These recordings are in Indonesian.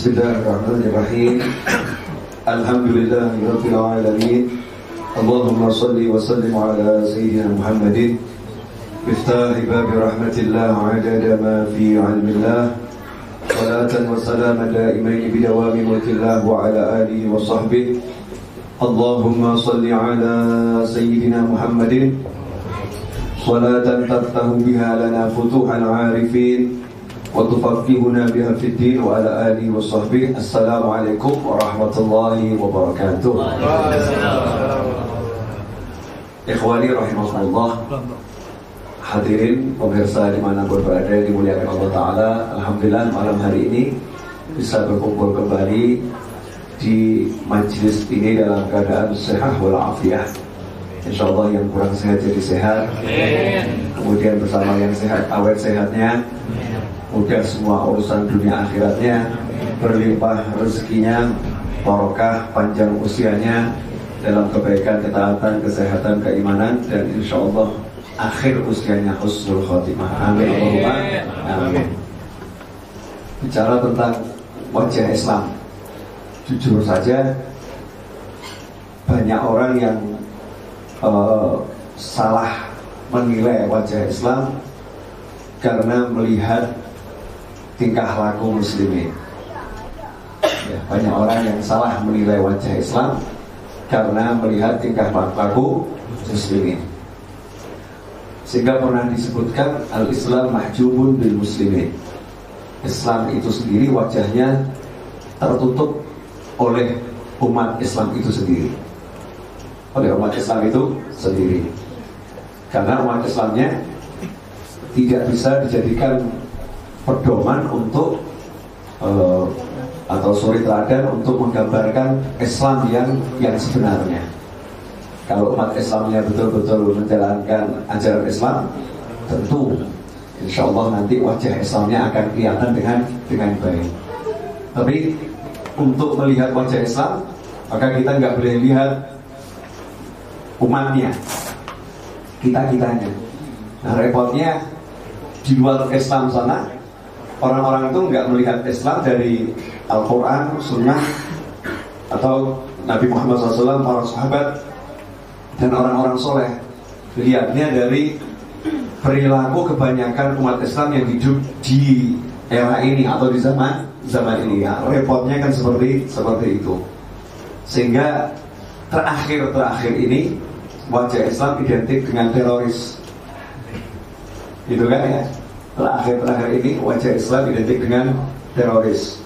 بسم الله الرحمن الرحيم. الحمد لله رب العالمين. اللهم صل وسلم على سيدنا محمد. مفتاح باب رحمة الله عدد ما في علم الله. صلاة وسلاما دائمين بدوام ملك الله وعلى آله وصحبه. اللهم صل على سيدنا محمد. صلاة تفتح بها لنا فتوح العارفين. وتفقهنا بها في الدين وعلى آله وصحبه السلام عليكم ورحمة الله وبركاته Ikhwani rahimahullah Hadirin pemirsa dimanapun berada dimuliakan Allah Ta'ala Alhamdulillah malam hari ini bisa berkumpul kembali di majlis ini dalam keadaan sehat walafiat Insya Allah yang kurang sehat jadi sehat Kemudian bersama yang sehat awet sehatnya Mudah semua urusan dunia akhiratnya Berlimpah rezekinya Barokah panjang usianya Dalam kebaikan, ketaatan, kesehatan, keimanan Dan insya Allah akhir usianya husnul khotimah. Amin. Amin. Bicara tentang wajah Islam. Jujur saja Banyak orang yang uh, salah menilai wajah Islam karena melihat tingkah laku muslimin. Ya, banyak orang yang salah menilai wajah Islam karena melihat tingkah laku muslimin. Sehingga pernah disebutkan al-Islam mahjubun bil muslimin. Islam itu sendiri wajahnya tertutup oleh umat Islam itu sendiri oleh umat Islam itu sendiri. Karena umat Islamnya tidak bisa dijadikan pedoman untuk uh, atau suri teladan untuk menggambarkan Islam yang yang sebenarnya. Kalau umat Islamnya betul-betul menjalankan ajaran Islam, tentu insya Allah nanti wajah Islamnya akan kelihatan dengan dengan baik. Tapi untuk melihat wajah Islam, maka kita nggak boleh lihat umatnya kita kitanya nah repotnya di luar Islam sana orang-orang itu nggak melihat Islam dari Al-Quran, Sunnah atau Nabi Muhammad SAW, para sahabat dan orang-orang soleh lihatnya dari perilaku kebanyakan umat Islam yang hidup di era ini atau di zaman zaman ini ya repotnya kan seperti seperti itu sehingga terakhir terakhir ini wajah Islam identik dengan teroris. Gitu kan ya? Terakhir-terakhir ini wajah Islam identik dengan teroris.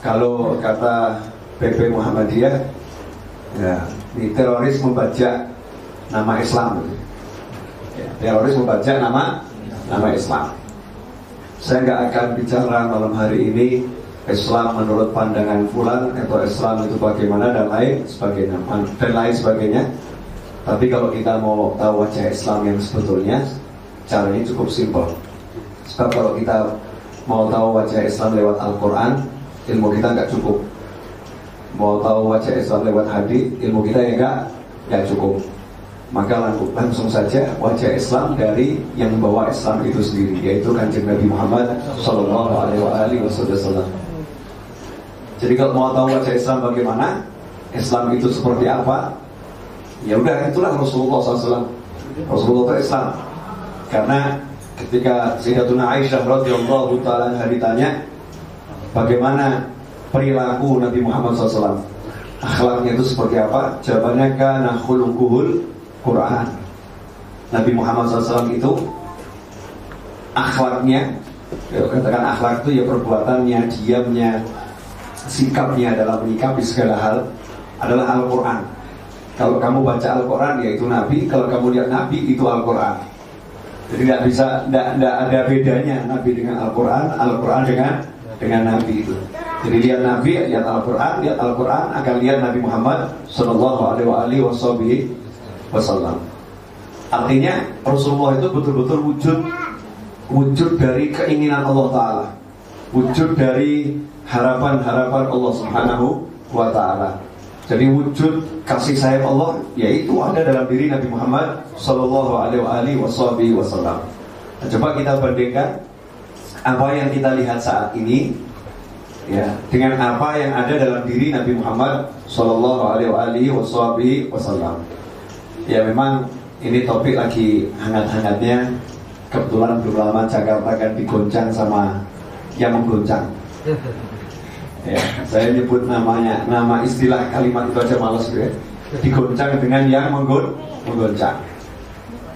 Kalau kata PP Muhammadiyah, ya, ini teroris membaca nama Islam. Ya, teroris membaca nama nama Islam. Saya nggak akan bicara malam hari ini Islam menurut pandangan fulan atau Islam itu bagaimana dan lain sebagainya dan lain sebagainya tapi kalau kita mau tahu wajah Islam yang sebetulnya, caranya cukup simpel. Sebab kalau kita mau tahu wajah Islam lewat Al-Quran, ilmu kita nggak cukup. Mau tahu wajah Islam lewat hadis, ilmu kita ya nggak nggak cukup. Maka langsung saja wajah Islam dari yang membawa Islam itu sendiri, yaitu kanjeng Nabi Muhammad Shallallahu Alaihi Wasallam. Jadi kalau mau tahu wajah Islam bagaimana, Islam itu seperti apa, Ya udah itulah Rasulullah SAW. Rasulullah itu Islam. Karena ketika Sayyidatuna Aisyah radhiyallahu taala ditanya bagaimana perilaku Nabi Muhammad SAW, akhlaknya itu seperti apa? Jawabannya kana khuluquhul Quran. Nabi Muhammad SAW itu akhlaknya, ya, katakan akhlak itu ya perbuatannya, diamnya, sikapnya dalam menyikapi segala hal adalah Al-Quran. Kalau kamu baca Al-Quran yaitu Nabi, kalau kamu lihat Nabi itu Al-Quran. Jadi tidak bisa, tidak ada bedanya Nabi dengan Al-Quran, Al-Quran dengan dengan Nabi itu. Jadi lihat Nabi, lihat Al-Quran, lihat Al-Quran akan lihat Nabi Muhammad Shallallahu Alaihi Wasallam. Artinya Rasulullah itu betul-betul wujud wujud dari keinginan Allah Taala, wujud dari harapan-harapan Allah Subhanahu Wa Taala. Jadi wujud kasih sayang Allah yaitu ada dalam diri Nabi Muhammad Shallallahu Alaihi Wasallam. Nah, coba kita bandingkan apa yang kita lihat saat ini ya dengan apa yang ada dalam diri Nabi Muhammad Shallallahu Alaihi Wasallam. Ya memang ini topik lagi hangat-hangatnya. Kebetulan belum lama Jakarta kan digoncang sama yang menggoncang. Ya, saya nyebut namanya, nama istilah kalimat itu aja males ya. Digoncang dengan yang menggoncang.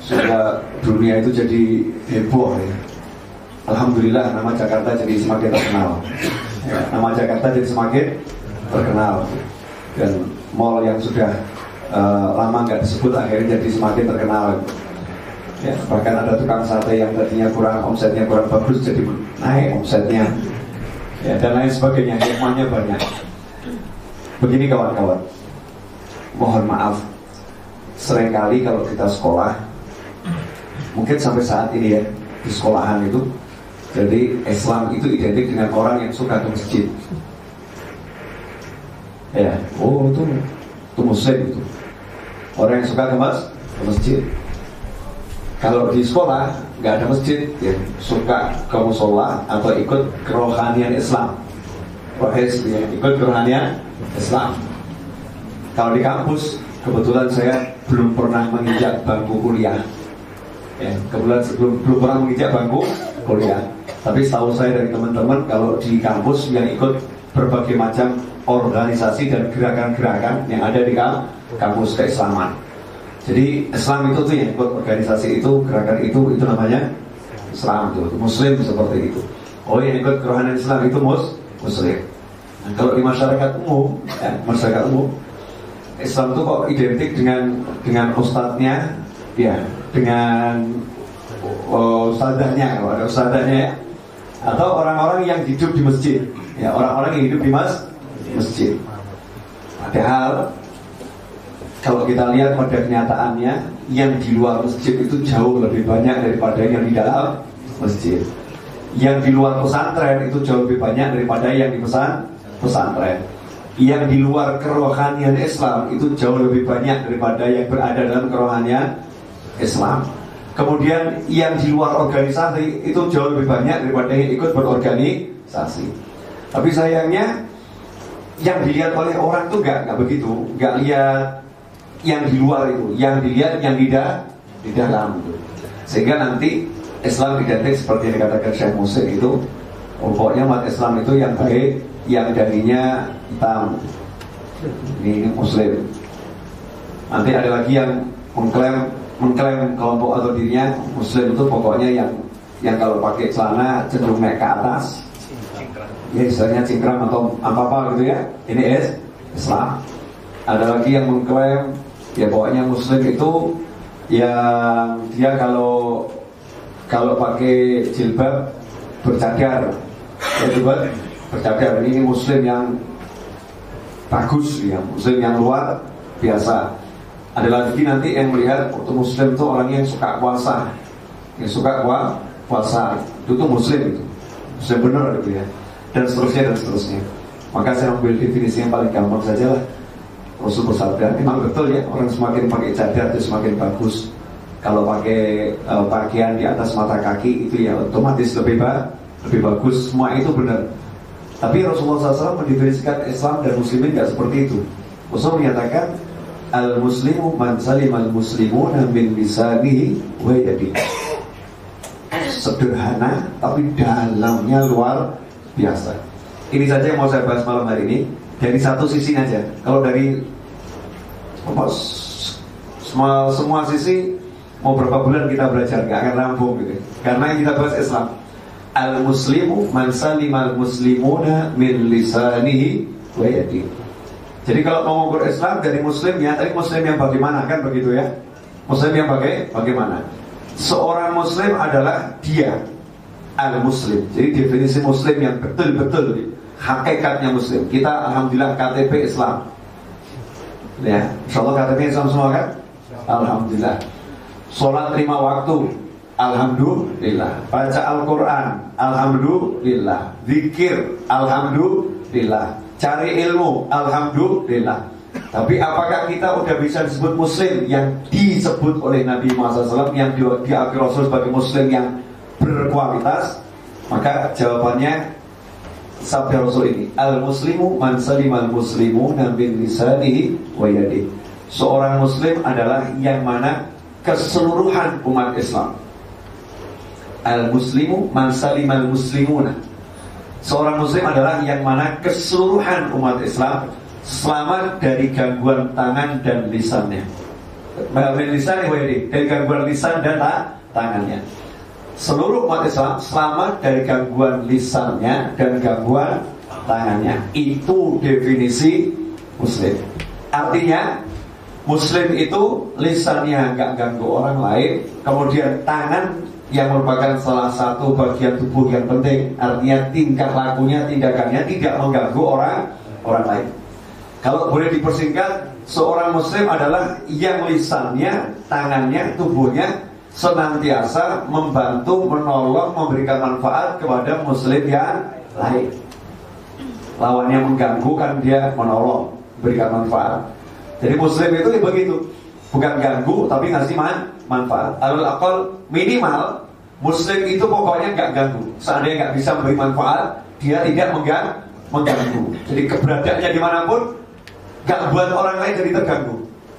Sudah dunia itu jadi heboh ya. Alhamdulillah nama Jakarta jadi semakin terkenal ya, nama Jakarta jadi semakin terkenal dan mall yang sudah uh, lama nggak disebut akhirnya jadi semakin terkenal ya, bahkan ada tukang sate yang tadinya kurang omsetnya kurang bagus jadi naik omsetnya ya, dan lain sebagainya hikmahnya banyak begini kawan-kawan mohon maaf sering kali kalau kita sekolah mungkin sampai saat ini ya di sekolahan itu jadi Islam itu identik dengan orang yang suka ke masjid. Ya, oh itu itu muslim itu. Orang yang suka ke, mas, ke masjid. Kalau di sekolah nggak ada masjid, ya suka ke musola atau ikut kerohanian Islam. Rohes, ya, ikut kerohanian Islam. Kalau di kampus, kebetulan saya belum pernah menginjak bangku kuliah. Ya, kebetulan belum, belum pernah menginjak bangku kuliah. Tapi setahu saya dari teman-teman kalau di kampus yang ikut berbagai macam organisasi dan gerakan-gerakan yang ada di kampus keislaman. Jadi Islam itu tuh yang ikut organisasi itu, gerakan itu, itu namanya Islam itu, Muslim seperti itu. Oh yang ikut kerohanian Islam itu mus, Muslim. Nah, kalau di masyarakat umum, ya, masyarakat umum, Islam itu kok identik dengan dengan ustadznya, ya, dengan oh, ustadznya, kalau ada ustadznya ya, atau orang-orang yang hidup di masjid ya orang-orang yang hidup di mas masjid padahal kalau kita lihat pada kenyataannya yang di luar masjid itu jauh lebih banyak daripada yang di dalam masjid. Yang di luar pesantren itu jauh lebih banyak daripada yang di pesan pesantren. Yang di luar kerohanian Islam itu jauh lebih banyak daripada yang berada dalam kerohanian Islam. Kemudian yang di luar organisasi itu jauh lebih banyak daripada yang ikut berorganisasi. Tapi sayangnya yang dilihat oleh orang itu nggak nggak begitu, nggak lihat yang di luar itu, yang dilihat yang tidak di dalam itu. Sehingga nanti Islam identik seperti yang dikatakan Syekh Musa itu, pokoknya umat Islam itu yang baik, yang darinya hitam. Ini, ini Muslim. Nanti ada lagi yang mengklaim mengklaim kelompok atau dirinya muslim itu pokoknya yang yang kalau pakai celana cenderung naik ke atas ya istilahnya cingkram atau apa apa gitu ya ini is Islam ada lagi yang mengklaim ya pokoknya muslim itu yang dia kalau kalau pakai jilbab bercadar. Ya juga bercadar. Ini muslim yang bagus ya muslim yang luar biasa. Ada lagi nanti yang melihat untuk muslim itu orang yang suka puasa. Yang suka puasa. Itu tuh muslim itu. Muslim benar gitu ya. Dan seterusnya dan seterusnya. Maka saya ambil definisi yang paling gampang saja lah Rasul bersabda memang betul ya orang semakin pakai cadar itu semakin bagus. Kalau pakai uh, pakaian di atas mata kaki itu ya otomatis lebih ba lebih bagus. Semua itu benar. Tapi Rasulullah SAW mendefinisikan Islam dan Muslimin tidak seperti itu. Rasul menyatakan al muslimu man salim al muslimuna min lisanihi wa yadihi. Sederhana tapi dalamnya luar biasa. Ini saja yang mau saya bahas malam hari ini dari satu sisi aja kalau dari apa, semua semua sisi mau berapa bulan kita belajar nggak akan rampung gitu karena kita bahas Islam al muslimu man salim al muslimuna min lisanihi wa jadi kalau mau mengukur Islam dari Muslim ya, tapi Muslim yang bagaimana kan begitu ya? Muslim yang bagai, bagaimana? Seorang Muslim adalah dia al-Muslim. Jadi definisi Muslim yang betul-betul hakikatnya Muslim. Kita alhamdulillah KTP Islam. Ya, insyaallah KTP Islam semua kan? Alhamdulillah. Sholat lima waktu, Alhamdulillah. Baca Al-Quran, Alhamdulillah. Zikir, Alhamdulillah cari ilmu, alhamdulillah. Tapi apakah kita udah bisa disebut muslim yang disebut oleh Nabi Muhammad SAW yang di, diakui Rasul sebagai muslim yang berkualitas? Maka jawabannya sabda Rasul ini al muslimu man salimal muslimu min lisanihi wa yadihi seorang muslim adalah yang mana keseluruhan umat Islam. Al muslimu man salimal muslimuna. Seorang muslim adalah yang mana keseluruhan umat Islam selamat dari gangguan tangan dan lisannya. Yadihi dari gangguan lisan dan tangannya seluruh umat Islam selamat dari gangguan lisannya dan gangguan tangannya. Itu definisi Muslim. Artinya Muslim itu lisannya nggak ganggu orang lain, kemudian tangan yang merupakan salah satu bagian tubuh yang penting, artinya tingkah lakunya, tindakannya tidak mengganggu orang orang lain. Kalau boleh dipersingkat, seorang Muslim adalah yang lisannya, tangannya, tubuhnya senantiasa membantu, menolong, memberikan manfaat kepada muslim yang lain. Lawannya mengganggu kan dia menolong, berikan manfaat. Jadi muslim itu begitu, bukan ganggu tapi ngasih man, manfaat. Alul akal minimal muslim itu pokoknya nggak ganggu. Seandainya nggak bisa memberi manfaat, dia tidak mengganggu. mengganggu. Jadi keberadaannya di mana pun, nggak buat orang lain jadi terganggu.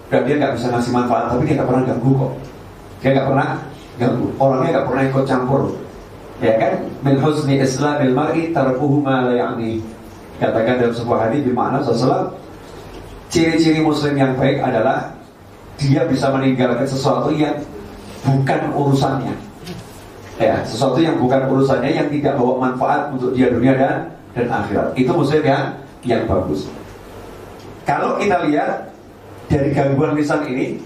Dan dia nggak bisa ngasih manfaat, tapi dia nggak pernah ganggu kok. Dia nggak pernah ganggu. Orangnya nggak pernah ikut campur. Ya kan? Min husni islamil mar'i tarkuhu ma la ya'ni. Katakan dalam sebuah hadis di mana sesuatu ciri-ciri muslim yang baik adalah dia bisa meninggalkan sesuatu yang bukan urusannya. Ya, sesuatu yang bukan urusannya yang tidak bawa manfaat untuk dia dunia dan dan akhirat. Itu muslim yang yang bagus. Kalau kita lihat dari gangguan lisan ini,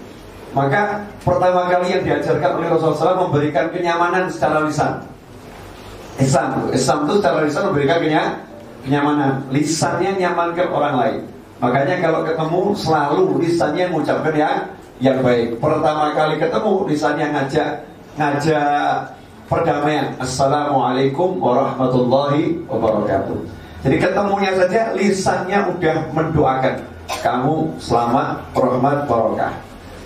maka pertama kali yang diajarkan oleh Rasulullah SAW memberikan kenyamanan secara lisan. Islam, Islam itu secara lisan memberikan kenyamanan. Lisannya nyaman ke orang lain. Makanya kalau ketemu selalu lisannya mengucapkan yang yang baik. Pertama kali ketemu lisannya ngajak ngajak perdamaian. Assalamualaikum warahmatullahi wabarakatuh. Jadi ketemunya saja lisannya udah mendoakan kamu selamat, rahmat, barokah.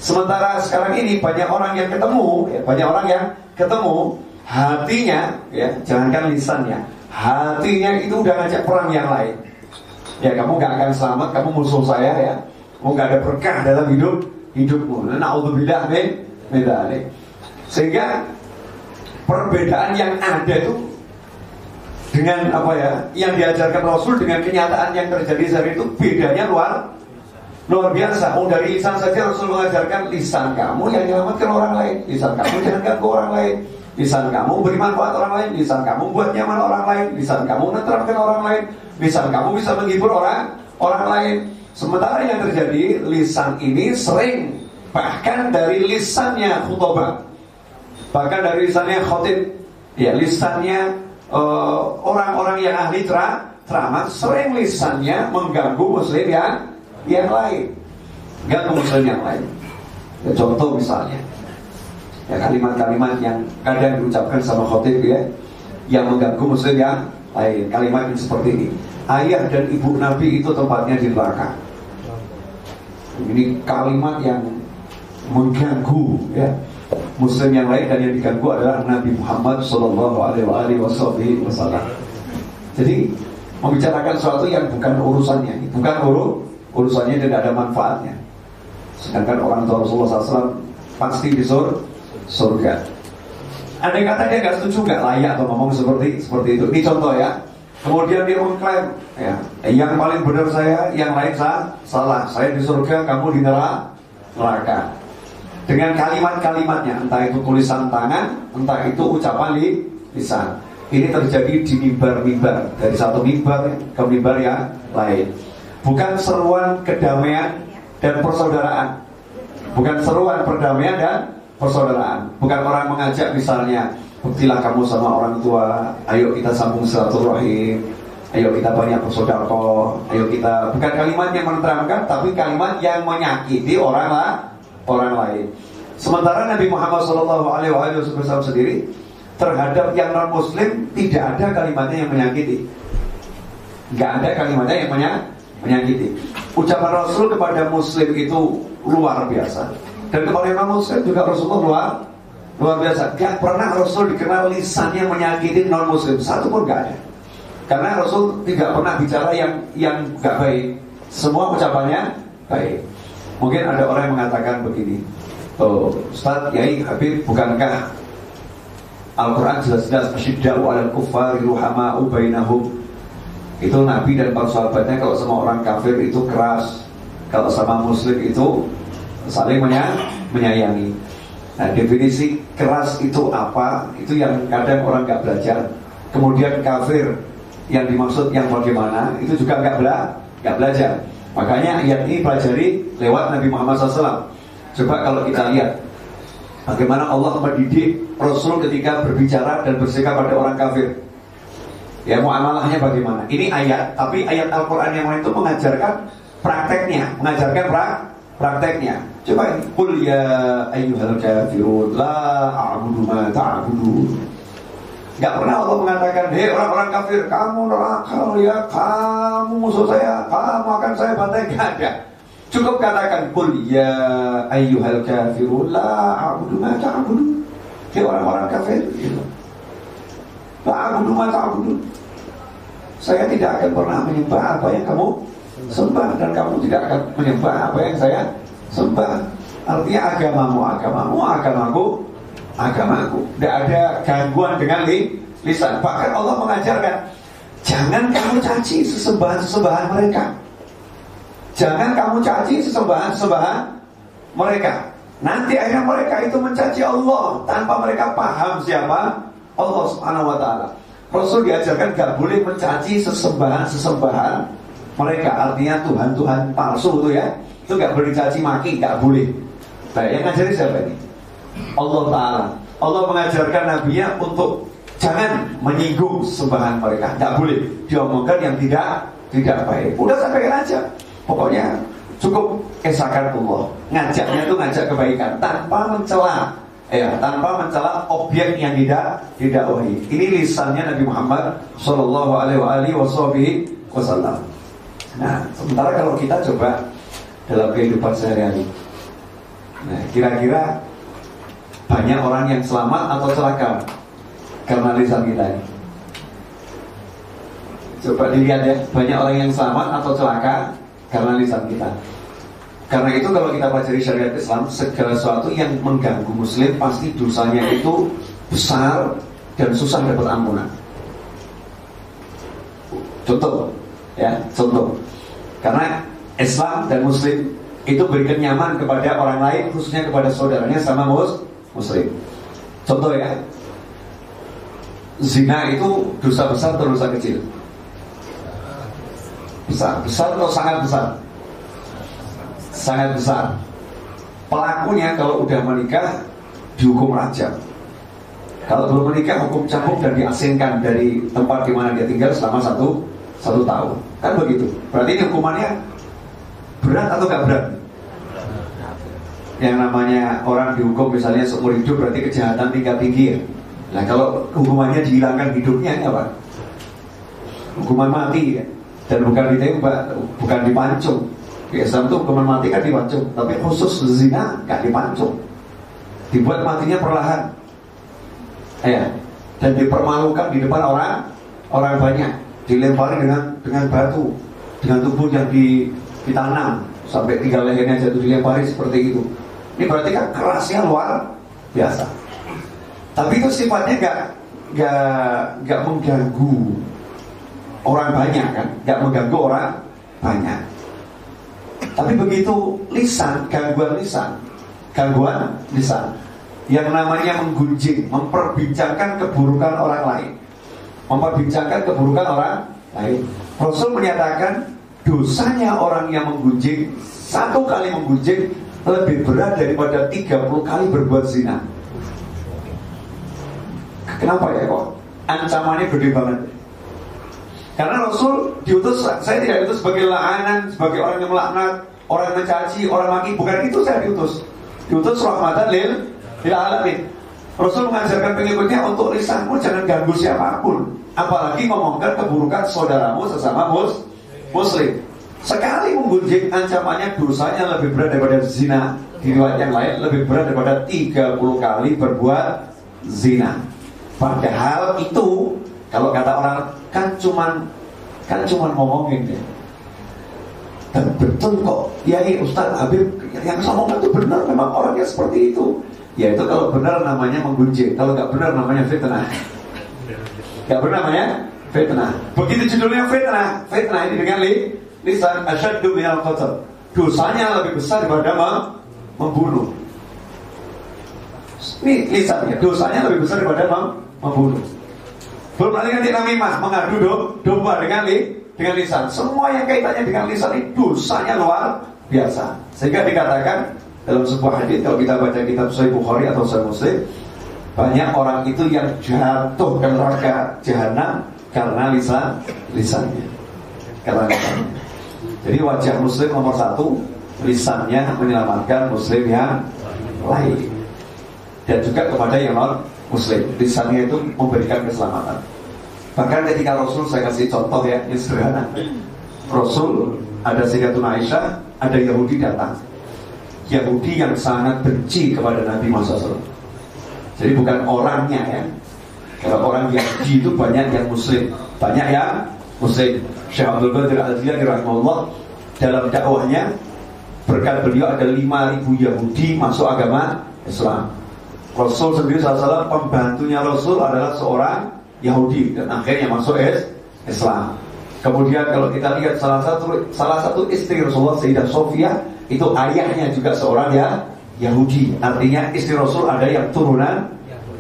Sementara sekarang ini banyak orang yang ketemu, ya, banyak orang yang ketemu hatinya, ya, jangankan lisannya, hatinya itu udah ngajak perang yang lain. Ya kamu gak akan selamat, kamu musuh saya ya, kamu gak ada berkah dalam hidup hidupmu. Naudzubillah min medali. Sehingga perbedaan yang ada itu dengan apa ya yang diajarkan Rasul dengan kenyataan yang terjadi saat itu bedanya luar Luar biasa, oh dari lisan saja Rasul mengajarkan lisan kamu yang menyelamatkan orang lain. Lisan kamu jangan ganggu orang lain. Lisan kamu beri manfaat orang lain. Lisan kamu buat nyaman orang lain. Lisan kamu menerapkan orang lain. Lisan kamu bisa menghibur orang orang lain. Sementara yang terjadi Lisan ini sering Bahkan dari lisannya khutbah. Bahkan dari lisannya khotib. Ya lisannya eh, orang-orang uh, yang ahli ceramah Sering lisannya mengganggu muslim yang yang lain. Nggak kemudian yang lain. Ya, contoh misalnya. Ya kalimat-kalimat yang kadang diucapkan sama khotib ya yang mengganggu muslim yang lain. Kalimat yang seperti ini. Ayah dan ibu nabi itu tempatnya di neraka. Ini kalimat yang mengganggu ya. Muslim yang lain dan yang diganggu adalah Nabi Muhammad Shallallahu Alaihi Wasallam. Jadi membicarakan sesuatu yang bukan urusannya, bukan urus urusannya tidak ada manfaatnya. Sedangkan orang tua Rasulullah SAW pasti di surga. Andai kata dia nggak setuju, nggak layak atau ngomong seperti seperti itu. Ini contoh ya. Kemudian dia mengklaim, ya, yang paling benar saya, yang lain saya salah. Saya di surga, kamu di neraka. Dengan kalimat-kalimatnya, entah itu tulisan tangan, entah itu ucapan di lisan. Ini terjadi di mimbar-mimbar dari satu mimbar ke mimbar yang lain bukan seruan kedamaian dan persaudaraan. Bukan seruan perdamaian dan persaudaraan. Bukan orang mengajak misalnya, buktilah kamu sama orang tua, ayo kita sambung silaturahim, ayo kita banyak bersaudara, ayo kita bukan kalimat yang menenteramkan, tapi kalimat yang menyakiti orang lah, orang lain. Sementara Nabi Muhammad SAW sendiri terhadap yang non Muslim tidak ada kalimatnya yang menyakiti. Gak ada kalimatnya yang menyakiti menyakiti. Ucapan Rasul kepada Muslim itu luar biasa. Dan kepada non Muslim juga Rasulullah luar luar biasa. Gak pernah Rasul dikenal lisannya menyakiti non Muslim satu pun gak ada. Karena Rasul tidak pernah bicara yang yang gak baik. Semua ucapannya baik. Mungkin ada orang yang mengatakan begini, oh, Ustaz, Yai, Habib, bukankah Al-Quran jelas-jelas asyidda'u alal kuffari ruhama'u bainahum Itu Nabi dan para sahabatnya kalau sama orang kafir itu keras. Kalau sama muslim itu saling menyayangi. Nah definisi keras itu apa? Itu yang kadang orang gak belajar. Kemudian kafir yang dimaksud yang bagaimana itu juga nggak bela nggak belajar. Makanya ayat ini pelajari lewat Nabi Muhammad SAW coba kalau kita lihat bagaimana Allah mendidik Rasul ketika berbicara dan bersikap pada orang kafir ya muamalahnya bagaimana ini ayat tapi ayat Al-Quran yang lain itu mengajarkan prakteknya mengajarkan pra prakteknya coba ini kul ya ayyuhal kafirun la a'budu ma ta'budun Gak pernah Allah mengatakan, hei orang-orang kafir, kamu neraka ya, kamu musuh saya, kamu akan saya bantai. Gak ada. Cukup katakan, Kul ya ayyuhal kafirun, la a'budu ma ta'budu. Hei orang-orang kafir. Gitu. La a'budu ma ta'budu. Saya tidak akan pernah menyembah apa yang kamu sembah. Dan kamu tidak akan menyembah apa yang saya sembah. Artinya agamamu, agamamu, agamaku, agamaku. Tidak ada gangguan dengan li, lisan. Bahkan Allah mengajarkan, jangan kamu caci sesembahan-sesembahan mereka. Jangan kamu caci sesembahan-sesembahan mereka. Nanti akhirnya mereka itu mencaci Allah tanpa mereka paham siapa Allah Subhanahu wa taala. Rasul diajarkan gak boleh mencaci sesembahan-sesembahan mereka. Artinya Tuhan-Tuhan palsu itu ya. Itu gak boleh dicaci maki, gak boleh. Baik, yang ngajari siapa ini? Allah Ta'ala Allah mengajarkan Nabi-Nya untuk Jangan menyinggung sembahan mereka Tidak boleh diomongkan yang tidak Tidak baik Udah sampaikan aja Pokoknya cukup esakan Allah Ngajaknya itu ngajak kebaikan Tanpa mencela Ya, tanpa mencela objek yang tidak tidak wahyu. Ini lisannya Nabi Muhammad Shallallahu Alaihi Wasallam. Nah, sementara kalau kita coba dalam kehidupan sehari-hari, nah kira-kira banyak orang yang selamat atau celaka karena lisan kita ini. Coba dilihat ya, banyak orang yang selamat atau celaka karena lisan kita. Karena itu kalau kita pelajari syariat Islam, segala sesuatu yang mengganggu Muslim pasti dosanya itu besar dan susah dapat ampunan. Contoh, ya, contoh. Karena Islam dan Muslim itu berikan nyaman kepada orang lain, khususnya kepada saudaranya sama mus muslim. Contoh ya, zina itu dosa besar atau dosa kecil? Besar, besar atau sangat besar? Sangat besar. Pelakunya kalau udah menikah dihukum rajam. Kalau belum menikah hukum cambuk dan diasingkan dari tempat di mana dia tinggal selama satu satu tahun. Kan begitu. Berarti ini hukumannya berat atau gak berat? yang namanya orang dihukum misalnya seumur hidup berarti kejahatan tingkat tinggi ya. Nah kalau hukumannya dihilangkan hidupnya ini apa? Hukuman mati ya. Dan bukan ditembak, bukan dipancung. Islam itu hukuman mati kan dipancung, tapi khusus zina gak dipancung. Dibuat matinya perlahan. Ya. Dan dipermalukan di depan orang orang banyak, dilempari dengan dengan batu, dengan tubuh yang di, ditanam sampai tiga lehernya jatuh dilempari seperti itu. Ini berarti kan kerasnya luar biasa. Tapi itu sifatnya gak gak gak mengganggu orang banyak kan, gak mengganggu orang banyak. Tapi begitu lisan, gangguan lisan, gangguan lisan, yang namanya menggunjing, memperbincangkan keburukan orang lain, memperbincangkan keburukan orang lain. Rasul menyatakan dosanya orang yang menggunjing satu kali menggunjing lebih berat daripada 30 kali berbuat zina. Kenapa ya kok? Ancamannya gede banget. Karena Rasul diutus, saya tidak diutus sebagai laanan, sebagai orang yang melaknat, orang yang mencaci, orang maki, bukan itu saya diutus. Diutus rahmatan lil lil alamin. Rasul mengajarkan pengikutnya untuk lisanmu jangan ganggu siapa pun, apalagi ngomongkan keburukan saudaramu sesama mus, muslim. Sekali menggunjing ancamannya dosanya lebih berat daripada zina Di riwayat yang lain lebih berat daripada 30 kali berbuat zina Padahal itu kalau kata orang kan cuman kan cuman ngomongin ya. Dan betul kok ya Ustaz Habib yang ngomong itu benar memang orangnya seperti itu. Ya itu kalau benar namanya menggunjing kalau nggak benar namanya fitnah. Nggak benar namanya fitnah. Begitu judulnya fitnah fitnah ini dengan li lisan asyaddu minal qatl. Dosanya lebih besar daripada membunuh. Ini lisannya dosanya lebih besar daripada membunuh belum lagi nanti namimah mengadu domba dengan li dengan lisan. Semua yang kaitannya dengan lisan itu dosanya luar biasa. Sehingga dikatakan dalam sebuah hadis kalau kita baca kitab Sahih Bukhari atau Sahih Muslim banyak orang itu yang jatuh ke neraka jahanam karena lisan lisannya. Karena lisannya. Jadi wajah muslim nomor satu lisannya menyelamatkan muslim yang lain dan juga kepada yang non muslim lisannya itu memberikan keselamatan Bahkan ketika Rasul saya kasih contoh ya, ini sederhana. Rasul ada Sayyidatuna Aisyah, ada Yahudi datang. Yahudi yang sangat benci kepada Nabi Muhammad. Jadi bukan orangnya ya. Kalau orang Yahudi itu banyak yang Muslim, banyak yang Muslim. Syekh Abdul Qadir Al-Jilani rahimahullah dalam dakwahnya berkat beliau ada 5000 Yahudi masuk agama Islam. Rasul sendiri SAW pembantunya Rasul adalah seorang Yahudi dan akhirnya masuk Islam. Kemudian kalau kita lihat salah satu salah satu istri Rasulullah Sayyidah Sofia itu ayahnya juga seorang ya Yahudi. Artinya istri Rasul ada yang turunan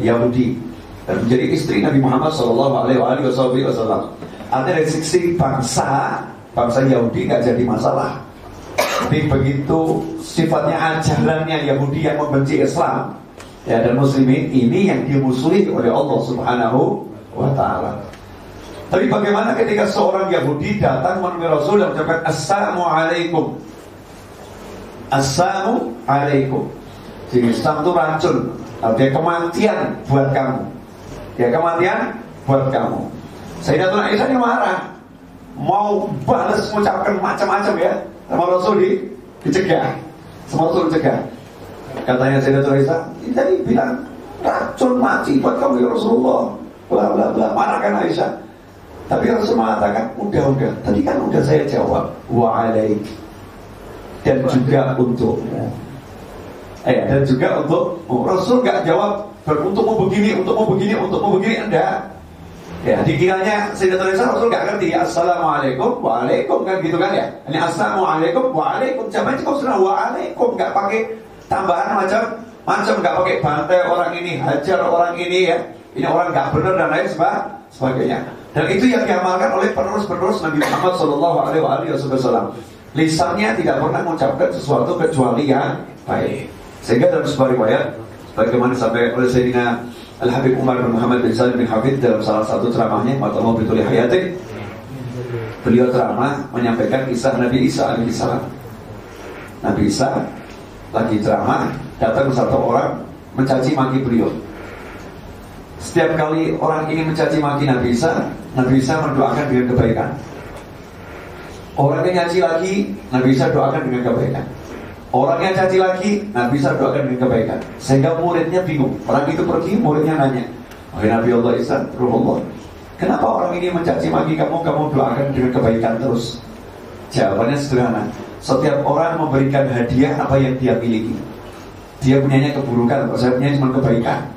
Yahudi dan menjadi istri Nabi Muhammad Shallallahu Alaihi Wasallam. Artinya dari sisi bangsa bangsa Yahudi nggak jadi masalah. Tapi begitu sifatnya ajarannya Yahudi yang membenci Islam ya dan Muslimin ini yang dimusuhi oleh Allah Subhanahu wa ta'ala. Tapi bagaimana ketika seorang Yahudi datang menemui Rasul dan mengucapkan Assalamualaikum Assalamualaikum Jadi Islam itu racun. Artinya kematian buat kamu. Ya kematian buat kamu. Sayyidatuna Aisyah ini marah. Mau balas mengucapkan macam-macam ya Sama Rasul di, dicegah. Sama Rasul dicegah. Katanya Sayyidatuna Aisyah Jadi bilang racun mati buat kamu ya Rasulullah bla bla bla. Marahkan Aisyah? Tapi Rasul mengatakan udah udah. Tadi kan udah saya jawab wa alaik. Dan juga untukmu. Eh dan juga untuk oh, Rasul nggak jawab untukmu begini untukmu begini untukmu begini. Enggak. Ya, dikiranya Sayyidatuna Aisyah Rasul nggak ngerti. Assalamualaikum, Waalaikum. Kan gitu kan ya? Ini Assalamualaikum, Waalaikum. Zaman itu sudah Waalaikum. Nggak pakai tambahan macam macam nggak pakai bantai orang ini, hajar orang ini ya ini orang nggak benar dan lain sebagainya. Dan itu yang diamalkan oleh penerus-penerus Nabi Muhammad Shallallahu Alaihi Wasallam. Lisannya tidak pernah mengucapkan sesuatu kecuali yang baik. Sehingga dalam sebuah riwayat, bagaimana sampai oleh Sayyidina Al Habib Umar bin Muhammad bin Salim bin Hafid dalam salah satu ceramahnya, Matamu Bituli Hayati, beliau ceramah menyampaikan kisah Nabi Isa alaihissalam. Nabi Isa lagi ceramah, datang satu orang mencaci maki beliau. Setiap kali orang ini mencaci maki Nabi Isa, Nabi Isa mendoakan dengan kebaikan. Orang yang nyaci lagi, Nabi Isa doakan dengan kebaikan. Orang yang caci lagi, Nabi Isa doakan dengan kebaikan. Sehingga muridnya bingung. Orang itu pergi, muridnya nanya, Wahai Nabi Allah Isa, Allah, kenapa orang ini mencaci maki kamu, kamu doakan dengan kebaikan terus? Jawabannya sederhana. Setiap orang memberikan hadiah apa yang dia miliki. Dia punyanya keburukan, saya punya cuma kebaikan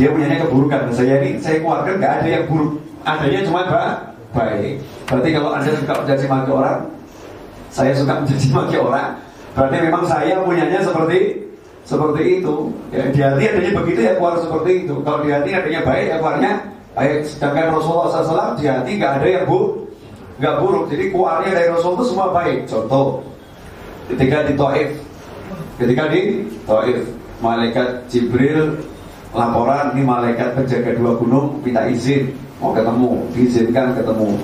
dia punya keburukan. Saya ini saya keluarga nggak ada yang buruk. Adanya cuma bah, baik. Berarti kalau anda suka mencaci maki orang saya suka mencaci maki orang berarti memang saya punyanya seperti seperti itu. Ya, di hati adanya begitu ya keluar seperti itu. Kalau di hati adanya baik ya keluarnya baik. Sedangkan Rasulullah SAW di hati nggak ada yang buruk nggak buruk. Jadi keluarnya dari Rasul itu semua baik. Contoh ketika di Taif ketika di Taif malaikat Jibril laporan ini malaikat penjaga dua gunung minta izin mau ketemu diizinkan ketemu.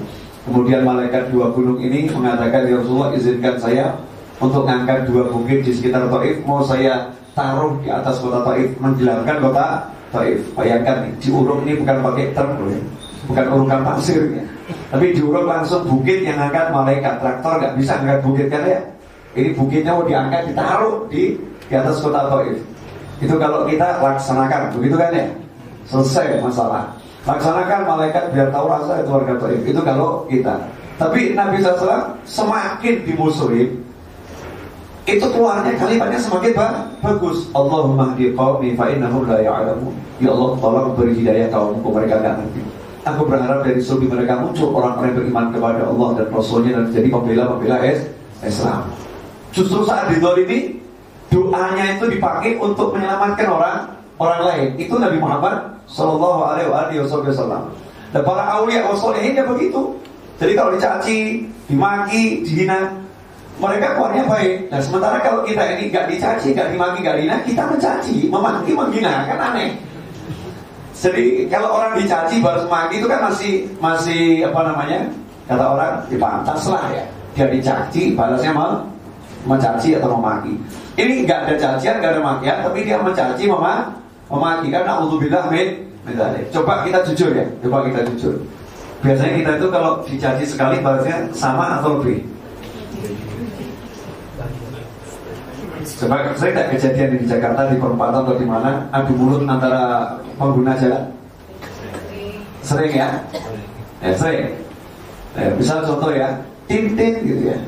Kemudian malaikat dua gunung ini mengatakan ya Rasulullah izinkan saya untuk mengangkat dua bukit di sekitar Taif. Mau saya taruh di atas kota Taif menjelaskan kota Taif. Bayangkan nih diuruk ini bukan pakai truk ya. bukan urukan pasir ya. tapi diuruk langsung bukit yang angkat malaikat. Traktor nggak bisa angkat bukit kan ya? Ini bukitnya mau diangkat ditaruh di di atas kota Taif itu kalau kita laksanakan, begitu kan ya? Selesai masalah. Laksanakan malaikat biar tahu rasa itu warga Taif. Itu kalau kita. Tapi Nabi SAW semakin dimusuhin, itu keluarnya kalimatnya semakin bagus. Allahumma hdi qaumi fa innahum la ya'lamun. Ya Allah, tolong beri hidayah kaumku mereka enggak ngerti. Aku berharap dari sulbi mereka muncul orang-orang yang beriman kepada Allah dan Rasulnya dan jadi pembela-pembela Islam. Justru saat ini doanya itu dipakai untuk menyelamatkan orang orang lain. Itu Nabi Muhammad Sallallahu Alaihi Wasallam. Dan para awliya wasolehin ya begitu. Jadi kalau dicaci, dimaki, dihina, mereka keluarnya baik. Nah sementara kalau kita ini gak dicaci, gak dimaki, gak dihina, kita mencaci, memaki, menghina, kan aneh. Jadi kalau orang dicaci baru maki itu kan masih masih apa namanya kata orang dipantas lah ya. Dia dicaci, balasnya mau mencaci atau memaki. Ini nggak ada cacian, nggak ada makian, tapi dia mencaci, memaki memaki karena bilang min misalnya. Coba kita jujur ya, coba kita jujur. Biasanya kita itu kalau dicaci sekali balasnya sama atau lebih? Coba saya tidak kejadian di Jakarta di perempatan atau di mana adu mulut antara pengguna jalan. Sering ya? Ya sering. Ya, misal contoh ya, tin tin gitu ya,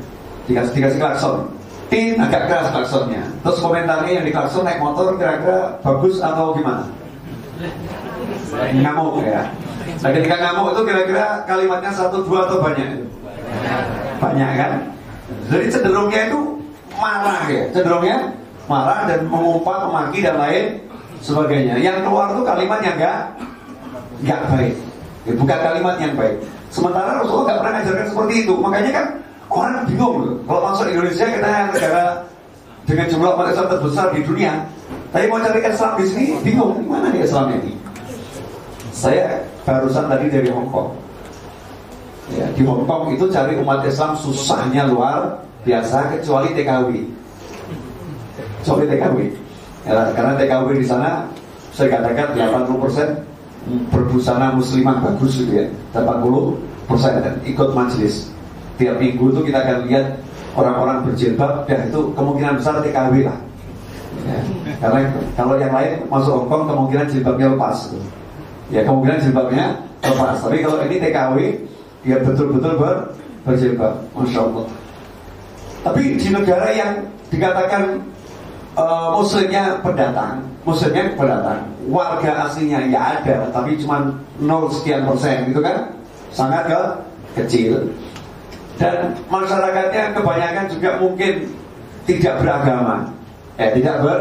dikasih dikasih klakson tin agak keras klaksonnya. Terus komentarnya yang di naik motor kira-kira bagus atau gimana? Ngamuk ya. Nah ketika ngamuk itu kira-kira kalimatnya satu dua atau banyak? Banyak kan? Jadi cenderungnya itu marah ya, cenderungnya marah dan mengumpat, memaki dan lain sebagainya. Yang keluar itu kalimat yang enggak enggak baik. Ya, bukan kalimat yang baik. Sementara Rasulullah nggak pernah ngajarkan seperti itu. Makanya kan Orang bingung loh. Kalau masuk Indonesia kita negara dengan jumlah umat Islam terbesar di dunia. Tapi mau cari Islam di sini bingung. Mana nih Islam ini? Saya barusan tadi dari Hong Kong. Ya, di Hong Kong itu cari umat Islam susahnya luar biasa kecuali TKW. Kecuali TKW. Ya, karena TKW di sana saya katakan 80 persen berbusana muslimah bagus gitu ya, 80 persen ikut majelis tiap minggu itu kita akan lihat orang-orang berjilbab dan itu kemungkinan besar TKW lah. Ya. karena kalau yang lain masuk Hongkong kemungkinan jilbabnya lepas. Ya kemungkinan jilbabnya lepas. Tapi kalau ini TKW dia betul-betul ber, berjilbab. Masya Allah. Tapi di negara yang dikatakan uh, muslimnya pendatang muslimnya pendatang warga aslinya ya ada tapi cuma 0 sekian persen gitu kan sangat ke kecil dan masyarakatnya kebanyakan juga mungkin tidak beragama. Eh tidak ber,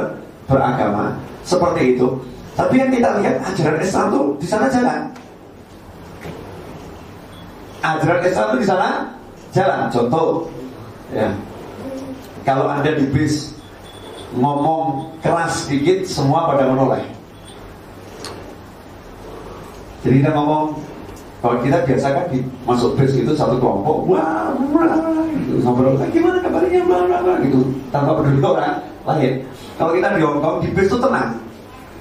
beragama. Seperti itu. Tapi yang kita lihat ajaran Islam itu di sana jalan. Ajaran Islam itu di sana jalan. Contoh ya. Kalau anda di bis ngomong keras sedikit semua pada menoleh. Jadi kita ngomong kalau kita biasa kan di, masuk bus itu satu kelompok, wah, wah, gitu, ngobrol, nah, gimana kabarnya, bla bla bla, gitu, tanpa peduli orang lain. Kalau kita di Hongkong di bus itu tenang.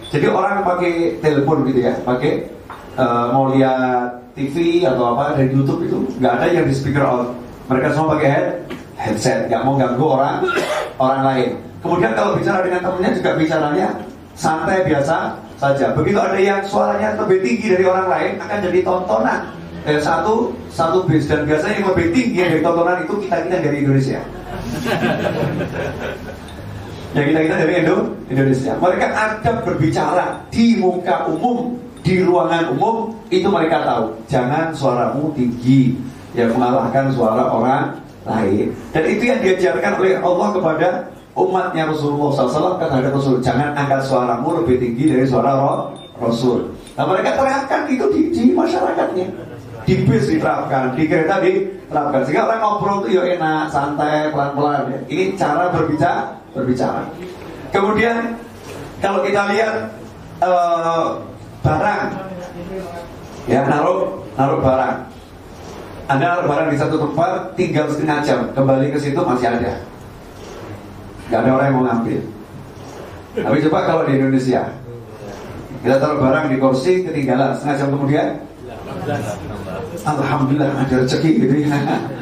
Jadi orang pakai telepon gitu ya, pakai uh, mau lihat TV atau apa dari YouTube itu nggak ada yang di speaker on. Mereka semua pakai head, headset, nggak mau ganggu orang orang lain. Kemudian kalau bicara dengan temennya juga bicaranya santai biasa, saja. Begitu ada yang suaranya lebih tinggi dari orang lain akan jadi tontonan. Eh, satu satu bis dan biasanya yang lebih tinggi dari tontonan itu kita kita dari Indonesia. yang kita kita dari Indo Indonesia. Mereka ada berbicara di muka umum, di ruangan umum itu mereka tahu. Jangan suaramu tinggi yang mengalahkan suara orang lain. Dan itu yang diajarkan oleh Allah kepada umatnya Rasulullah SAW ada Rasul jangan angkat suaramu lebih tinggi dari suara Rasul. Nah mereka terangkan itu di, di masyarakatnya. Di bis diterapkan, di kereta diterapkan. Sehingga orang ngobrol itu ya enak, santai, pelan-pelan. Ya. ini cara berbicara berbicara. Kemudian kalau kita lihat uh, barang. Ya naruh naruh barang. Anda naruh barang di satu tempat tinggal setengah jam kembali ke situ masih ada Gak ada orang yang mau ngambil. Tapi coba kalau di Indonesia, kita taruh barang di kursi ketinggalan setengah jam kemudian, Alhamdulillah ada rezeki gitu ya.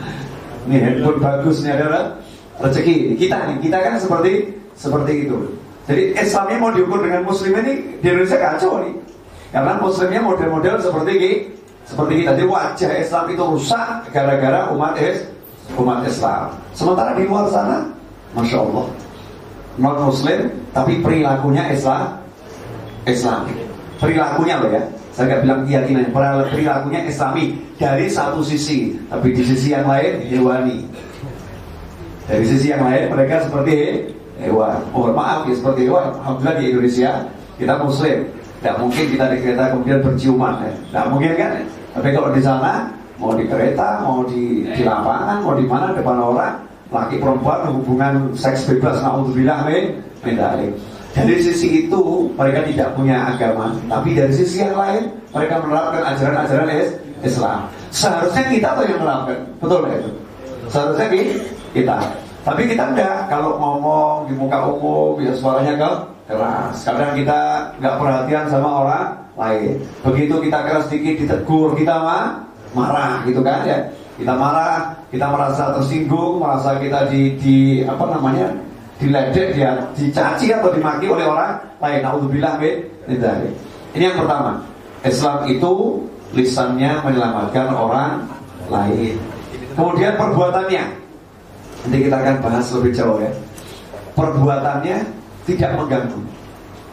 Nih handphone bagus nih ada rezeki. Kita nih, kita kan seperti seperti itu. Jadi Islamnya mau diukur dengan Muslim ini di Indonesia kacau nih. Karena muslimnya model-model seperti ini, seperti kita. Jadi wajah Islam itu rusak gara-gara umat Islam. Sementara di luar sana, masya Allah, non Muslim, tapi perilakunya Islam, Islam. Perilakunya loh ya. Saya nggak bilang keyakinan, perilakunya Islami dari satu sisi, tapi di sisi yang lain hewani. Dari sisi yang lain mereka seperti hewan. Mohon maaf ya seperti hewan. Alhamdulillah di Indonesia kita Muslim tidak mungkin kita di kereta kemudian berciuman ya. Tidak mungkin kan? Tapi kalau di sana mau di kereta, mau di, di lapangan, mau di mana depan orang, laki perempuan hubungan seks bebas, naudzubillah min Dari sisi itu mereka tidak punya agama, tapi dari sisi yang lain mereka menerapkan ajaran-ajaran Islam. Seharusnya kita tuh yang menerapkan, betul nggak itu? Seharusnya kita. Tapi kita enggak, kalau ngomong di muka umum, ya suaranya ke keras. Kadang kita nggak perhatian sama orang lain. Begitu kita keras sedikit ditegur, kita mah marah gitu kan ya. Kita marah, kita merasa tersinggung, merasa kita di, di apa namanya diledek, dia dicaci atau dimaki oleh orang lain. Naudzubillah min Ini yang pertama. Islam itu lisannya menyelamatkan orang lain. Kemudian perbuatannya. Nanti kita akan bahas lebih jauh ya. Perbuatannya tidak mengganggu.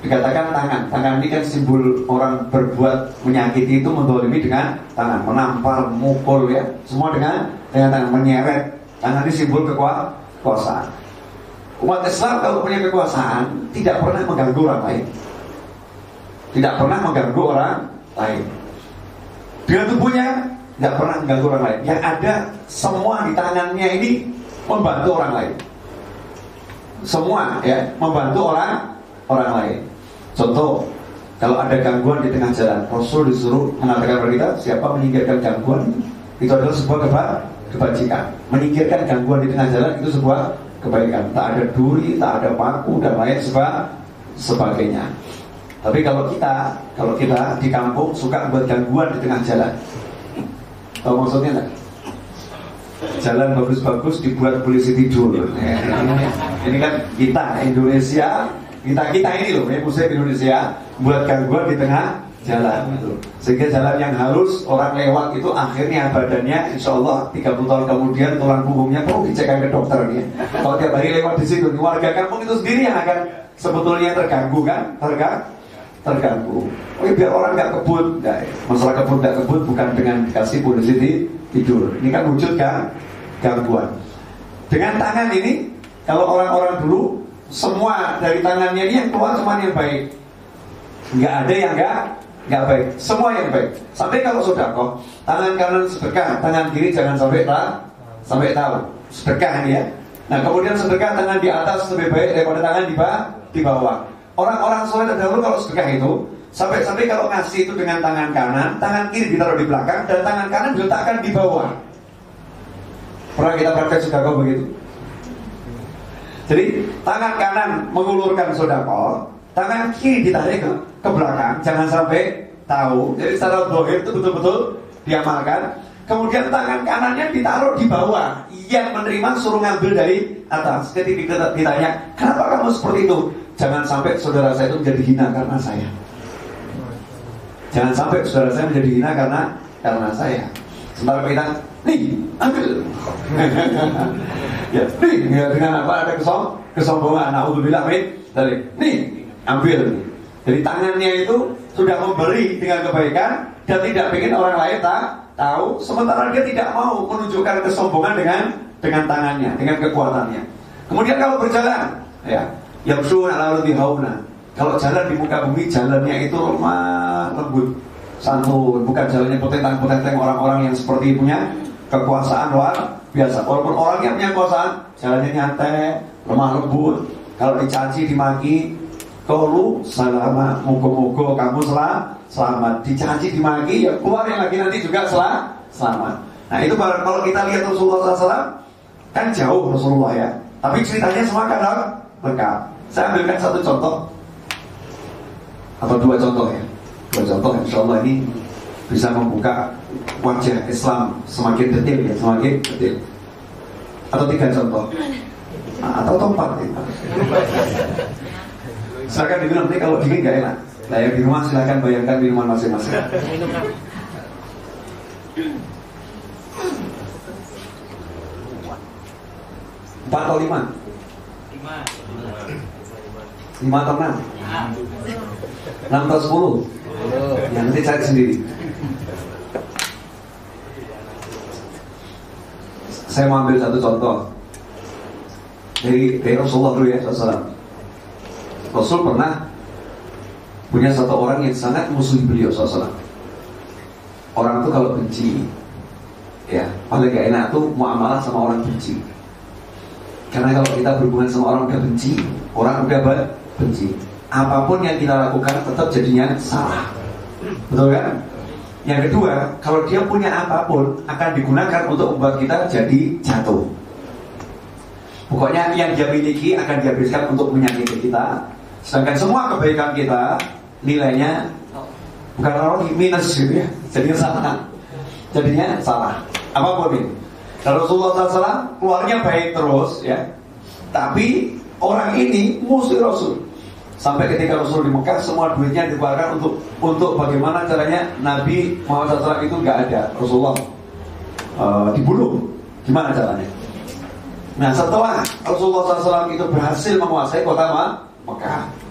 Dikatakan tangan, tangan ini kan simbol orang berbuat menyakiti itu mendolimi dengan tangan, menampar, mukul ya, semua dengan dengan tangan menyeret. Tangan ini simbol kekuasaan. Umat Islam kalau punya kekuasaan tidak pernah mengganggu orang lain, tidak pernah mengganggu orang lain. Dengan tubuhnya tidak pernah mengganggu orang lain. Yang ada semua di tangannya ini membantu orang lain semua ya membantu orang orang lain. Contoh, kalau ada gangguan di tengah jalan, Rasul disuruh mengatakan kepada kita siapa menyingkirkan gangguan itu adalah sebuah keba kebajikan. Menyingkirkan gangguan di tengah jalan itu sebuah kebaikan. Tak ada duri, tak ada paku dan lain seba sebagainya. Tapi kalau kita, kalau kita di kampung suka buat gangguan di tengah jalan, tahu maksudnya enggak? jalan bagus-bagus dibuat polisi tidur. ini kan kita Indonesia, kita kita ini loh, ya muslim Indonesia buat gangguan di tengah jalan gitu. Sehingga jalan yang halus orang lewat itu akhirnya badannya insya Allah 30 tahun kemudian tulang punggungnya perlu dicek ke dokter nih. Kalau tiap hari lewat di situ, warga kampung itu sendiri yang akan sebetulnya terganggu kan, terganggu terganggu. Oke, biar orang nggak kebut, nah, masalah kebut nggak kebut bukan dengan dikasih polisi tidur. Ini kan wujud kan gangguan. Dengan tangan ini, kalau orang-orang dulu semua dari tangannya yang keluar cuma yang baik. Nggak ada yang nggak nggak baik. Semua yang baik. Sampai kalau sudah kok tangan kanan sedekah, tangan kiri jangan sampai tak sampai tahu sedekah ya. Nah kemudian sedekah tangan di atas lebih baik daripada tangan di bawah. Di bawah. Orang-orang soleh dahulu kalau sedekah itu Sampai-sampai kalau ngasih itu dengan tangan kanan, tangan kiri ditaruh di belakang, dan tangan kanan diletakkan di bawah. Pernah kita praktek sodako begitu? Jadi tangan kanan mengulurkan sodako, tangan kiri ditarik ke, ke belakang, jangan sampai tahu. Jadi secara bohir itu betul-betul diamalkan. Kemudian tangan kanannya ditaruh di bawah. Yang menerima suruh ngambil dari atas. Jadi ditanya, kenapa kamu seperti itu? Jangan sampai saudara saya itu menjadi hina karena saya. Jangan sampai saudara saya menjadi hina karena karena saya. Sementara kita, nih, ambil. ya, nih, dengan apa ada kesom, kesombongan. Alhamdulillah, min, dari, nih, ambil. Jadi tangannya itu sudah memberi dengan kebaikan dan tidak ingin orang lain tak tahu. Sementara dia tidak mau menunjukkan kesombongan dengan dengan tangannya, dengan kekuatannya. Kemudian kalau berjalan, ya, yang sunnah lalu dihauna kalau jalan di muka bumi, jalannya itu lemah, lembut, santun, bukan jalannya potentang-potentang orang-orang yang seperti punya kekuasaan luar biasa. Walaupun orang yang punya kekuasaan, jalannya nyantai, lemah lembut. Kalau dicaci, dimaki, kalau selama mogo-mogo kamu selam, selamat. Dicaci, dimaki, ya keluar yang lagi nanti juga selam, selamat. Nah itu kalau kita lihat Rasulullah SAW, kan jauh Rasulullah ya. Tapi ceritanya semua kan lengkap. Saya ambilkan satu contoh atau dua contoh ya dua contoh insya Allah ini bisa membuka wajah Islam semakin detail ya semakin detail atau tiga contoh nah, atau empat ya. Silakan dibilang nanti kalau dingin gak enak Nah yang di rumah silahkan bayangkan minuman masing-masing. Empat atau lima? Lima. Lima atau enam? Enam atau sepuluh? Ya nanti cari sendiri. Saya mau ambil satu contoh dari, dari Rasulullah dulu ya, Rasulullah. Rasul pernah punya satu orang yang sangat musuhi beliau SAW. Orang itu kalau benci, ya paling gak enak tuh muamalah sama orang benci. Karena kalau kita berhubungan sama orang udah benci, orang udah benci, apa pun yang kita lakukan tetap jadinya salah. Betul kan? Yang kedua, kalau dia punya apa pun akan digunakan untuk membuat kita jadi jatuh. Pokoknya yang dia miliki akan dihabiskan untuk menyakiti kita. Sedangkan semua kebaikan kita nilainya bukan orang minus gitu ya. Jadinya salah. Jadinya salah. Apa pun ini. Kalau Rasulullah SAW keluarnya baik terus ya. Tapi orang ini musuh Rasul sampai ketika Rasul di Mekah semua duitnya dikeluarkan untuk untuk bagaimana caranya Nabi Muhammad SAW itu nggak ada Rasulullah uh, dibunuh gimana caranya nah setelah Rasulullah SAW itu berhasil menguasai kota Mekah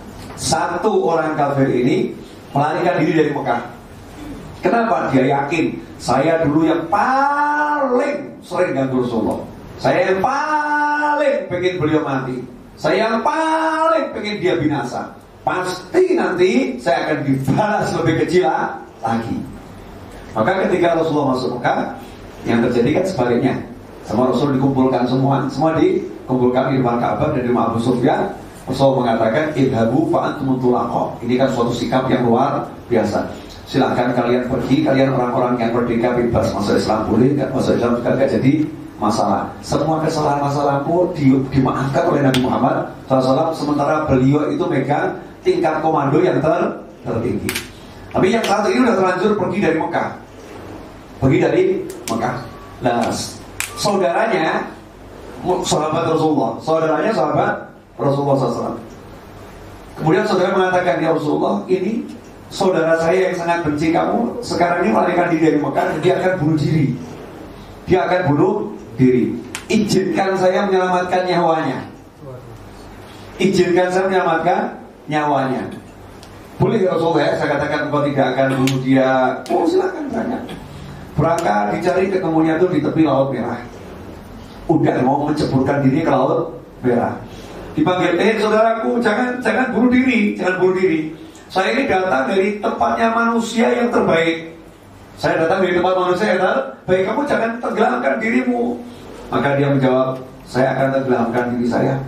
satu orang kafir ini melarikan diri dari Mekah. Kenapa? Dia yakin saya dulu yang paling sering ganggu Rasulullah. Saya yang paling pengen beliau mati. Saya yang paling pengen dia binasa. Pasti nanti saya akan dibalas lebih kecil lagi. Maka ketika Rasulullah masuk Mekah, yang terjadi kan sebaliknya. Sama Rasul dikumpulkan semua, semua dikumpulkan di depan Ka'bah dan di rumah Abu Sufyan Rasul mengatakan idhabu fa'antum. Ini kan suatu sikap yang luar biasa. Silahkan kalian pergi, kalian orang-orang yang merdeka bebas masuk Islam boleh, nggak masuk Islam juga nggak jadi masalah. Semua kesalahan masalahmu di, dimaafkan oleh Nabi Muhammad SAW. Sementara beliau itu megang tingkat komando yang ter, tertinggi. Tapi yang satu ini sudah terlanjur pergi dari Mekah. Pergi dari Mekah. Nah, saudaranya sahabat Rasulullah, saudaranya sahabat Rasulullah SAW. Kemudian saudara mengatakan, ya Rasulullah, ini saudara saya yang sangat benci kamu, sekarang ini melarikan diri dari Mekah, dia akan bunuh diri. Dia akan bunuh diri. Izinkan saya menyelamatkan nyawanya. Izinkan saya menyelamatkan nyawanya. Boleh ya Rasulullah ya, saya katakan engkau tidak akan bunuh dia. Oh silakan tanya. Berangkat dicari ketemunya itu di tepi laut merah. Udah mau menceburkan diri ke laut merah dipanggil, eh saudaraku jangan jangan bunuh diri, jangan bunuh diri. Saya ini datang dari tempatnya manusia yang terbaik. Saya datang dari tempat manusia yang terbaik. Kamu jangan tenggelamkan dirimu. Maka dia menjawab, saya akan tenggelamkan diri saya.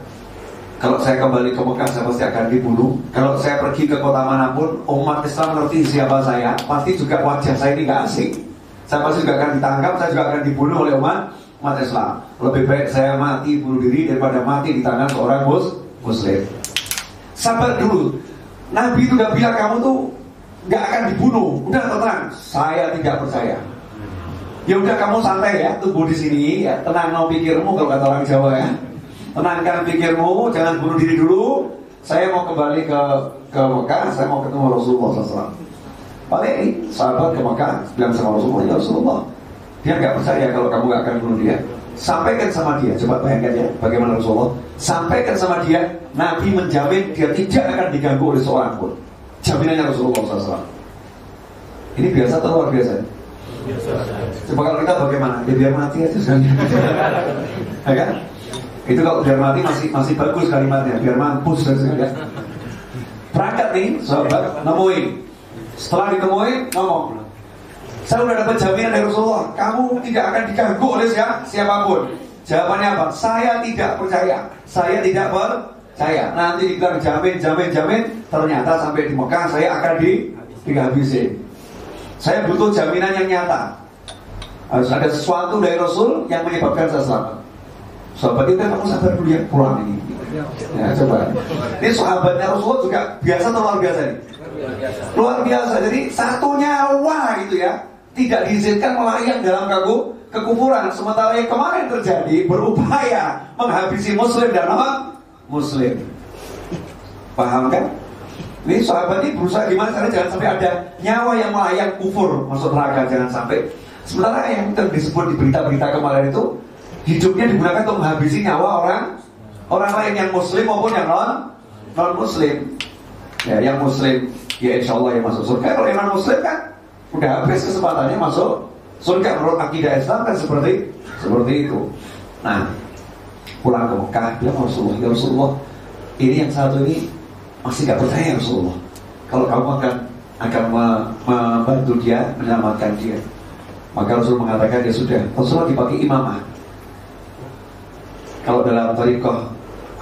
Kalau saya kembali ke Mekah, saya pasti akan dibunuh. Kalau saya pergi ke kota mana pun, umat Islam ngerti siapa saya, pasti juga wajah saya ini gak asing. Saya pasti juga akan ditangkap, saya juga akan dibunuh oleh umat umat Islam. Lebih baik saya mati bunuh diri daripada mati di tangan seorang mus muslim. Sabar dulu. Nabi itu udah bilang kamu tuh nggak akan dibunuh. Udah tenang. Saya tidak percaya. Ya udah kamu santai ya, tunggu di sini ya. Tenang mau pikirmu kalau kata orang Jawa ya. Tenangkan pikirmu, jangan bunuh diri dulu. Saya mau kembali ke ke Mekah, saya mau ketemu Rasulullah SAW. Paling sahabat ke Mekah bilang sama Rasulullah, ya Rasulullah, dia nggak percaya kalau kamu nggak akan bunuh dia. Sampaikan sama dia, coba bayangkan ya, bagaimana Rasulullah. Sampaikan sama dia, Nabi menjamin dia tidak akan diganggu oleh seorang pun. Jaminannya Rasulullah SAW. Ini biasa atau luar biasa? Biasa. Coba kalau kita bagaimana? Ya biar mati aja ya kan? Itu kalau biar mati masih masih bagus kalimatnya, biar mampus dan sebagainya. Berangkat nih, sahabat, nemuin. Setelah ditemuin, ngomong, saya udah dapat jaminan dari Rasulullah, kamu tidak akan diganggu oleh siapa, siapa pun. Jawabannya apa? Saya tidak percaya. Saya tidak percaya. Nanti dibilang jamin, jamin, jamin. Ternyata sampai di Mekah saya akan di dihabisin. Saya butuh jaminan yang nyata. Harus ada sesuatu dari Rasul yang menyebabkan saya selamat. Sahabat itu kamu sabar dulu ya pulang ini. Ya coba. Ini sahabatnya Rasulullah juga biasa atau luar biasa nih? Luar biasa. Jadi satu nyawa gitu ya tidak diizinkan melayang dalam kagu kekufuran. Sementara yang kemarin terjadi berupaya menghabisi muslim dan non muslim. Paham kan? Ini sahabat ini berusaha gimana caranya jangan sampai ada nyawa yang melayang kufur masuk neraka jangan sampai. Sementara yang disebut di berita-berita kemarin itu hidupnya digunakan untuk menghabisi nyawa orang orang lain yang muslim maupun yang non non muslim. Ya, yang muslim ya insya Allah yang masuk surga. Kalau yang non muslim kan udah habis kesempatannya masuk surga menurut akidah Islam kan seperti seperti itu. Nah, pulang ke Mekah bilang Rasulullah, ya Rasulullah, ini yang satu ini masih gak percaya Rasulullah. Kalau kamu akan akan membantu dia, menyelamatkan dia. Maka Rasul mengatakan ya sudah, Rasulullah dipakai imamah. Kalau dalam tarikoh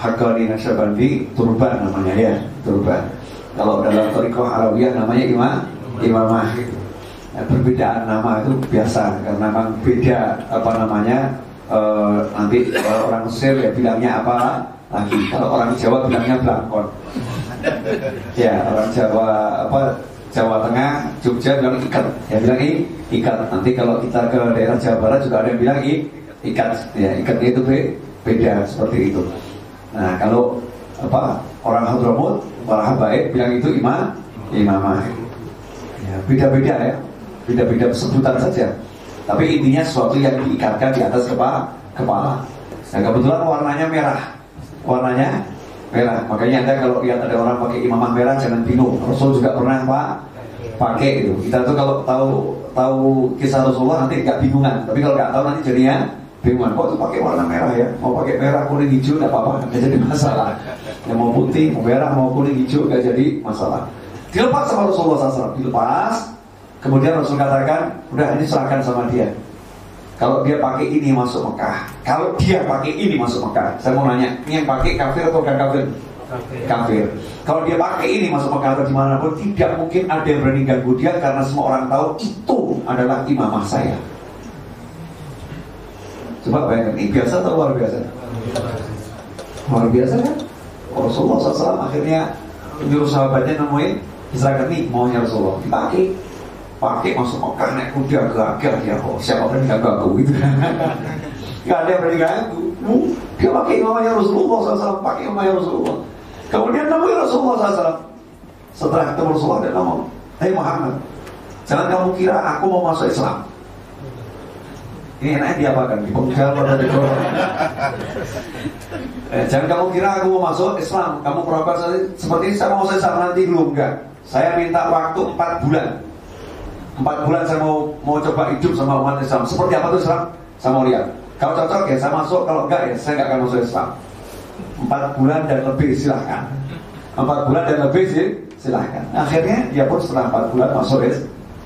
Hakani Nasyabandi, turban namanya ya, turban. Kalau dalam tarikoh Arabiyah namanya imam, imamah. Perbedaan nama itu biasa karena memang beda apa namanya uh, nanti uh, orang Mesir ya bilangnya apa lagi? Kalau orang Jawa bilangnya belangkon ya orang Jawa apa Jawa Tengah Jogja bilang ikat. Ya bilang ikat. Nanti kalau kita ke daerah Jawa Barat juga ada yang bilang ikat. Ya ikatnya itu beda seperti itu. Nah kalau apa orang Hadramut orang baik bilang itu imam imamah. Ya beda-beda ya. Beda-beda sebutan saja tapi intinya sesuatu yang diikatkan di atas kepala kepala nah kebetulan warnanya merah warnanya merah. Makanya anda kalau lihat ada orang pakai imamah merah jangan bingung. Rasul juga pernah pak pakai itu. Kita tuh kalau tahu tahu kisah Rasulullah nanti nggak bingungan. Tapi kalau nggak tahu nanti jadinya bingungan. Kok tuh pakai warna merah ya? Mau pakai merah, kuning, hijau nggak apa-apa, nggak jadi masalah. Yang mau putih, mau merah, mau kuning, hijau nggak jadi masalah. Dilepas sama Rasulullah SAW, dilepas. Kemudian Rasul katakan, udah ini serahkan sama dia. Kalau dia pakai ini masuk Mekah. Kalau dia pakai ini masuk Mekah. Saya mau nanya, ini yang pakai kafir atau bukan kafir? Kafir. kafir. Kalau dia pakai ini masuk Mekah atau di mana pun, tidak mungkin ada yang berani ganggu dia karena semua orang tahu itu adalah imamah saya. Coba bayangkan, ini biasa atau luar biasa? Luar biasa kan? Rasulullah SAW akhirnya menyuruh sahabatnya nemuin Israel nih maunya Rasulullah dipakai pakai masuk Mekah naik kuda gagah ya kok siapa berani ganggu aku gitu? Gak ada yang berani ganggu dia pakai imamnya Rasulullah SAW pakai imamnya Rasulullah. Kemudian namanya Rasulullah SAW setelah ketemu Rasulullah dia ngomong Hei Muhammad jangan kamu kira aku mau masuk Islam. Ini enaknya diapakan di penggal atau di eh, jangan kamu kira aku mau masuk Islam. Kamu pura seperti saya mau masuk Islam nanti belum enggak. Saya minta waktu 4 bulan Empat bulan saya mau mau coba hidup sama umat Islam. Seperti apa tuh Islam? Saya mau lihat. Kalau cocok ya saya masuk, kalau enggak ya saya enggak akan masuk Islam. Empat bulan dan lebih silahkan. Empat bulan dan lebih sih silahkan. Akhirnya dia pun setelah empat bulan masuk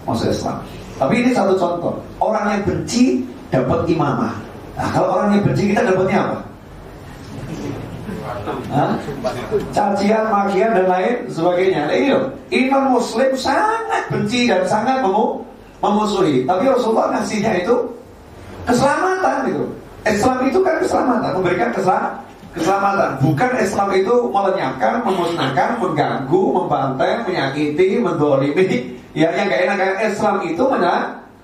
masuk Islam. Tapi ini satu contoh. Orang yang benci dapat imamah. Nah, kalau orang yang benci kita dapatnya apa? Cacian, makian dan lain sebagainya. Nah, ini loh, non Muslim sangat benci dan sangat memu memusuhi. Tapi Rasulullah ngasihnya itu keselamatan itu. Islam itu kan keselamatan, memberikan keselamatan. Bukan Islam itu melenyapkan, memusnahkan, mengganggu, membantai, menyakiti, mendolimi. Ya yang gak enak kayak Islam itu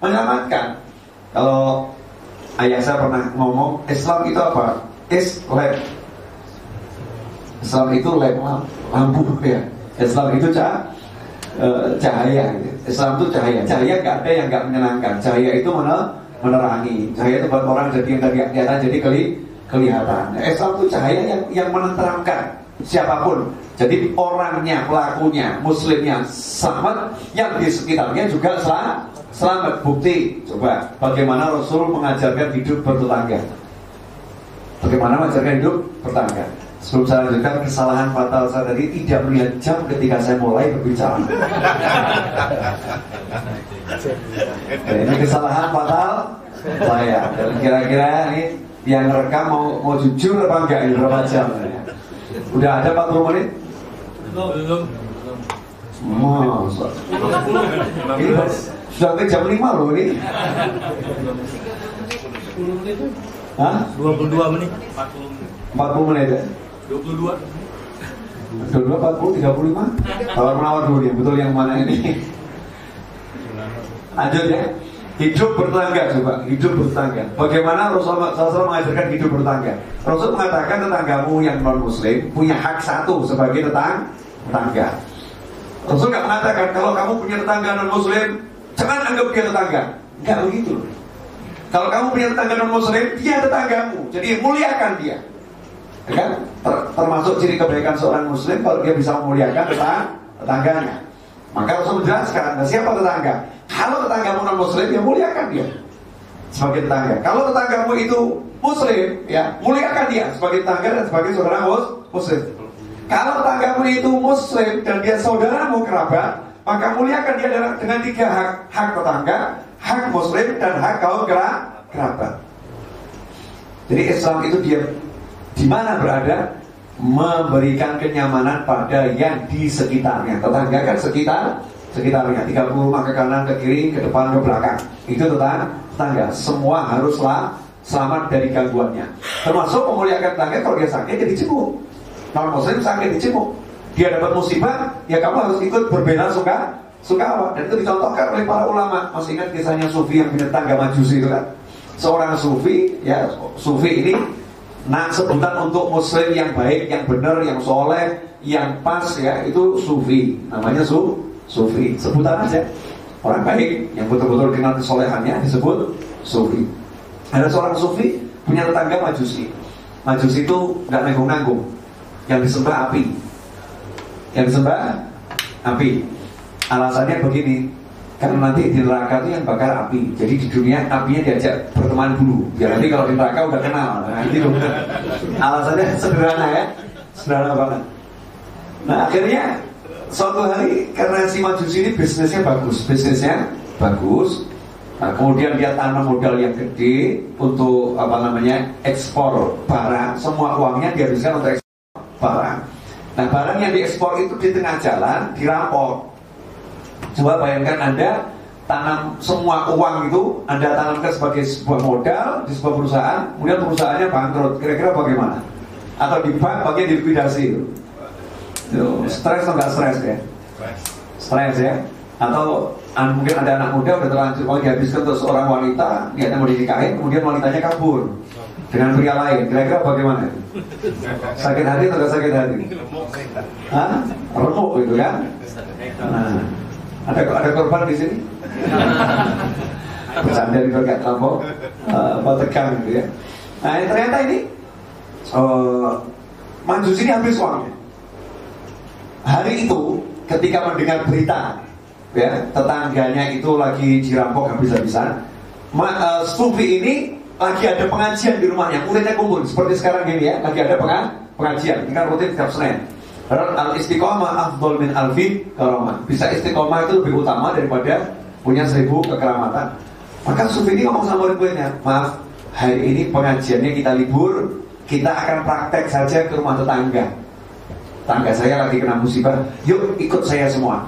menyelamatkan. Kalau ayah saya pernah ngomong, Islam itu apa? Islam Islam itu lampu ya. Islam itu cah, cahaya. Islam itu cahaya. Cahaya nggak ada yang nggak menyenangkan. Cahaya itu mana menerangi. Cahaya itu buat orang jadi yang tadi kelihatan jadi keli, kelihatan. Islam itu cahaya yang yang menenteramkan siapa pun. Jadi orangnya, pelakunya, muslimnya selamat, yang di sekitarnya juga selamat. Selamat bukti. Coba bagaimana Rasul mengajarkan hidup bertetangga. Bagaimana mengajarkan hidup bertetangga. Sebelum saya lanjutkan kesalahan fatal saya tadi tidak melihat jam ketika saya mulai berbicara. ya, ini kesalahan fatal saya. Dan kira-kira ini yang rekam mau mau jujur apa enggak ini berapa jam? Udah ada 40 menit? Belum. Masa. Ini sudah jam 5 loh ini. Hah? 22 menit. 40 menit ya? 22 22, 40, 35 Tawar menawar dulu nih, betul yang mana ini Lanjut ya Hidup bertangga coba, hidup bertangga Bagaimana Rasulullah SAW mengajarkan hidup bertangga Rasul mengatakan tetanggamu yang non muslim Punya hak satu sebagai tetang, tetangga Rasul nggak mengatakan kalau kamu punya tetangga non muslim jangan anggap dia tetangga. Enggak begitu. Kalau kamu punya tetangga non muslim dia tetanggamu. Jadi muliakan dia. Kan? Ter termasuk ciri kebaikan seorang muslim kalau dia bisa memuliakan tetang tetangganya. Maka Rasul menjelaskan, nah, siapa tetangga? Kalau tetanggamu non muslim ya muliakan dia sebagai tetangga. Kalau tetanggamu itu muslim, ya muliakan dia sebagai tetangga dan sebagai saudara muslim. Kalau tetanggamu itu muslim dan dia saudaramu kerabat, maka muliakan dia dengan tiga hak: hak tetangga, hak muslim dan hak kaum kerabat. Jadi Islam itu dia di mana berada memberikan kenyamanan pada yang di sekitarnya. Tetangga kan sekitar sekitarnya 30 rumah ke kanan, ke kiri, ke depan, ke belakang. Itu tetangga tetangga. Semua haruslah selamat dari gangguannya. Termasuk memuliakan tetangga kalau dia sakit jadi cemuk. Non muslim sakit dicemuk. Dia dapat musibah, ya kamu harus ikut berbela suka suka Dan itu dicontohkan oleh para ulama. Masih ingat kisahnya Sufi yang punya tetangga majusi itu kan? Seorang Sufi, ya Sufi ini Nah sebutan untuk muslim yang baik, yang benar, yang soleh, yang pas ya itu sufi. Namanya su, sufi. Sebutan aja. Orang baik yang betul-betul kenal kesolehannya disebut sufi. Ada seorang sufi punya tetangga majusi. Majusi itu nggak nanggung-nanggung. Yang disembah api. Yang disembah api. Alasannya begini, karena nanti di neraka itu yang bakar api. Jadi di dunia apinya diajak berteman dulu. Biar nanti kalau di neraka udah kenal. Nah, itu alasannya sederhana ya, sederhana banget. Nah akhirnya suatu hari karena si majusi ini bisnisnya bagus, bisnisnya bagus. Nah, kemudian dia tanam modal yang gede untuk apa namanya ekspor barang. Semua uangnya dihabiskan untuk ekspor barang. Nah barang yang diekspor itu di tengah jalan dirampok. Coba bayangkan Anda tanam semua uang itu Anda tanamkan sebagai sebuah modal di sebuah perusahaan, kemudian perusahaannya bangkrut. Kira-kira bagaimana? Atau di bank bagian likuidasi itu. Stres atau nggak stres ya? Stres ya? Atau mungkin ada anak muda udah terlanjur mau dihabiskan untuk seorang wanita, niatnya mau dinikahin, kemudian wanitanya kabur dengan pria lain. Kira-kira bagaimana? Sakit hati atau sakit hati? Hah? Remuk gitu kan? Nah, ada ada korban di sini? Bercanda di berkat terlampau uh, tegang gitu ya. Nah ternyata ini uh, Manjus ini habis uangnya. Hari itu ketika mendengar berita ya tetangganya itu lagi dirampok habis-habisan, uh, Sufi ini lagi ada pengajian di rumahnya, muridnya kumpul seperti sekarang gini ya, lagi ada pengajian, ini kan rutin setiap Senin. Al istiqomah afdol min alfi karamah. Bisa istiqomah itu lebih utama daripada punya seribu kekeramatan. Maka Sufi ini ngomong sama murid-muridnya, maaf, hari ini pengajiannya kita libur, kita akan praktek saja ke rumah tetangga. Tangga saya lagi kena musibah, yuk ikut saya semua.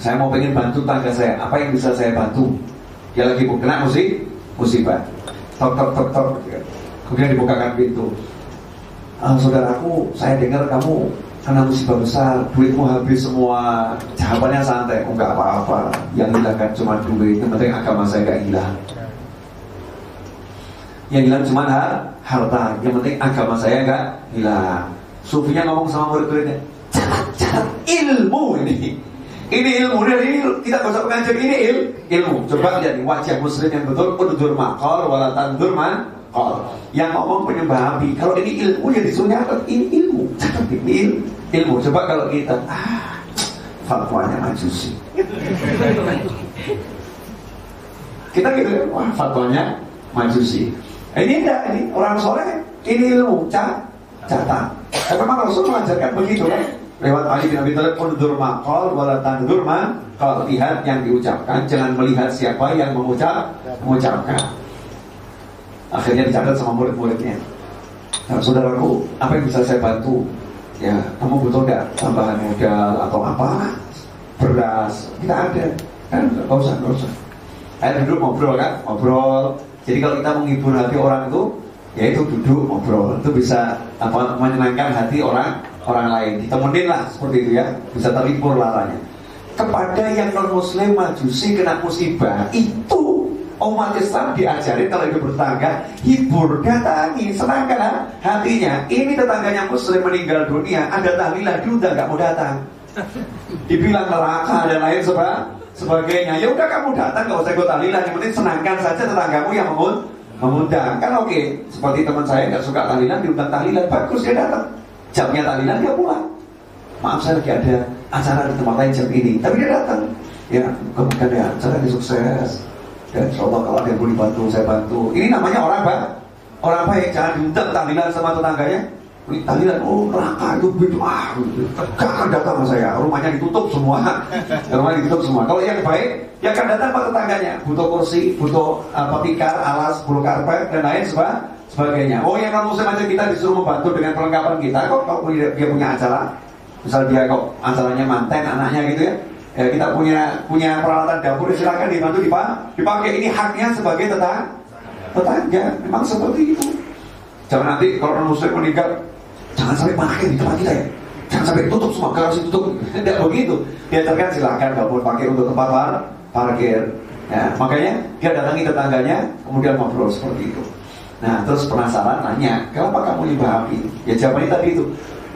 Saya mau pengen bantu tangga saya, apa yang bisa saya bantu? Dia lagi kena musik, musibah. Tok tok tok tok. Kemudian dibukakan pintu. Ah, saudaraku, saya dengar kamu karena musibah besar, duitmu habis semua. Jawabannya santai, enggak apa-apa. Yang hilang kan cuma duit, yang penting agama saya enggak hilang. Yang hilang cuma harta, yang penting agama saya enggak hilang. Sufinya ngomong sama murid-muridnya, jangan ilmu ini. Ini ilmu, ini kita gak usah ini il, ilmu. Coba lihat wajah muslim yang betul, udur makor, walatan durman, yang ngomong penyembah api. Kalau ini ilmu yang disuruh nyatet, ini ilmu. Catat ini ilmu. Coba kalau kita, ah, fatwanya majusi. kita gitu, wah fatwanya majusi. Ini enggak, ini orang soleh, ini ilmu, catat. catat. Tapi memang Rasul mengajarkan begitu kan? Lewat Ali bin Abi Thalib undur maqal wala tandur ma kalau lihat yang diucapkan jangan melihat siapa yang mengucap mengucapkan akhirnya dicatat sama murid-muridnya nah, saudaraku apa yang bisa saya bantu ya kamu butuh nggak tambahan modal atau apa? Beras kita ada. Kan nggak usah nggak usah. Ayo duduk ngobrol kan? Ngobrol. Jadi kalau kita menghibur hati orang itu ya itu duduk ngobrol. Itu bisa apa menyenangkan hati orang orang lain. Ditemenin lah seperti itu ya. Bisa terhibur laranya. Kepada yang non muslim majusi kena musibah itu umat Islam diajari kalau hidup bertangga hibur datangi senangkan hatinya ini tetangganya muslim meninggal dunia ada tahlilan dia udah nggak mau datang. Dibilang neraka dan lain sebagainya. Ya udah kamu datang nggak usah ikut tahlilan, yang penting senangkan saja tetanggamu yang mengundang mengundang. Kan oke seperti teman saya nggak suka tahlilan diundang tahlilan bagus dia datang. Jamnya tahlilan dia pulang. Maaf saya lagi ada acara di tempat lain jam ini tapi dia datang. Ya kemudian ya acara ini sukses dan insya Allah kalau ada yang boleh bantu saya bantu. Ini namanya orang baik orang baik jangan diundang tahlilan sama tetangganya. Tahlilan oh neraka itu begitu. Ah akan datang sama saya. Rumahnya ditutup semua. Rumahnya ditutup semua. Kalau yang baik ya akan datang sama tetangganya. Butuh kursi butuh apa tikar alas bulu karpet dan lain sebagainya. Oh yang non muslim aja kita disuruh membantu dengan perlengkapan kita kok. Kalau dia punya acara. Misal dia kok acaranya manten anaknya gitu ya ya kita punya punya peralatan dapur silakan dibantu dipakai ini haknya sebagai tetangga tetangga memang seperti itu jangan nanti kalau non muslim meninggal Jangan sampai parkir di tempat kita ya. Jangan sampai tutup semua, garasi tutup. Tidak begitu. Diajarkan silakan pun pakai untuk tempat par parkir. Ya, makanya dia datangi tetangganya, kemudian ngobrol seperti itu. Nah, terus penasaran nanya, kenapa kamu nyembah api? Ya jawabannya tadi itu.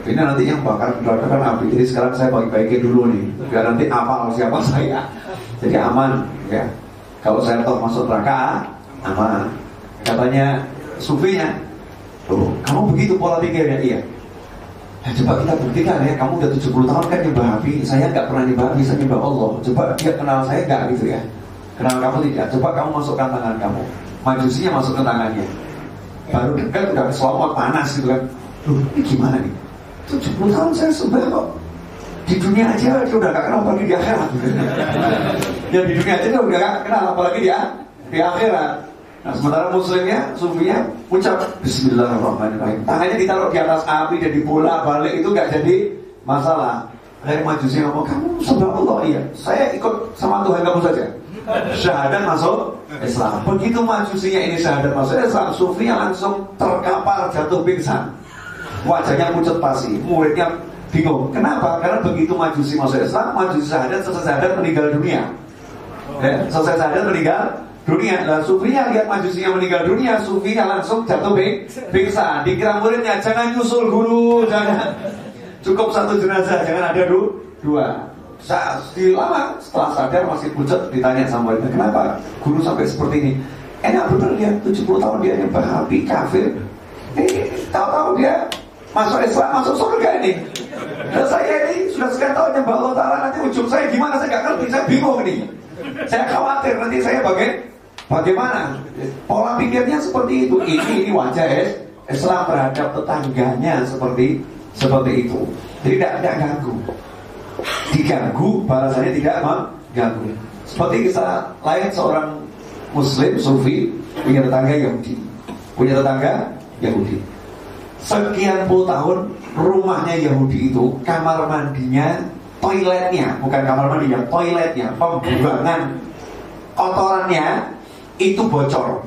Ini nanti yang neraka kan api. Jadi sekarang saya bagi-bagi dulu nih, biar nanti apa siapa saya. Jadi aman, ya. Kalau saya toh masuk neraka, aman. Katanya sufinya, Loh, kamu begitu pola pikirnya? Iya. Ya, coba kita buktikan ya, kamu udah 70 tahun kan nyembah api, saya nggak pernah nyembah api, saya nyembah Allah. Coba dia kenal saya nggak gitu ya? Kenal kamu tidak? Coba kamu masukkan tangan kamu, majusinya masuk ke tangannya. Baru dekat udah selawat panas gitu kan. Loh, ini gimana nih? 70 tahun saya sembah. Di dunia aja dia udah gak kenal apalagi di akhirat. ya di dunia aja udah gak kenal apalagi di, di akhirat. Nah, sementara muslimnya, sufinya ucap Bismillahirrahmanirrahim. Tangannya ditaruh di atas api dan dibola balik itu nggak jadi masalah. Dari majusi ngomong, kamu sembah Allah iya. Saya ikut sama Tuhan kamu saja. Syahadat masuk Islam. Begitu majusinya ini syahadat masuk Islam, sufinya langsung terkapar jatuh pingsan. Wajahnya pucat pasi, muridnya bingung. Kenapa? Karena begitu majusi masuk Islam, majusi syahadat, selesai syahadat meninggal dunia. Ya, selesai syahadat meninggal dunia. Lah sufinya lihat majusinya meninggal dunia, sufinya langsung jatuh pingsan. Dikira muridnya jangan nyusul guru, jangan cukup satu jenazah, jangan ada du dua. Saat lama setelah sadar masih pucat ditanya sama muridnya kenapa guru sampai seperti ini. Enak bener dia 70 tahun dia nyembah api kafir. Ini tahu-tahu dia masuk Islam masuk surga ini. Dan saya ini sudah sekian tahun nyembah Allah Taala nanti ujung saya gimana saya gak ngerti saya bingung ini. Saya khawatir nanti saya bagai Bagaimana? Pola pikirnya seperti itu. Ini ini wajah es Islam terhadap tetangganya seperti seperti itu. Jadi tidak tidak ganggu. Diganggu, balasannya tidak mengganggu. Seperti kisah lain seorang Muslim Sufi punya tetangga Yahudi, punya tetangga Yahudi. Sekian puluh tahun rumahnya Yahudi itu kamar mandinya, toiletnya, bukan kamar mandinya, toiletnya, pembuangan kotorannya itu bocor.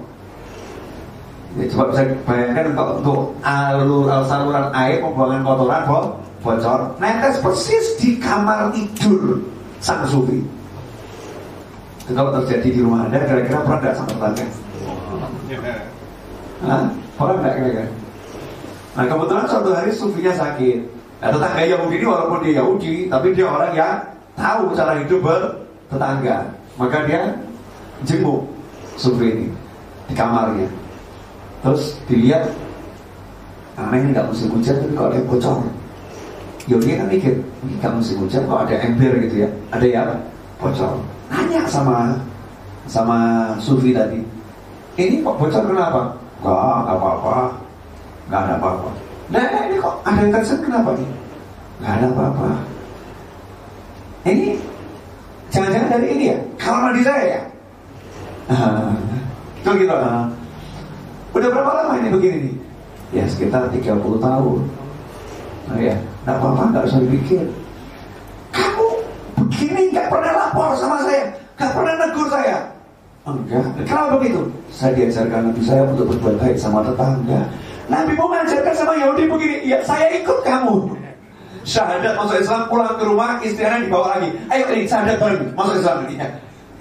Ya, coba bisa bayangkan untuk, untuk alur saluran air pembuangan kotoran bo, bocor, netes persis di kamar tidur sang sufi. Itu kalau terjadi di rumah anda, kira-kira pernah nggak sama tetangga? Hah? Pernah nggak kira-kira? Nah kebetulan suatu hari sufinya sakit. Nah, tetangga Yahudi ini walaupun dia Yahudi, tapi dia orang yang tahu cara hidup bertetangga. Maka dia jenguk survei ini di kamarnya. Terus dilihat aneh nggak musim hujan tapi kok ada yang bocor. Ya dia kan mikir ini nggak musim hujan kok ada ember gitu ya? Ada ya bocor. Nanya sama sama Sufi tadi ini kok bocor kenapa? Enggak, enggak apa-apa Enggak ada apa-apa Nah ini kok ada yang tersen kenapa nih Enggak ada apa-apa Ini Jangan-jangan dari ini ya Kalau mandi saya ya itu gitu. Uh, udah berapa lama ini begini nih? Ya sekitar 30 tahun. Nah ya, nggak apa-apa, nggak usah dipikir. Kamu begini nggak pernah lapor sama saya, nggak pernah negur saya. Enggak. Kenapa begitu? Saya diajarkan Nabi saya untuk berbuat baik sama tetangga. Nabi mau mengajarkan sama Yahudi begini, ya saya ikut kamu. Syahadat masuk Islam, pulang ke rumah, istrinya dibawa lagi. Ayo ini syahadat bareng, masuk Islam. Ya.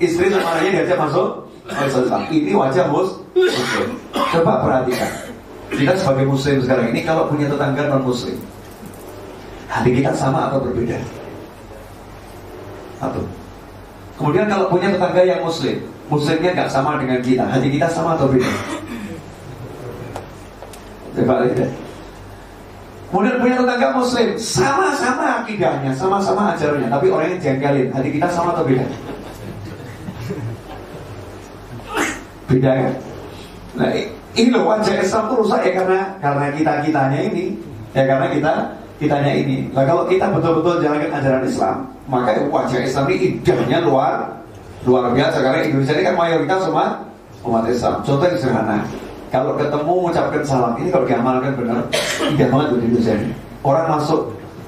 Istri sama anaknya diajak masuk ini wajah muslim. Coba perhatikan. Kita sebagai muslim sekarang ini kalau punya tetangga non muslim, hati kita sama atau berbeda? Satu. Kemudian kalau punya tetangga yang muslim, muslimnya nggak sama dengan kita, hati kita sama atau beda? Kemudian punya tetangga muslim, sama-sama akidahnya, sama-sama ajarannya, tapi orang yang jengkelin, hati kita sama atau beda? Beda ya? Nah, ini loh wajah Islam itu rusak ya karena karena kita kitanya ini, ya karena kita kitanya ini. Nah kalau kita betul-betul jalankan ajaran Islam, maka wajah Islam ini indahnya luar luar biasa karena Indonesia ini kan mayoritas semua umat Islam. Contoh yang sederhana, kalau ketemu mengucapkan salam ini kalau diamalkan benar, indah banget di Indonesia ini. Orang masuk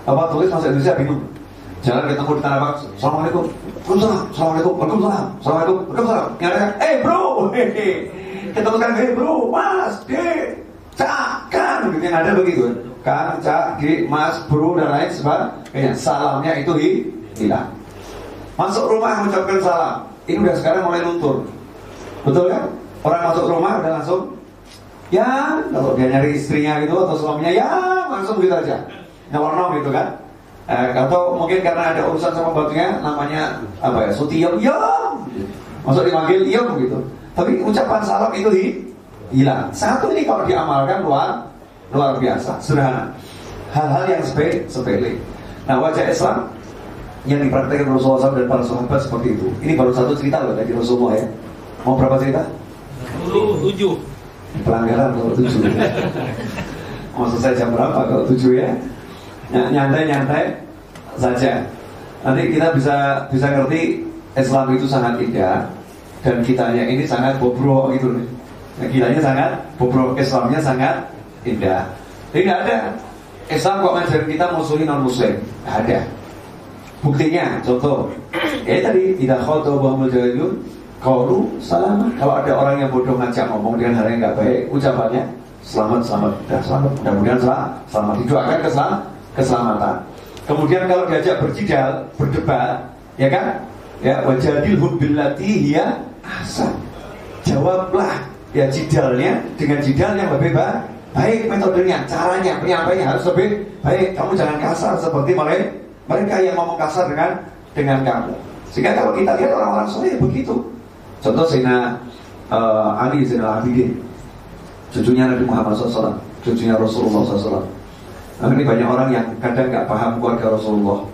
apa tulis masuk Indonesia bingung. Jalan ketemu di tanah abang, Assalamualaikum, Waalaikumsalam, Assalamualaikum, Waalaikumsalam, Assalamualaikum, Waalaikumsalam. Ada, eh bro, hehe. Ketemu kan, eh bro, mas, dek, cak, gitu yang ada begitu. Kan, cak, di, mas, bro, dan lain sebagainya. Salamnya itu hilang. Masuk rumah mengucapkan salam. Ini udah sekarang mulai luntur. Betul kan? Orang masuk rumah udah langsung ya kalau dia nyari istrinya gitu atau suaminya ya langsung gitu aja. Nyolong gitu kan. Eh, atau mungkin karena ada urusan sama batunya namanya apa ya sutiyom ya masuk dipanggil iya gitu. Tapi ucapan salam itu hi, hilang. Satu ini kalau diamalkan luar luar biasa sederhana. Hal-hal yang sepele sepele. Nah wajah Islam yang dipraktekkan Rasulullah SAW dan para sahabat seperti itu. Ini baru satu cerita loh dari Rasulullah ya. Mau berapa cerita? Tujuh pelanggaran kalau tujuh mau selesai jam berapa kalau tujuh ya nyantai-nyantai saja. Nanti kita bisa bisa ngerti Islam itu sangat indah dan kitanya ini sangat bobrok gitu nih. Nah, kitanya sangat bobrok, Islamnya sangat indah. Tidak ada Islam kok ngajarin kita musuhin non muslim. Ada. Buktinya, contoh, ya tadi tidak bahwa jahilun Kaulu salam. Kalau ada orang yang bodoh ngajak ngomong dengan hal yang nggak baik, ucapannya selamat, selamat, sudah selamat. Mudah-mudahan selamat, selamat. Didoakan keselamatan keselamatan. Kemudian kalau diajak berjidal, berdebat, ya kan? Ya, wajadil hubillati hiya asal. Jawablah ya jidalnya dengan jidal yang lebih baik. Baik metodenya, caranya, penyampaiannya harus lebih baik. Kamu jangan kasar seperti mereka mereka yang ngomong kasar dengan dengan kamu. Sehingga kalau kita lihat orang-orang soleh begitu. Contoh Sina uh, Ali Zainal Abidin, cucunya Nabi Muhammad SAW, cucunya Rasulullah SAW. Nah, ini banyak orang yang kadang nggak paham keluarga Rasulullah.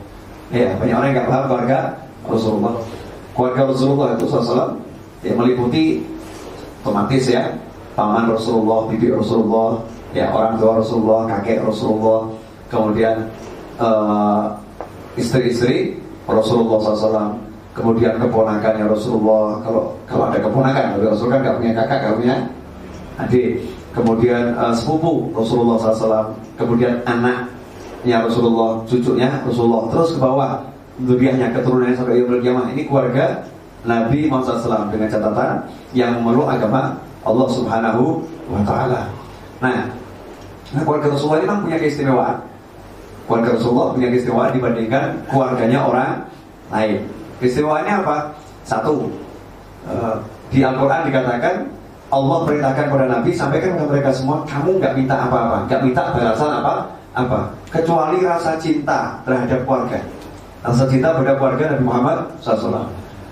Ya, banyak orang yang nggak paham keluarga Rasulullah. Keluarga Rasulullah itu SAW ya meliputi otomatis ya paman Rasulullah, bibi Rasulullah, ya orang tua Rasulullah, kakek Rasulullah, kemudian uh, istri-istri Rasulullah SAW, kemudian keponakannya Rasulullah. Kalau kalau ada keponakan, tapi Rasul kan nggak punya kakak, nggak punya adik. Kemudian uh, sepupu Rasulullah SAW, kemudian anaknya Rasulullah, cucunya Rasulullah, terus ke bawah zuriyahnya keturunannya sampai yaumul kiamah. Ini keluarga Nabi Muhammad SAW dengan catatan yang memeluk agama Allah Subhanahu wa taala. Nah, nah keluarga Rasulullah ini memang punya keistimewaan. Keluarga Rasulullah punya keistimewaan dibandingkan keluarganya orang lain. Keistimewaannya apa? Satu, uh, di Al-Quran dikatakan Allah perintahkan kepada Nabi sampaikan kepada mereka semua kamu nggak minta apa-apa nggak minta balasan apa apa kecuali rasa cinta terhadap keluarga rasa cinta pada keluarga Nabi Muhammad SAW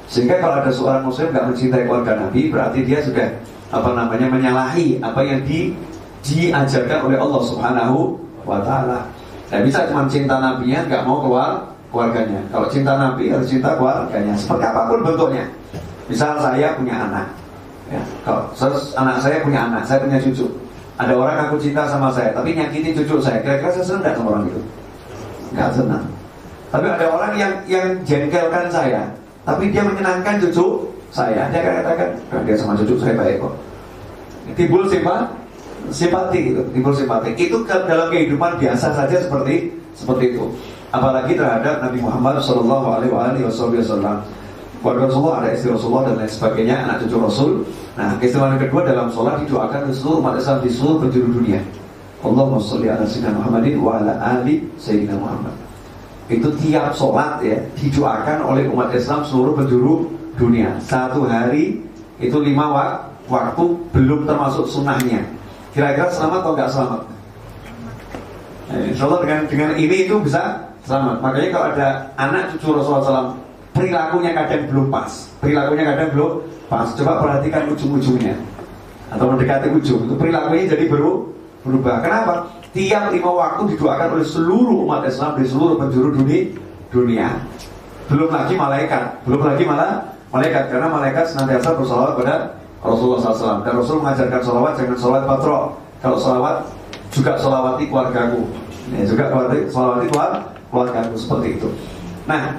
sehingga kalau ada seorang muslim nggak mencintai keluarga Nabi berarti dia sudah apa namanya menyalahi apa yang di, diajarkan oleh Allah Subhanahu wa taala. Tidak bisa cuma cinta Nabi nya nggak mau keluar keluarganya. Kalau cinta Nabi harus cinta keluarganya. Seperti apa pun bentuknya. Misal saya punya anak, Ya, kalau anak saya punya anak, saya punya cucu. Ada orang aku cinta sama saya, tapi nyakitin cucu saya. Kira-kira saya senang sama orang itu? Nggak senang. Tapi ada orang yang yang jengkelkan saya, tapi dia menyenangkan cucu saya. Dia katakan, dia sama cucu saya baik kok. Timbul simpati, simpati gitu, simpati. Itu dalam kehidupan biasa saja seperti seperti itu. Apalagi terhadap Nabi Muhammad Shallallahu Alaihi Wasallam keluarga Rasulullah, ada istri Rasulullah dan lain sebagainya, anak cucu Rasul. Nah, keistimewaan kedua dalam sholat didoakan seluruh umat Islam di seluruh penjuru dunia. Allahumma sholli ala sayyidina Muhammadin wa ala ali sayyidina Muhammad. Itu tiap sholat ya didoakan oleh umat Islam seluruh penjuru dunia. Satu hari itu lima wak waktu belum termasuk sunnahnya. Kira-kira selamat atau enggak selamat? Nah, insya Allah dengan dengan ini itu bisa selamat. Makanya kalau ada anak cucu Rasulullah SAW perilakunya kadang belum pas, perilakunya kadang belum pas. Coba perhatikan ujung-ujungnya atau mendekati ujung itu perilakunya jadi baru berubah. Kenapa? Tiap lima waktu didoakan oleh seluruh umat Islam di seluruh penjuru dunia, dunia. Belum lagi malaikat, belum lagi malah malaikat karena malaikat senantiasa bersolawat pada Rasulullah SAW dan Rasul mengajarkan solawat jangan solawat patro. Kalau solawat juga solawati keluargaku, ya, juga solawati keluarga, keluargaku seperti itu. Nah,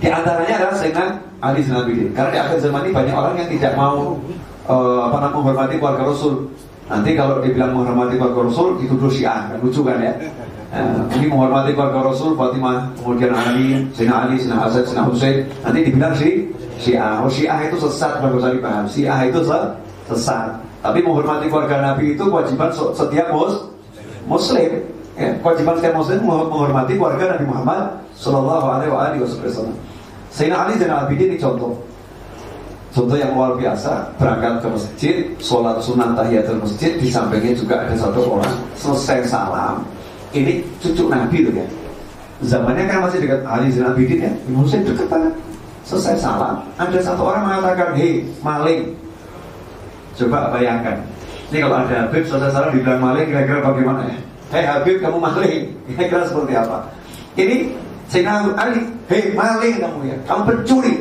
di antaranya adalah Sayyidina Ali Zainal Karena di akhir zaman ini banyak orang yang tidak mau uh, apa namanya menghormati keluarga Rasul. Nanti kalau dibilang menghormati keluarga Rasul dituduh Syiah kan lucu kan ya. Uh, ini menghormati keluarga Rasul Fatimah, kemudian Ali, Sina Ali, Sina Hasan, Sina Hussein. Nanti dibilang si Syiah. Oh Syiah itu sesat bagus saya paham. Syiah itu sesat. Tapi menghormati keluarga Nabi itu kewajiban setiap mus Muslim. Ya, kewajiban setiap Muslim menghormati keluarga Nabi Muhammad Sallallahu Alaihi Wasallam. Sayyidina Ali Zainal Abidin ini contoh. Contoh yang luar biasa, berangkat ke masjid, sholat sunnah tahiyatul masjid, di sampingnya juga ada satu orang, selesai salam. Ini cucu Nabi tuh ya. Zamannya kan masih dekat Ali Zainal Abidin ya, Hussein dekat banget. Selesai salam, ada satu orang mengatakan, hei maling. Coba bayangkan, ini kalau ada Habib selesai salam dibilang maling, kira-kira bagaimana ya? Hei Habib kamu maling, kira-kira seperti apa? Ini Sayyidina Ali, hei maling kamu ya, kamu pencuri.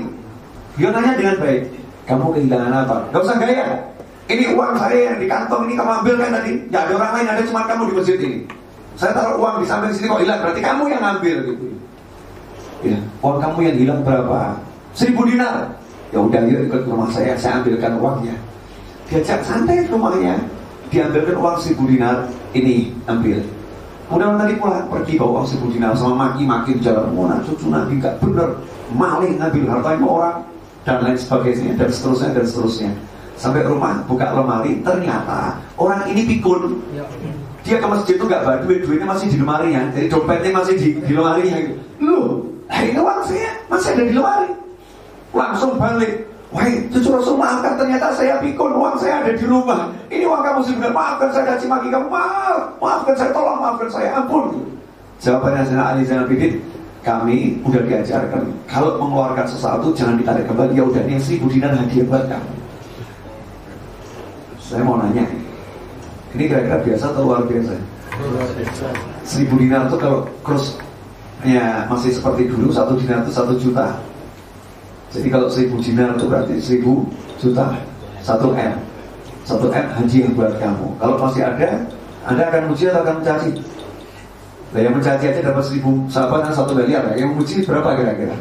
Dia nanya dengan baik, kamu kehilangan apa? Gak usah gaya. Ini uang saya yang di kantong ini kamu ambil kan tadi? Ya ada orang lain ada cuma kamu di masjid ini. Saya taruh uang di samping sini kok hilang. Berarti kamu yang ambil gitu. Ya, uang kamu yang hilang berapa? Seribu dinar. Ya udah yuk ikut rumah saya, saya ambilkan uangnya. Diajak santai rumahnya, diambilkan uang seribu dinar. Ini ambil. Kemudian tadi pulang pergi bawa uang seribu dinar sama maki-maki jalan. Oh, nah, cucu nabi gak bener, maling ngambil hartanya orang dan lain sebagainya dan seterusnya dan seterusnya. Sampai rumah buka lemari ternyata orang ini pikun dia ke masjid itu nggak bawa duit duitnya masih di lemari ya. Jadi dompetnya masih di, di lemari ya. Lu ini uang saya masih ada di lemari. Langsung balik Wah, cucu Rasul maafkan. Ternyata saya pikun uang saya ada di rumah. Ini uang kamu sudah maafkan saya caci maki kamu maaf, maafkan saya tolong maafkan saya. Ampun. Jawabannya Zainal Ali Zainal Bidin, kami udah diajarkan kalau mengeluarkan sesuatu jangan ditarik kembali. Ya udah ini seribu dinar hadiah buat kamu. Saya mau nanya ini kira-kira biasa atau luar biasa? Seribu dinar itu kalau cross ya masih seperti dulu satu dinar itu satu juta jadi kalau seribu dinar itu berarti seribu juta satu m satu m haji yang buat kamu kalau masih ada anda akan uji atau akan mencaci Nah, yang mencaci aja dapat seribu sahabat dan satu miliar ya. Yang memuji berapa kira-kira?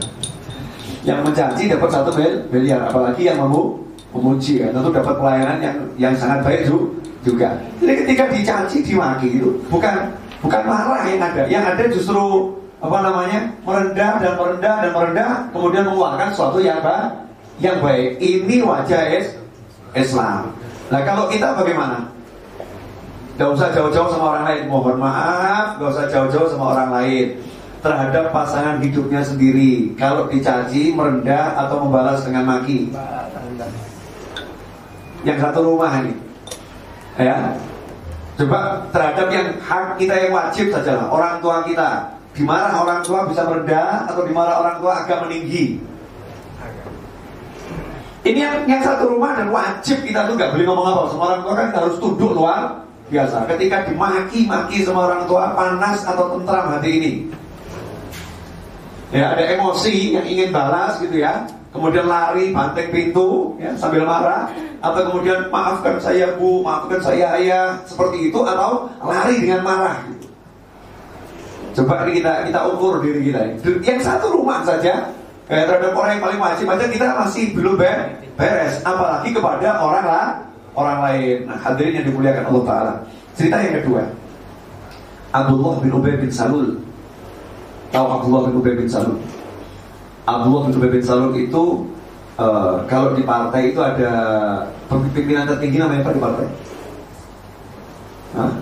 Yang mencaci dapat satu miliar, apalagi yang mau memuji kan tentu dapat pelayanan yang yang sangat baik juga. Jadi ketika dicaci, dimaki itu bukan bukan marah yang ada, yang ada justru apa namanya? Merendah dan merendah dan merendah, kemudian mengeluarkan sesuatu yang baik. Yang baik. Ini wajah Islam. Nah kalau kita bagaimana? Gak usah jauh-jauh sama orang lain. Mohon maaf, gak usah jauh-jauh sama orang lain. Terhadap pasangan hidupnya sendiri. Kalau dicaci, merendah atau membalas dengan maki. Yang satu rumah ini. Ya. Coba terhadap yang hak kita yang wajib saja Orang tua kita Dimarah orang tua bisa merendah Atau dimarah orang tua agak meninggi ini yang, yang satu rumah dan wajib kita tuh gak boleh ngomong apa Semua orang tua kan harus tunduk luar biasa. Ketika dimaki-maki sama orang tua panas atau tentram hati ini. Ya, ada emosi yang ingin balas gitu ya. Kemudian lari, banting pintu ya, sambil marah atau kemudian maafkan saya Bu, maafkan saya Ayah, seperti itu atau lari dengan marah. Coba ini kita kita ukur diri kita. Yang satu rumah saja kayak terhadap orang yang paling wajib aja kita masih belum beres, apalagi kepada orang lah orang lain. Nah, hadirin yang dimuliakan Allah Ta'ala. Cerita yang kedua. Abdullah bin Ubay bin Salul. Tahu Abdullah bin Ubay bin Salul? Abdullah bin Ubay bin Salul itu uh, kalau di partai itu ada pimpinan tertinggi namanya apa di partai? Hah?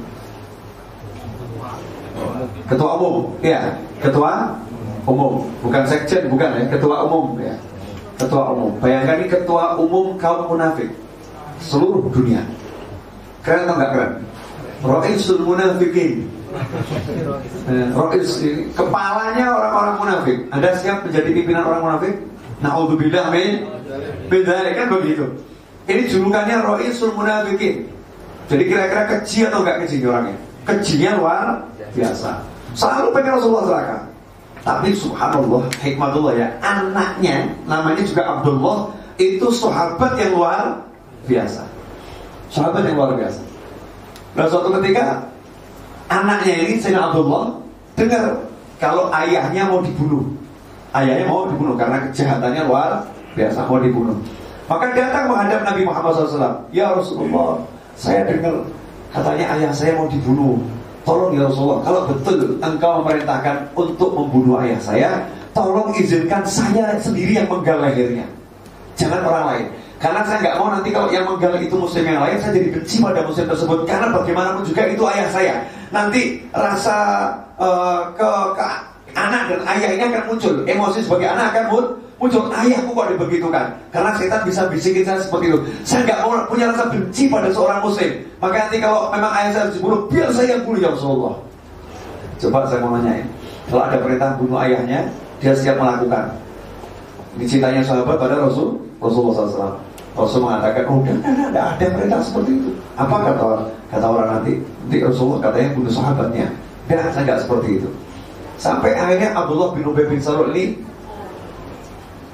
Ketua umum, ya, ketua umum, bukan sekjen, bukan ya, ketua umum ya, ketua umum. Bayangkan ini ketua umum kaum munafik seluruh dunia. Keren atau nggak keren? Ra'isul munafikin. Eh, Ra'is kepalanya orang-orang munafik. Anda siap menjadi pimpinan orang munafik? Naudzubillah min beda kan begitu. Ini julukannya Roisul Munafikin. Jadi kira-kira keji atau enggak keji orangnya? Kejinya luar biasa. Selalu pengen Rasulullah celaka. Tapi subhanallah, hikmatullah ya, anaknya namanya juga Abdullah itu sahabat yang luar biasa. Sahabat yang luar biasa. Nah suatu ketika anaknya ini Sayyidina Abdullah dengar kalau ayahnya mau dibunuh. Ayahnya mau dibunuh karena kejahatannya luar biasa mau dibunuh. Maka datang menghadap Nabi Muhammad SAW. Ya Rasulullah, saya dengar katanya ayah saya mau dibunuh. Tolong ya Rasulullah, kalau betul engkau memerintahkan untuk membunuh ayah saya, tolong izinkan saya sendiri yang menggal lehernya. Jangan orang lain. Karena saya nggak mau nanti kalau yang menggal itu muslim yang lain, saya jadi benci pada muslim tersebut. Karena bagaimanapun juga itu ayah saya. Nanti rasa uh, ke, ke anak dan ayah ini akan muncul. Emosi sebagai anak akan muncul muncul ayahku kok dibegitukan? Karena setan bisa bisikin saya seperti itu. Saya nggak punya rasa benci pada seorang muslim. Maka nanti kalau memang ayah saya dibunuh biar saya yang bunuh ya Rasulullah. Coba saya mau nanyain kalau ada perintah bunuh ayahnya dia siap melakukan. Ini cintanya sahabat pada Rasul Rasulullah SAW Rasul mengatakan oh tidak ada, ada perintah seperti itu. Apa kata kata orang nanti nanti Rasulullah katanya bunuh sahabatnya. Tidak saya nggak seperti itu. Sampai akhirnya Abdullah bin Ubay bin Salul ini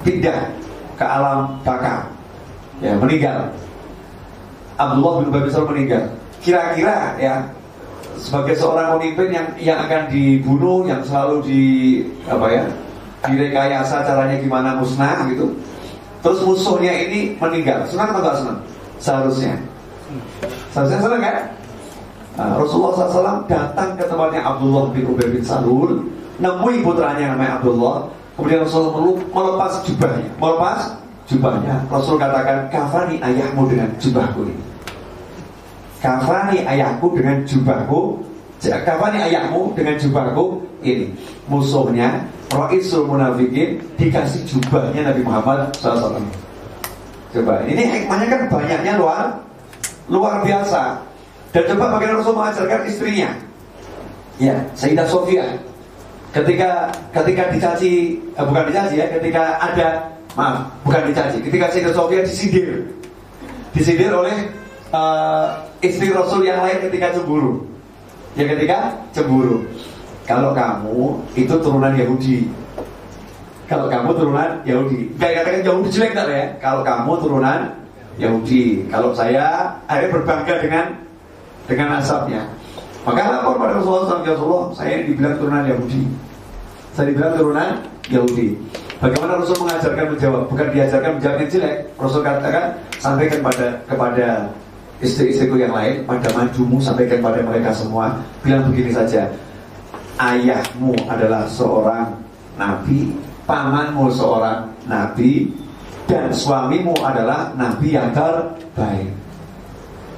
pindah ke alam baka ya meninggal. Abdullah bin Ubay bin meninggal. Kira-kira ya sebagai seorang pemimpin yang yang akan dibunuh yang selalu di apa ya direkayasa caranya gimana musnah gitu. Terus musuhnya ini meninggal. Senang atau senang? Seharusnya. Seharusnya senang kan? Nah, Rasulullah SAW datang ke tempatnya Abdullah bin Ubay bin Salul nemui putranya namanya Abdullah Kemudian Rasul melepas jubahnya. Melepas jubahnya. Rasul katakan, kafani ayahmu dengan jubahku ini. Kafani ayahku dengan jubahku. Kafani ayahmu dengan jubahku ini. Musuhnya, Ra'isul Munafikin dikasih jubahnya Nabi Muhammad SAW. Coba, ini hikmahnya kan banyaknya luar luar biasa. Dan coba bagaimana Rasul mengajarkan istrinya. Ya, Sayyidah Sofia ketika ketika dicaci eh, bukan dicaci ya ketika ada maaf bukan dicaci ketika Sayyidah Sofia disindir. Disindir oleh uh, istri Rasul yang lain ketika cemburu. Ya ketika cemburu. Kalau kamu itu turunan Yahudi. Kalau kamu turunan Yahudi. Kayak katakan Yahudi jelek tak ya? Kalau kamu turunan Yahudi. Kalau saya akhirnya berbangga dengan dengan asapnya maka lapor pada Rasulullah SAW, ya Rasulullah, saya dibilang turunan Yahudi. Saya dibilang turunan Yahudi. Bagaimana Rasul mengajarkan menjawab? Bukan diajarkan menjawab yang jelek. Rasul katakan, sampaikan pada kepada istri-istriku yang lain, pada majumu, sampaikan pada mereka semua. Bilang begini saja, ayahmu adalah seorang nabi, pamanmu seorang nabi, dan suamimu adalah nabi yang terbaik.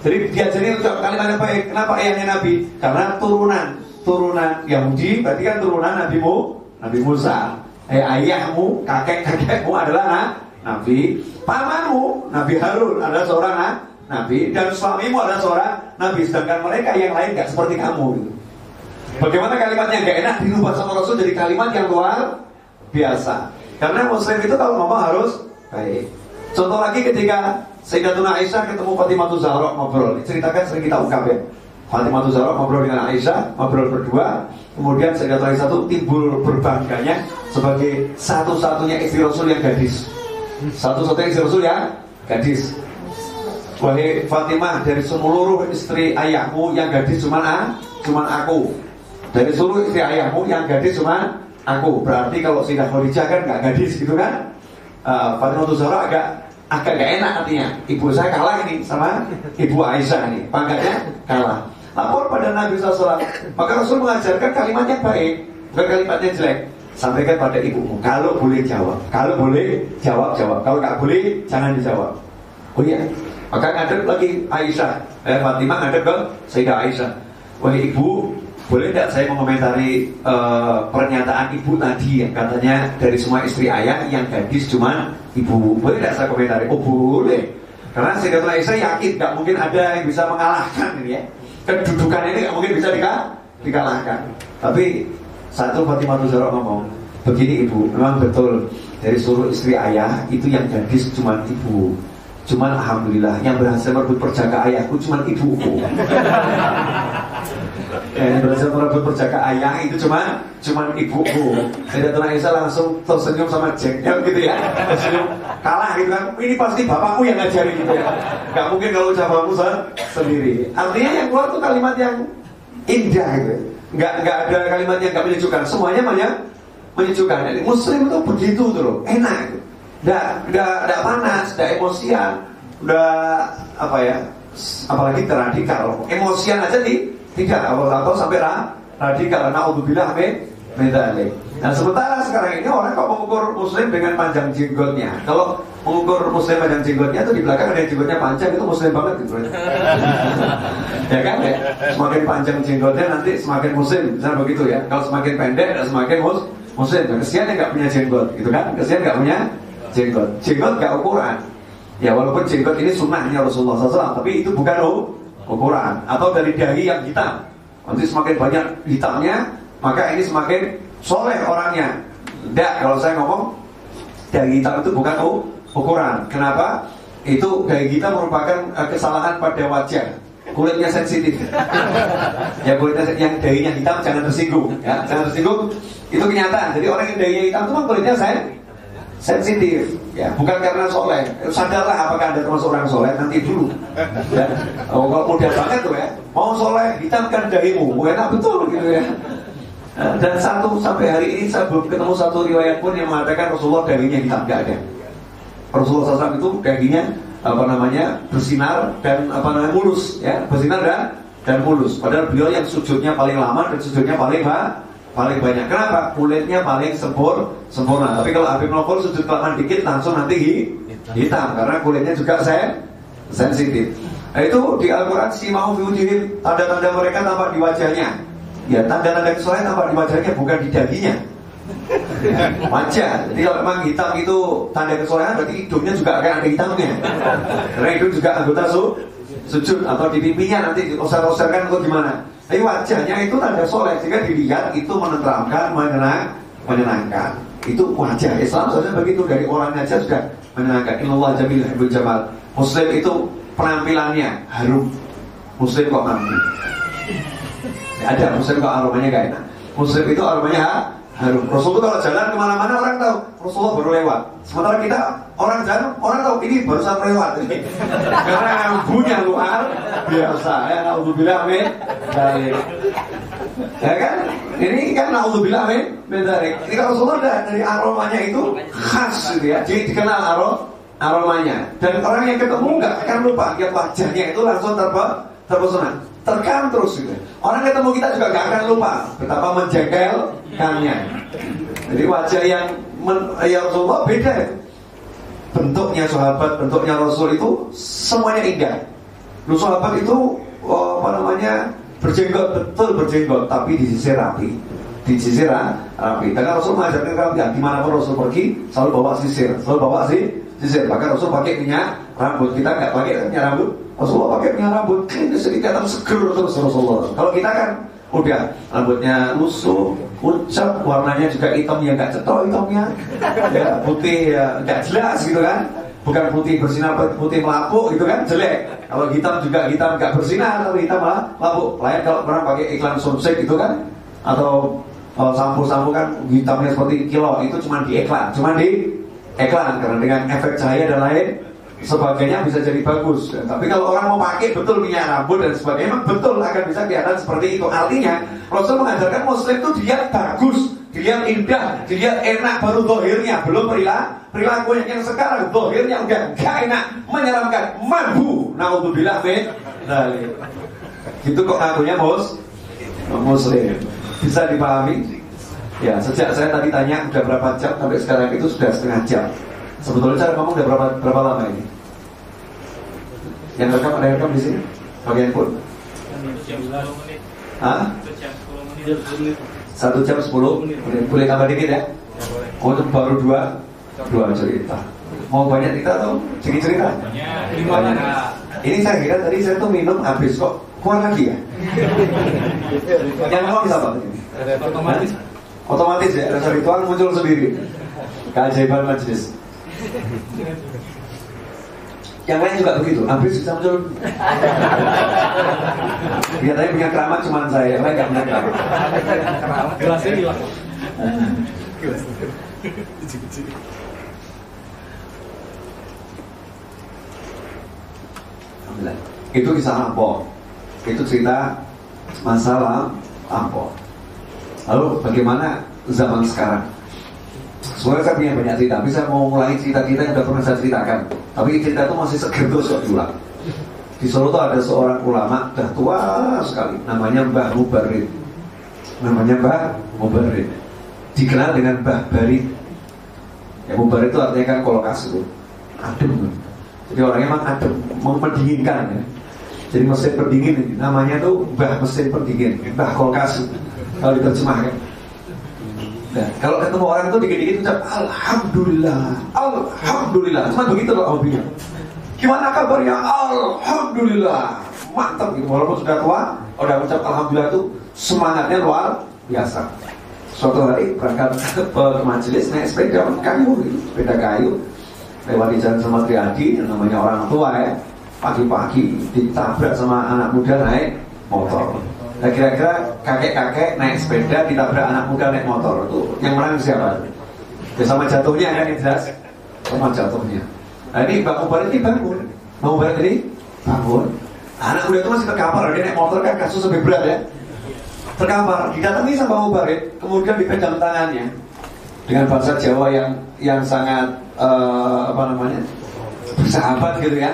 Jadi diajari ucap kalimat yang baik. Kenapa ayahnya Nabi? Karena turunan turunan Yahudi berarti kan turunan Nabi Mu, Nabi Musa. Eh, ayahmu, kakek kakekmu adalah nah, Nabi. Pamanmu, Nabi Harun adalah seorang nah, Nabi dan suamimu adalah seorang Nabi. Sedangkan mereka yang lain gak seperti kamu. Bagaimana kalimatnya gak enak dirubah sama Rasul jadi kalimat yang luar biasa. Karena Muslim itu kalau ngomong harus baik. Contoh lagi ketika Sayyidatuna Aisyah ketemu Fatimah Zahra ngobrol. Ceritakan sering kita ungkap ya. Fatimah Zahra ngobrol dengan Aisyah, ngobrol berdua. Kemudian Sayyidatuna Aisyah itu timbul berbangganya sebagai satu-satunya istri Rasul yang gadis. Satu-satunya istri Rasul yang gadis. Wahai Fatimah dari seluruh istri ayahmu yang gadis cuma ah, cuma aku. Dari seluruh istri ayahmu yang gadis cuma aku. Berarti kalau Sayyidah Khadijah kan nggak gadis gitu kan? Uh, Fatimah Zahra agak agak gak enak artinya. Ibu saya kalah ini sama ibu Aisyah ini. Pangkatnya kalah. Lapor pada Nabi SAW maka Rasul mengajarkan kalimat yang baik bukan kalimatnya jelek. Sampaikan pada ibumu. Kalau boleh jawab. Kalau boleh jawab jawab. Kalau nggak boleh jangan dijawab. Oh iya. Maka ngadep lagi Aisyah. Eh, Fatimah ngadep ke Sayyidah Aisyah. Wahai ibu boleh tidak saya mengomentari uh, pernyataan ibu tadi yang katanya dari semua istri ayah yang gadis cuma ibu? Boleh tidak saya komentari? Oh boleh. Karena Sayyidatuna Aisyah yakin nggak mungkin ada yang bisa mengalahkan ini ya. Kedudukan ini nggak mungkin bisa dika dikalahkan. Tapi satu Fatimah Zahra ngomong begini ibu, memang betul. Dari seluruh istri ayah itu yang gadis cuma ibu. Cuman alhamdulillah yang berhasil merebut perjaka ayahku cuma ibuku. yang berhasil merebut perjaka ayah itu cuma cuma ibuku. Sayyidatuna Aisyah langsung tersenyum sama jengkel gitu ya. Tersenyum kalah gitu kan. Ini pasti bapakku yang ngajarin gitu ya. Gak mungkin kalau ucapanmu sendiri. Artinya yang keluar tuh kalimat yang indah gitu. Nggak nggak ada kalimat yang gak menyejukkan. Semuanya banyak menyejukkan. Jadi Muslim itu begitu tuh loh, enak. Gitu. Nggak nggak nggak panas, nggak emosian, udah apa ya? Apalagi teradikal. Emosian aja nih tidak atau sampai radikal. Naudzubillah min medali. Nah sementara sekarang ini orang kok mengukur muslim dengan panjang jenggotnya. Kalau mengukur muslim panjang jenggotnya itu di belakang ada jenggotnya panjang itu muslim banget gitu. ya kan ya? Semakin panjang jenggotnya nanti semakin muslim, misalnya begitu ya. Kalau semakin pendek semakin mus muslim. Kesian yang nggak punya jenggot, gitu kan? Kesian nggak punya jenggot. Jenggot nggak ukuran. Ya walaupun jenggot ini sunnahnya Rasulullah SAW, tapi itu bukan ukuran. Atau dari dahi yang hitam. Nanti semakin banyak hitamnya, maka ini semakin soleh orangnya. Tidak, kalau saya ngomong dahi hitam itu bukan ukuran. Kenapa? Itu dahi hitam merupakan uh, kesalahan pada wajah kulitnya sensitif. ya kulitnya yang dahinya hitam jangan tersinggung, ya jangan tersinggung. Itu kenyataan. Jadi orang yang dahinya hitam itu kan kulitnya sen sensitif, ya bukan karena soleh. Sadarlah apakah anda termasuk orang soleh nanti dulu. Ya. Oh, kalau mudah banget tuh ya, mau soleh hitamkan dahimu, enak betul gitu ya. Dan satu sampai hari ini saya belum ketemu satu riwayat pun yang mengatakan Rasulullah dahinya hitam, gak ada. Rasulullah SAW itu dahinya apa namanya bersinar dan apa namanya mulus ya bersinar dan dan mulus padahal beliau yang sujudnya paling lama dan sujudnya paling ha, paling banyak. Kenapa? Kulitnya paling sempur sempurna. Tapi kalau Habib Nopol sujud kelamaan dikit langsung nanti hitam. karena kulitnya juga sen sensitif. Nah, itu di Al-Quran si mau fiwujihim tanda-tanda mereka tampak di wajahnya. Ya tanda-tanda kesolehan tampak di wajahnya bukan di daginya Wajah. Jadi kalau memang hitam itu tanda kesolehan berarti hidungnya juga akan ada hitamnya. Karena hidung juga anggota su sujud atau di pipinya nanti oser-oserkan atau gimana. Tapi wajahnya itu tanda soleh jika dilihat itu menenteramkan, menyenang, menyenangkan. Itu wajah Islam saja begitu dari orangnya aja sudah menyenangkan. Inallah jamil habibul jamal. Muslim itu penampilannya harum. Muslim kok mandi. Ada Muslim kok aromanya gak enak. Muslim itu aromanya harum. Rasulullah kalau jalan ke mana-mana orang tahu Rasulullah baru lewat. Sementara kita orang jalan orang tahu ini barusan lewat. Karena bunya luar biasa. Ya naudzubillah min dari Ya kan? Ini kan naudzubillah min dari. Ini kalau Rasulullah dari aromanya itu khas gitu ya. Jadi dikenal arom aromanya. Dan orang yang ketemu nggak akan lupa lihat wajahnya itu langsung terpesona terkam terus gitu. Orang ketemu kita juga gak akan lupa betapa menjengkelkannya. Jadi wajah yang men, ya Rasulullah beda ya. Bentuknya sahabat, bentuknya Rasul itu semuanya indah. Lu sahabat itu oh, apa namanya berjenggot betul berjenggot, tapi di sisi rapi, di sisi rapi. Dan Rasul mengajarkan kalian di mana pun Rasul pergi selalu bawa sisir, selalu bawa sih sisir. Bahkan Rasul pakai minyak rambut kita nggak pakai minyak rambut Rasulullah pakai minyak rambut. Ini sedikit atau seger terus Rasulullah. Kalau kita kan udah rambutnya lusuh ucap warnanya juga hitam ya nggak cetok hitamnya. Ya putih ya nggak jelas gitu kan. Bukan putih bersinar putih melapuk gitu kan jelek. Kalau hitam juga hitam nggak bersinar tapi hitam malah melapuk. Lain kalau pernah pakai iklan sunset gitu kan atau oh, sampo-sampo kan hitamnya seperti kilo itu cuma di iklan cuma di iklan karena dengan efek cahaya dan lain sebagainya bisa jadi bagus. Tapi kalau orang mau pakai betul minyak rambut dan sebagainya, memang betul akan bisa kelihatan seperti itu. Artinya Rasul mengajarkan Muslim itu dilihat bagus, dilihat indah, dilihat enak baru dohirnya, belum perilaku perilakunya yang sekarang dohirnya udah gak enak, menyeramkan, mampu. Naudzubillah min Gitu kok ngakunya mus Muslim. Bisa dipahami? Ya, sejak saya tadi tanya udah berapa jam sampai sekarang itu sudah setengah jam. Sebetulnya cara kamu udah berapa berapa lama ini? Yang rekam ada rekam di sini? Bagian pun? Hah? Satu jam sepuluh menit. Boleh tambah dikit ya? Oh, itu baru dua dua cerita. Mau banyak cerita atau sedikit cerita? Banyak. Ini saya kira tadi saya tuh minum habis kok kuat lagi ya? Yang mau bisa apa? Otomatis. Otomatis ya, rasa ritual muncul sendiri. Keajaiban majelis. Yang lain juga begitu, habis bisa muncul. Biasanya punya keramat cuma saya, yang lain gak punya keramat. Gelasnya hilang. Alhamdulillah. Itu kisah lampau. Itu cerita masalah lampau. Lalu bagaimana zaman sekarang? Sebenarnya saya punya banyak cerita, tapi saya mau mulai cerita-cerita yang sudah pernah saya ceritakan. Tapi cerita itu masih seger terus kok diulang. Di Solo itu ada seorang ulama, sudah tua sekali, namanya Mbah Mubarid. Namanya Mbah Mubarid. Dikenal dengan Mbah Barid. Ya Mubarid itu artinya kan kolokas itu. Adem. Jadi orangnya memang adem, mendinginkan ya. Jadi mesin pendingin ini, namanya tuh Mbah mesin pendingin, Mbah kulkas kalau diterjemahkan. Nah, kalau ketemu orang itu dikit-dikit ucap Alhamdulillah, Alhamdulillah. Cuma begitu loh hobinya. Gimana kabarnya? Alhamdulillah. Mantap gitu. Walaupun sudah tua, udah ucap Alhamdulillah itu semangatnya luar biasa. Suatu hari berangkat ke majelis naik sepeda kayu, gitu. sepeda kayu lewat di jalan sama Triadi yang namanya orang tua ya pagi-pagi ditabrak sama anak muda naik motor Nah kira-kira kakek-kakek naik sepeda ditabrak anak muda naik motor itu yang menang siapa? Ya sama jatuhnya kan yang jelas sama jatuhnya. Nah ini Mbak Mubarak ini bangun, Mbak Mubarak ini bangun. Anak muda itu masih terkapar, dia naik motor kan kasus lebih berat ya. Terkapar, didatangi sama Mbak Mubarak, kemudian dipegang tangannya dengan bahasa Jawa yang yang sangat uh, apa namanya bersahabat gitu ya.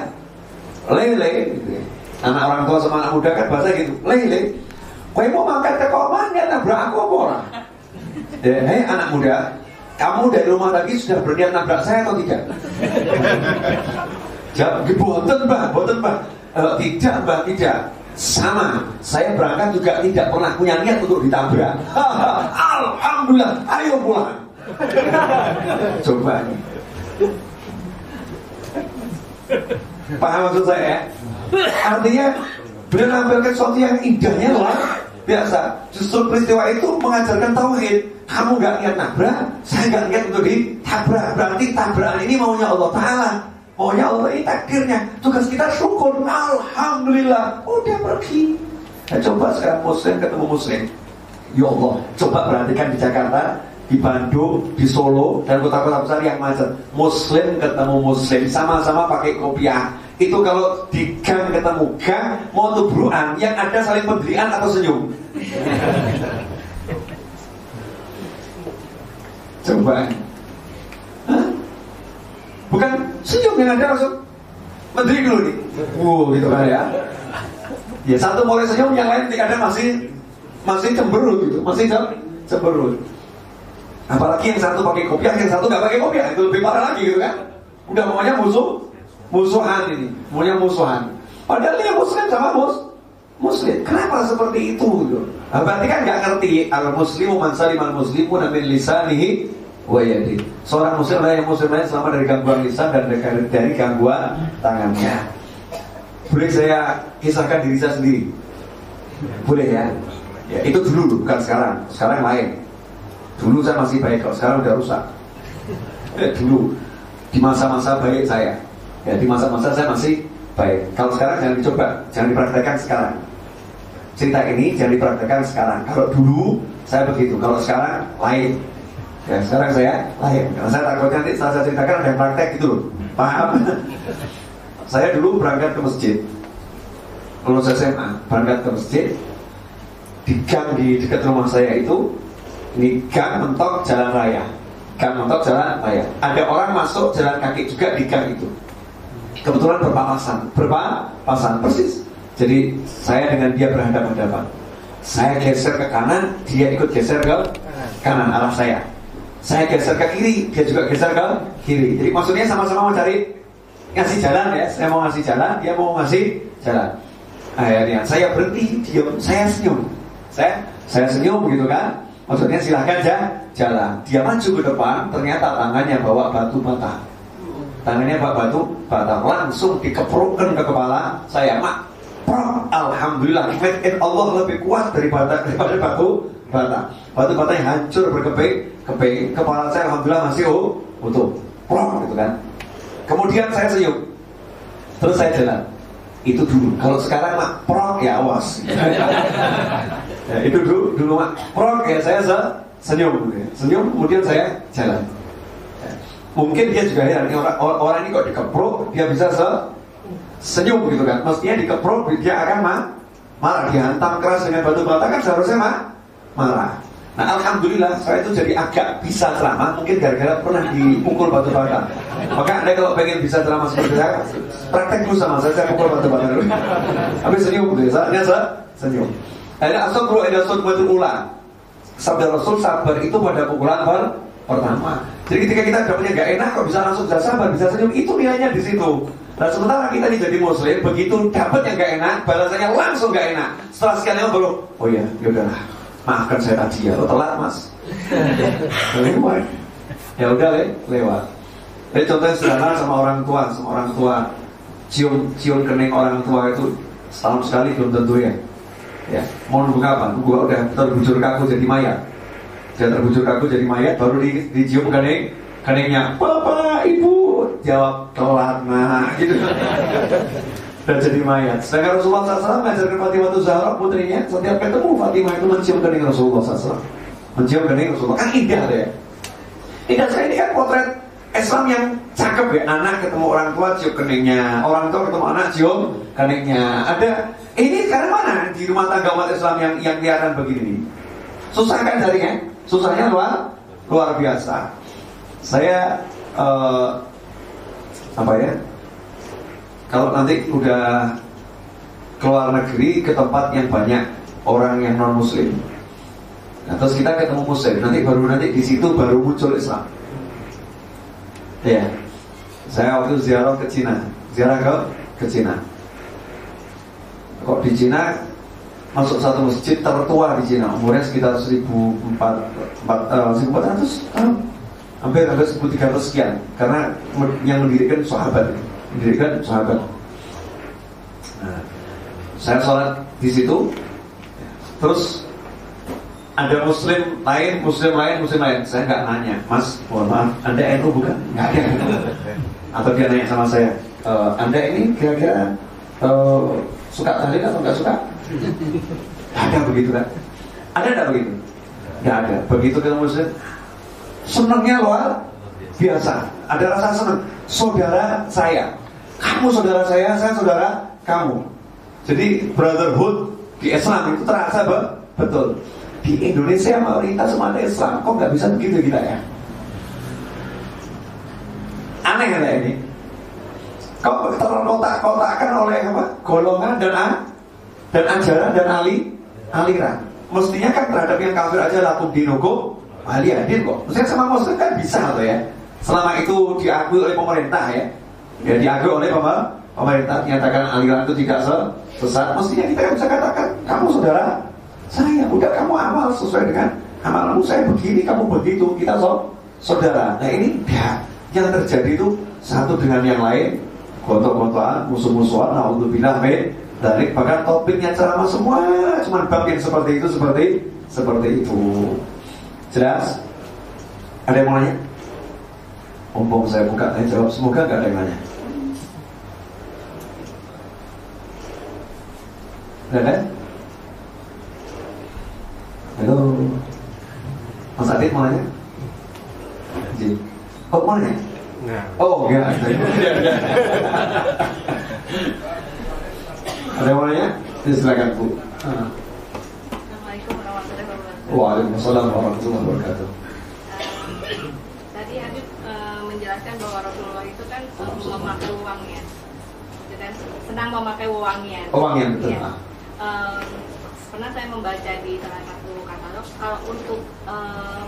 Lele, gitu ya. Anak orang tua sama anak muda kan bahasa gitu, lele. Makan ke koman ya nabrak aku apa orang? Ya, hei anak muda, kamu dari rumah lagi sudah berniat nabrak saya atau tidak? Jawab, boten mbak, boten mbak. E, tidak mbak, tidak. Sama, saya berangkat juga tidak pernah punya niat untuk ditabrak. Alhamdulillah, ayo pulang. Coba. Paham maksud saya ya? Artinya beliau menampilkan sesuatu yang indahnya luar biasa. Justru peristiwa itu mengajarkan tauhid. Kamu gak niat nabrak, saya gak niat untuk ditabrak. Berarti tabrakan ini maunya Allah Taala. Maunya Allah ini takdirnya. Tugas kita syukur. Alhamdulillah. Udah pergi. Nah, coba sekarang muslim ketemu muslim. Ya Allah, coba perhatikan di Jakarta, di Bandung, di Solo, dan kota-kota besar yang macet. Muslim ketemu muslim, sama-sama pakai kopiah. Itu kalau di gang ketemu gang, mau tubruan, yang ada saling pendirian atau senyum. Coba. Hah? Bukan senyum yang ada langsung menteri dulu nih. Wow, gitu kan ya. Ya satu mulai senyum, yang lain kadang masih masih cemberut gitu, masih cemberut. Apalagi yang satu pakai kopiah, yang satu nggak pakai kopiah, itu lebih parah lagi gitu kan. Udah maunya musuh, musuhan ini, maunya musuhan. Padahal dia muslim sama mus, muslim. Kenapa seperti itu? Gitu? Nah, berarti kan nggak ngerti al muslimu man salim al muslimu min lisanihi wa yadi. Seorang muslim adalah yang muslim lain selama dari gangguan lisan dan dari, dari gangguan tangannya. Boleh saya kisahkan diri saya sendiri? Boleh ya? Ya itu dulu bukan sekarang. Sekarang lain. Dulu saya masih baik, kalau sekarang udah rusak. Eh, dulu di masa-masa baik saya, ya di masa-masa saya masih baik. Kalau sekarang jangan dicoba, jangan dipraktekkan sekarang. Cerita ini jangan dipraktekkan sekarang. Kalau dulu saya begitu, kalau sekarang lain. Ya sekarang saya lain. Karena saya takut nanti setelah saya ceritakan ada yang praktek gitu loh. Paham? saya dulu berangkat ke masjid. Lulus SMA, berangkat ke masjid. Di gang di dekat rumah saya itu ini gang mentok jalan raya. Gang mentok jalan raya. Ada orang masuk jalan kaki juga di gang itu. Kebetulan berpapasan, berpapasan persis. Jadi saya dengan dia berhadapan-hadapan. Saya geser ke kanan, dia ikut geser ke kanan arah saya. Saya geser ke kiri, dia juga geser ke kiri. Jadi maksudnya sama-sama mau cari ngasih jalan ya. Saya mau ngasih jalan, dia mau ngasih jalan. Akhirnya saya berhenti, diam, saya senyum. Saya saya senyum begitu kan. Maksudnya silahkan jalan. Dia maju ke depan, ternyata tangannya bawa batu bata. Tangannya bawa batu bata. Langsung dikeprukkan ke kepala saya. Mak, Alhamdulillah, in Allah lebih kuat daripada daripada batu bata. Batu bata yang hancur berkeping, keping. Kepala saya alhamdulillah masih oh, utuh. Plong gitu kan. Kemudian saya senyum. Terus saya jalan. Itu dulu. Kalau sekarang mak prok ya awas. ya, itu dulu dulu mak prok ya saya se senyum. Senyum kemudian saya jalan. Ya. Mungkin dia juga heran orang, orang ini kok dikeprok dia bisa se senyum gitu kan. Mestinya dikeprok dia akan mah marah dihantam keras dengan batu bata kan seharusnya mah marah. Nah Alhamdulillah saya itu jadi agak bisa ceramah Mungkin gara-gara pernah dipukul batu bata Maka anda kalau pengen bisa ceramah seperti saya Praktek dulu sama saya, saya pukul batu bata dulu Habis senyum gitu ya, saya senyum Ada asal ada asal ulang Sabda Rasul sabar itu pada pukulan per pertama Jadi ketika kita dapatnya gak enak kok bisa langsung bisa sabar, bisa senyum Itu nilainya di situ Nah sementara kita ini jadi muslim Begitu dapat yang gak enak Balasannya langsung gak enak Setelah sekian lama baru Oh iya, yaudahlah maafkan saya tadi ya, lo telat mas. lewat. Ya udah le, lewat. Jadi contohnya sederhana sama orang tua, sama orang tua cium cium kening orang tua itu setahun sekali belum tentu ya. Ya, mau nunggu kapan? Nunggu udah terbujur kaku jadi mayat. Dia terbujur kaku jadi mayat, baru di, dicium kening, keningnya, Bapak, Ibu, jawab telat, nah gitu dan jadi mayat. Sedangkan Rasulullah SAW mengajarkan Fatimah itu Zahra putrinya setiap ketemu Fatimah itu mencium kening Rasulullah SAW. Mencium kening Rasulullah. Kan indah deh. Indah saya ini kan potret Islam yang cakep ya. Anak ketemu orang tua cium keningnya, orang tua ketemu anak cium keningnya. Ada ini sekarang mana di rumah tangga umat Islam yang yang kelihatan begini? Susah kan carinya? Susahnya luar luar biasa. Saya uh, apa ya? kalau nanti udah keluar negeri ke tempat yang banyak orang yang non muslim nah, terus kita ketemu muslim. Nanti baru nanti di situ baru muncul Islam. Ya saya waktu ziarah ke Cina. Ziarah ke ke Cina. Kok di Cina masuk satu masjid tertua di Cina umurnya sekitar 1400 tahun hampir hampir 1300 sekian karena yang mendirikan sahabat mendirikan sahabat. Nah, saya sholat di situ, terus ada muslim lain, muslim lain, muslim lain. Saya nggak nanya, Mas, mohon maaf, Anda NU bukan? Nggak ada. Atau dia nanya sama saya, e, Anda ini kira-kira uh, suka tahlil atau nggak suka? Ada begitu kan? Ada nggak begitu? Nggak ada. Begitu kita muslim, senangnya luar biasa. Ada rasa senang. Saudara saya, kamu saudara saya, saya saudara kamu. Jadi brotherhood di Islam itu terasa betul. Di Indonesia mayoritas umat Islam kok nggak bisa begitu kita ya? Aneh ya ini. Kok terkotak-kotakan oleh apa? Golongan dan a, dan ajaran dan ali aliran. Mestinya kan terhadap yang kafir aja laku dinukum waliadin kok. Mestinya sama muslim kan bisa tuh ya. Selama itu diakui oleh pemerintah ya. Ya diakui oleh pemerintah. Menyatakan aliran itu tidak sesat. Mestinya kita bisa katakan kamu saudara saya udah kamu amal sesuai dengan amalmu. Saya begini kamu begitu. Kita so, saudara. Nah ini ya, yang terjadi itu satu dengan yang lain. Gontok-gontokan musuh-musuhan naudzubillah min dari bahkan topiknya ceramah semua cuma bab yang seperti itu seperti seperti itu jelas ada yang mau nanya Mumpung saya buka, saya jawab semoga gak ada yang nanya. Gak ada? Halo Mas Adit mau nanya? Ji. Oh mau nanya? Nah. Oh enggak Ada yang mau nanya? Silakan Bu Assalamualaikum warahmatullahi wabarakatuh Waalaikumsalam warahmatullahi wabarakatuh Tadi Habib uh, menjelaskan bahwa Rasulullah itu kan memakai uangnya dan senang memakai uangnya. Uangnya betul. Ya um, pernah saya membaca di salah satu katalog kalau untuk um,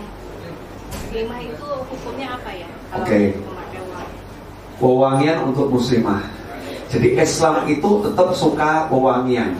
muslimah itu hukumnya apa ya kalau okay. memakai uang wewangian untuk muslimah jadi Islam itu tetap suka wewangian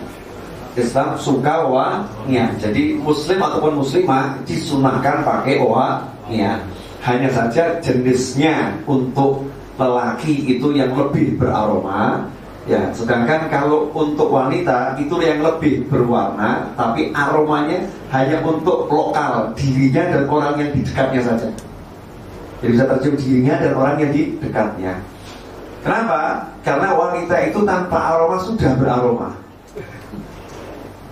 Islam suka wewangian jadi muslim ataupun muslimah disunahkan pakai wewangian hanya saja jenisnya untuk lelaki itu yang lebih beraroma Ya, sedangkan kalau untuk wanita itu yang lebih berwarna, tapi aromanya hanya untuk lokal dirinya dan orang yang di dekatnya saja. Jadi bisa tercium dirinya dan orang yang di dekatnya. Kenapa? Karena wanita itu tanpa aroma sudah beraroma.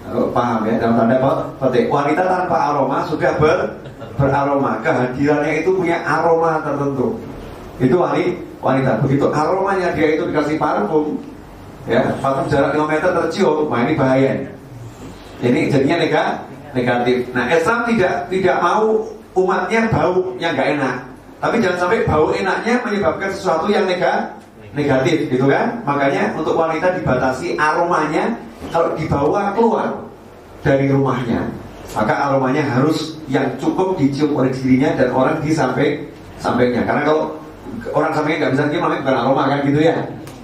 Oh, paham ya dalam tanda petik? Wanita tanpa aroma sudah ber, beraroma. Kehadirannya itu punya aroma tertentu. Itu wanita wanita. Begitu aromanya dia itu dikasih parfum ya parfum jarak 5 meter tercium nah ini bahaya. Ini jadinya negatif. Nah Islam tidak tidak mau umatnya bau yang gak enak. Tapi jangan sampai bau enaknya menyebabkan sesuatu yang negatif negatif gitu kan? Makanya untuk wanita dibatasi aromanya kalau dibawa keluar dari rumahnya maka aromanya harus yang cukup dicium oleh dirinya dan orang di samping sampingnya. Karena kalau orang sampingnya nggak bisa cium namanya bukan aroma kan gitu ya?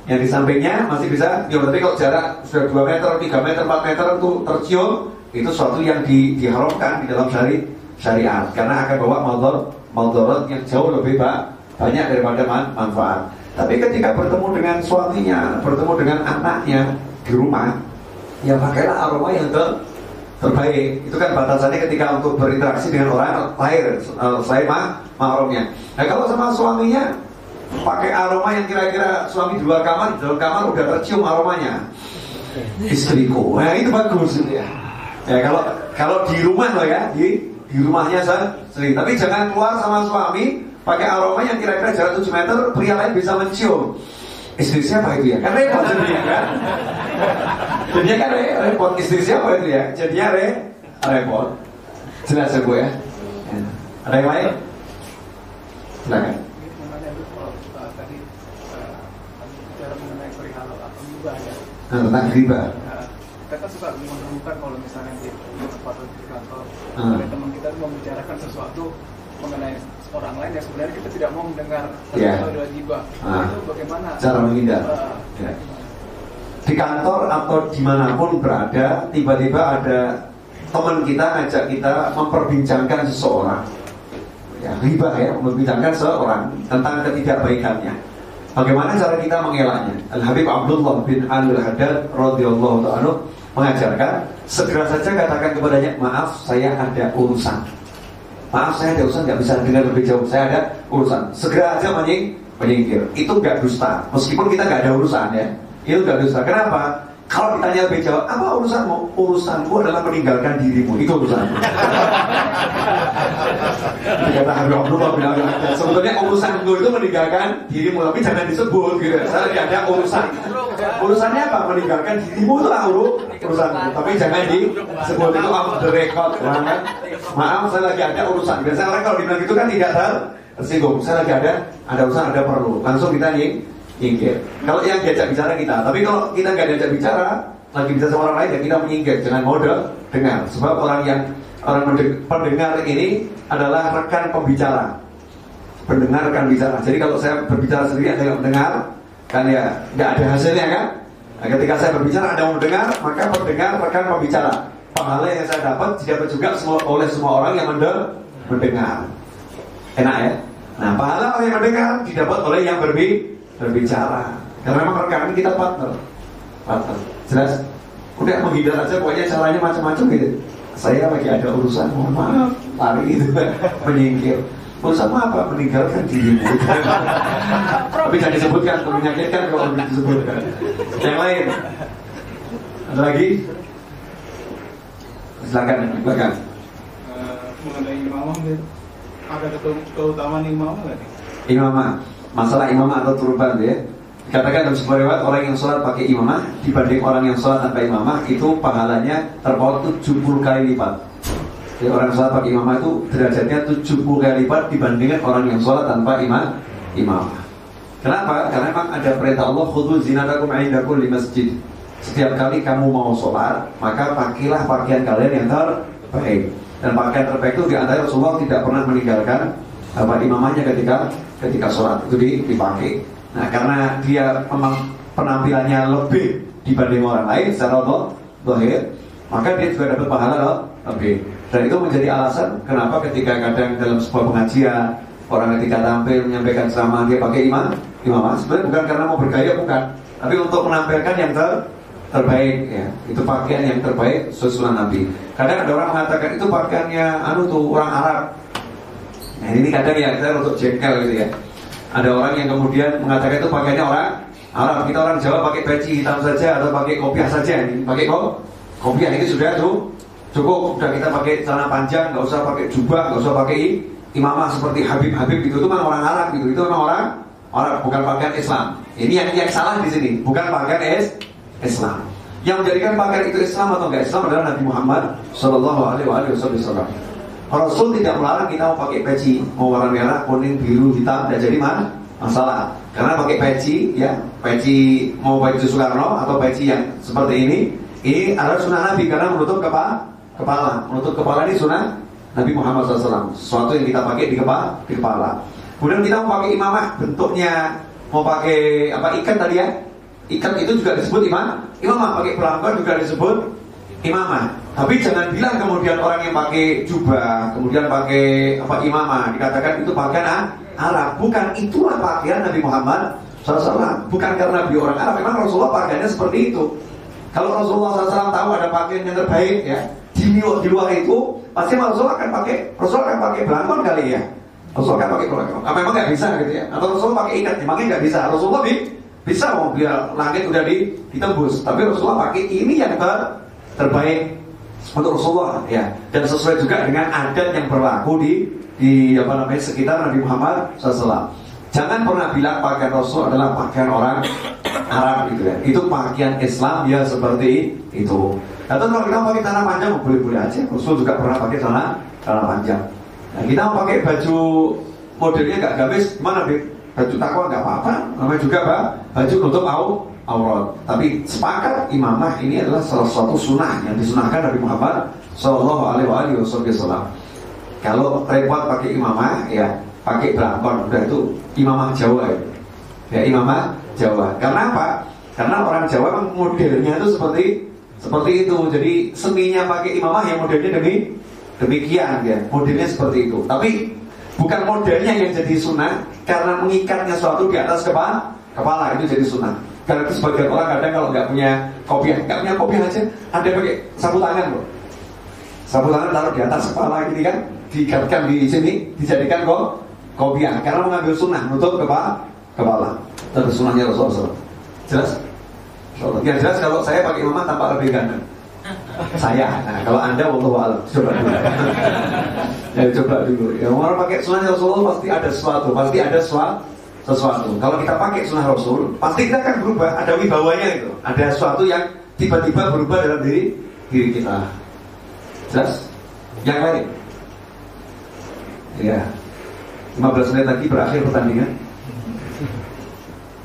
Yang di sampingnya masih bisa ya tapi kalau jarak sudah 2 meter, 3 meter, 4 meter itu tercium itu suatu yang di, diharamkan di dalam syari, syariat. Karena akan bawa motor motor yang jauh lebih banyak daripada manfaat tapi ketika bertemu dengan suaminya, bertemu dengan anaknya di rumah, ya pakailah aroma yang ter terbaik. Itu kan batasannya ketika untuk berinteraksi dengan orang lain, uh, saya mah mahramnya. Nah kalau sama suaminya pakai aroma yang kira-kira suami di luar kamar, di dalam kamar udah tercium aromanya. Istriku, nah itu bagus ya. Ya kalau kalau di rumah loh ya, di di rumahnya sendiri. Tapi jangan keluar sama suami pakai aroma yang kira-kira jarak 7 meter pria lain bisa mencium. Istri siapa itu ya? Kan repot jadinya kan? Jadinya kan repot. Istri siapa itu ya? Jadinya re repot. Jelas ya bu ya, ada yang lain? Silakan. Nah, tentang riba. Kita kan suka menemukan kalau misalnya di tempat di kantor, hmm. ada teman kita membicarakan sesuatu mengenai orang lain yang sebenarnya kita tidak mau mendengar yeah. sesuatu dari gibah. Ah. Itu bagaimana? Cara menghindar. Uh, ya. Di kantor atau di mana pun berada, tiba-tiba ada teman kita ngajak kita memperbincangkan seseorang. Ya, riba ya, memperbincangkan seseorang tentang ketidakbaikannya. Bagaimana cara kita mengelaknya? Al Habib Abdullah bin Al Haddad radhiyallahu taala mengajarkan segera saja katakan kepadanya maaf saya ada urusan maaf saya ada urusan nggak bisa dengar lebih jauh. Saya ada urusan. Segera aja menying menyingkir. Itu nggak dusta. Meskipun kita nggak ada urusan ya. Itu nggak dusta. Kenapa? Kalau ditanya lebih jauh apa urusanmu? Urusanku adalah meninggalkan dirimu. Itu urusanmu sebetulnya urusanku itu meninggalkan dirimu tapi jangan disebut gitu. Saya ada urusan urusannya apa? Meninggalkan dirimu itu lah urusan tapi jangan disebut itu off the record kan? maaf saya lagi ada urusan. Biasanya orang kalau bilang gitu kan tidak tersinggung. Saya lagi ada ada urusan ada perlu. Langsung kita nyingkir. Kalau yang diajak bicara kita. Tapi kalau kita nggak diajak bicara lagi bicara sama orang lain ya kita menyingkir. Jangan mode dengar. Sebab orang yang orang pendengar ini adalah rekan pembicara. Pendengar rekan bicara. Jadi kalau saya berbicara sendiri ada yang mendengar kan ya nggak ada hasilnya kan? Nah, ketika saya berbicara ada yang mendengar maka pendengar rekan pembicara pahala yang saya dapat didapat juga semua, oleh semua orang yang mendengar. Enak ya? Nah pahala yang mendengar didapat oleh yang berbi berbicara. Karena memang rekan kita partner. Partner. Jelas? Udah menghindar aja pokoknya caranya macam-macam gitu. Saya lagi ada urusan mohon maaf. Lari itu menyingkir urusan apa? Meninggalkan dirimu. Tapi jangan disebutkan menyakitkan kalau disebutkan. Yang lain. Ada lagi? Silakan silakan. Uh, mengenai imamah ada keutamaan imamah nggak nih? Imamah. Masalah imamah atau turban ya. Katakan dalam sebuah riwayat orang yang sholat pakai imamah dibanding orang yang sholat tanpa imamah itu pahalanya terpaut 70 kali lipat. Jadi orang sholat pakai imamah itu derajatnya 70 kali lipat dibandingkan orang yang sholat tanpa imam imamah. Kenapa? Karena memang ada perintah Allah khudu zinatakum indakum di masjid. Setiap kali kamu mau sholat, maka pakailah pakaian kalian yang terbaik. Dan pakaian terbaik itu di antara Rasulullah tidak pernah meninggalkan apa imamahnya ketika ketika sholat itu dipakai. Nah karena dia memang penampilannya lebih dibanding orang lain secara dohir, maka dia juga dapat pahala lebih. Dan itu menjadi alasan kenapa ketika kadang dalam sebuah pengajian orang ketika tampil menyampaikan ceramah dia pakai imam, imam sebenarnya bukan karena mau bergaya bukan, tapi untuk menampilkan yang ter terbaik ya. Itu pakaian yang terbaik sesuai Nabi. Kadang ada orang mengatakan itu pakaiannya anu tuh orang Arab. Nah ini kadang ya kita untuk jengkel gitu ya. Ada orang yang kemudian mengatakan itu pakaiannya orang Arab. Kita orang Jawa pakai peci hitam saja atau pakai kopiah saja pakai kok kopiah. Ini sudah tuh cukup udah kita pakai celana panjang nggak usah pakai jubah nggak usah pakai imamah seperti Habib Habib itu itu memang orang Arab gitu itu memang orang orang bukan pakaian Islam ini yang yang salah di sini bukan pakaian es Islam. Yang menjadikan pakaian itu Islam atau enggak Islam adalah Nabi Muhammad Shallallahu Alaihi Wasallam. Rasul tidak melarang kita mau pakai peci, mau warna merah, kuning, biru, hitam, tidak jadi mana masalah. Karena pakai peci, ya peci mau baju Soekarno atau peci yang seperti ini, ini adalah sunnah Nabi karena menutup kepala, kepala, menutup kepala ini sunnah Nabi Muhammad SAW. Sesuatu yang kita pakai di kepala, di kepala. Kemudian kita mau pakai imamah, bentuknya mau pakai apa ikan tadi ya, Ikat itu juga disebut imam, imamah pakai pelanggan juga disebut imamah. Tapi jangan bilang kemudian orang yang pakai jubah, kemudian pakai apa imamah, dikatakan itu pakaian Arab. Bukan itulah pakaian Nabi Muhammad SAW. Bukan karena beliau orang Arab, memang Rasulullah pakaiannya seperti itu. Kalau Rasulullah SAW tahu ada pakaian yang terbaik ya, di luar, di luar itu pasti Rasulullah akan pakai Rasulullah akan pakai belangkon kali ya. Rasulullah akan pakai belangkon. Apa memang nggak bisa gitu ya? Atau Rasulullah pakai ikat? Memangnya nggak bisa. Rasulullah bi bisa mau biar langit udah ditembus, tapi Rasulullah pakai ini yang ter terbaik untuk Rasulullah ya dan sesuai juga dengan adat yang berlaku di di apa namanya sekitar Nabi Muhammad SAW. Jangan pernah bilang pakaian Rasul adalah pakaian orang Arab gitu ya. Itu pakaian Islam ya seperti itu. Atau kalau kita pakai tanah panjang boleh-boleh aja. Rasul juga pernah pakai tanah tanah panjang. Nah, kita mau pakai baju modelnya gak gamis, mana Bib? baju takwa nggak apa-apa. Namanya juga pak baju untuk au aurat. Tapi sepakat imamah ini adalah salah satu sunnah yang disunahkan dari Muhammad Shallallahu Alaihi Wasallam. Kalau repot pakai imamah ya pakai belakon udah itu imamah Jawa ya, ya imamah Jawa. Karena apa? Karena orang Jawa modelnya itu seperti seperti itu. Jadi seninya pakai imamah yang modelnya demi demikian ya. Modelnya seperti itu. Tapi bukan modelnya yang jadi sunnah karena mengikatnya suatu di atas kepala kepala itu jadi sunnah. Karena itu sebagian orang kadang kalau nggak punya kopi nggak punya kopi aja ada pakai sapu tangan loh. Sapu tangan taruh di atas kepala gini kan diikatkan di sini dijadikan kok kopiah karena mengambil sunnah untuk kepala. Kepala terus sunnahnya Rasulullah jelas yang jelas kalau saya pakai imamah tampak lebih ganteng. Saya. Nah, kalau anda wallahu alam. Coba dulu. Ya coba dulu. Ya orang pakai sunnah Rasulullah pasti ada sesuatu pasti ada sesuatu sesuatu. Kalau kita pakai sunnah Rasul pasti kita akan berubah. Ada wibawanya itu. Ada sesuatu yang tiba-tiba berubah dalam diri diri kita. Jelas? Yang lain? Ya. 15 menit lagi berakhir pertandingan.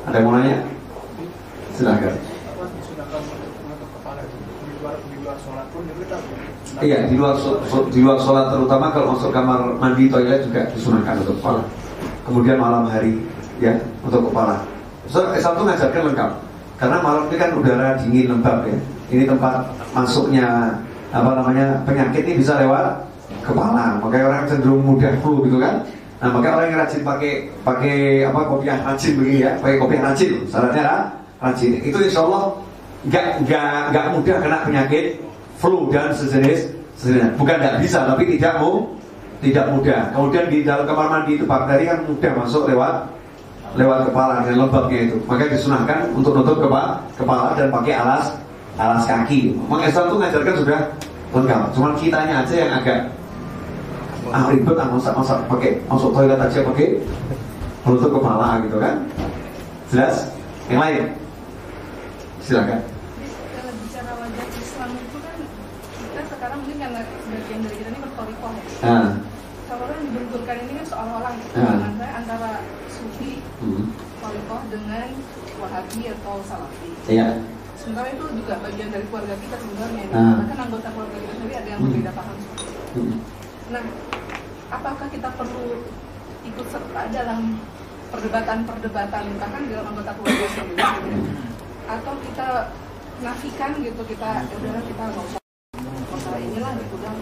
Ada yang mau nanya? Silahkan Iya di luar di luar sholat terutama kalau masuk kamar mandi toilet juga disunahkan untuk kepala. Kemudian malam hari ya untuk kepala. So, Islam itu ngajarkan lengkap karena malam ini kan udara dingin lembab ya. Ini tempat masuknya apa namanya penyakit ini bisa lewat kepala. Makanya orang cenderung mudah flu gitu kan. Nah makanya orang yang rajin pakai pakai apa kopi yang rajin begini ya, pakai kopi yang rajin. Syaratnya rajin. Itu insya Allah nggak nggak nggak mudah kena penyakit flu dan sejenis sejenis. Bukan tidak bisa, tapi tidak mau tidak mudah. Kemudian di dalam kamar mandi itu bakteri kan mudah masuk lewat lewat kepala dan lembabnya itu. Maka disunahkan untuk nutup kepala, kepala dan pakai alas alas kaki. Memang Islam itu ngajarkan sudah lengkap. Cuman kitanya aja yang agak ah ribet ah masak masak pakai masuk toilet aja pakai menutup kepala gitu kan. Jelas? Yang lain? Silakan. sebagian dari kita ini bertorikoh ya. Ah. Kalau orang dibenturkan ini kan seolah-olah ah. saya antara sufi, hmm. dengan wahabi atau salafi. Iya. Sementara itu juga bagian dari keluarga kita sebenarnya. Ah. Bahkan anggota keluarga kita sendiri ada yang hmm. berbeda paham. Hmm. Nah, apakah kita perlu ikut serta dalam perdebatan-perdebatan bahkan dalam anggota keluarga sendiri? Hmm. Atau kita nafikan gitu kita ya udahlah kita nggak usah masalah inilah gitu kan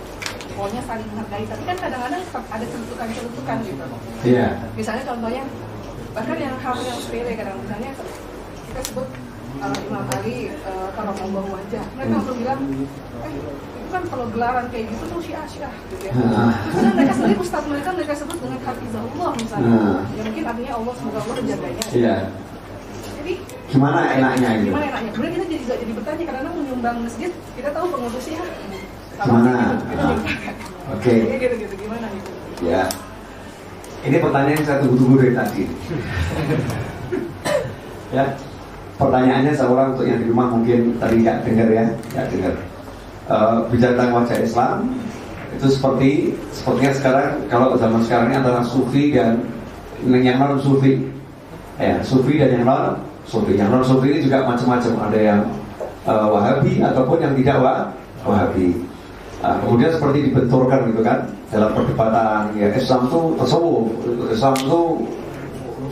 pokoknya saling menghargai. Tapi kan kadang-kadang ada celutukan-celutukan gitu. Iya. Yeah. misalnya contohnya bahkan yang hal yang sepele kadang misalnya kita sebut uh, Imam Ali uh, kalau mau bawa wajah. Mereka langsung bilang eh itu kan kalau gelaran kayak gitu tuh syiah syiah gitu ya. Misalnya mereka sendiri ustaz mereka mereka sebut dengan hafizahullah misalnya. Ya mungkin artinya Allah semoga Allah menjaganya. Iya. Jadi gimana enaknya gitu? gimana enaknya? Kemudian kita jadi jadi bertanya karena menyumbang masjid kita tahu pengurusnya gimana? Gitu, oke. Okay. gitu gitu gitu? Ya. Ini pertanyaan yang saya tunggu-tunggu dari tadi. Ya. Pertanyaannya seorang untuk yang di rumah mungkin tadi nggak dengar ya nggak dengar. Uh, bicara tentang wajah Islam itu seperti sepertinya sekarang kalau zaman sekarang ini antara sufi dan yang non sufi. Ya sufi dan yang non sufi. Yang non sufi ini juga macam-macam. Ada yang uh, wahabi ataupun yang tidak wah, wahabi uh, kemudian seperti dibenturkan gitu kan dalam perdebatan ya Islam itu tasawuf Islam itu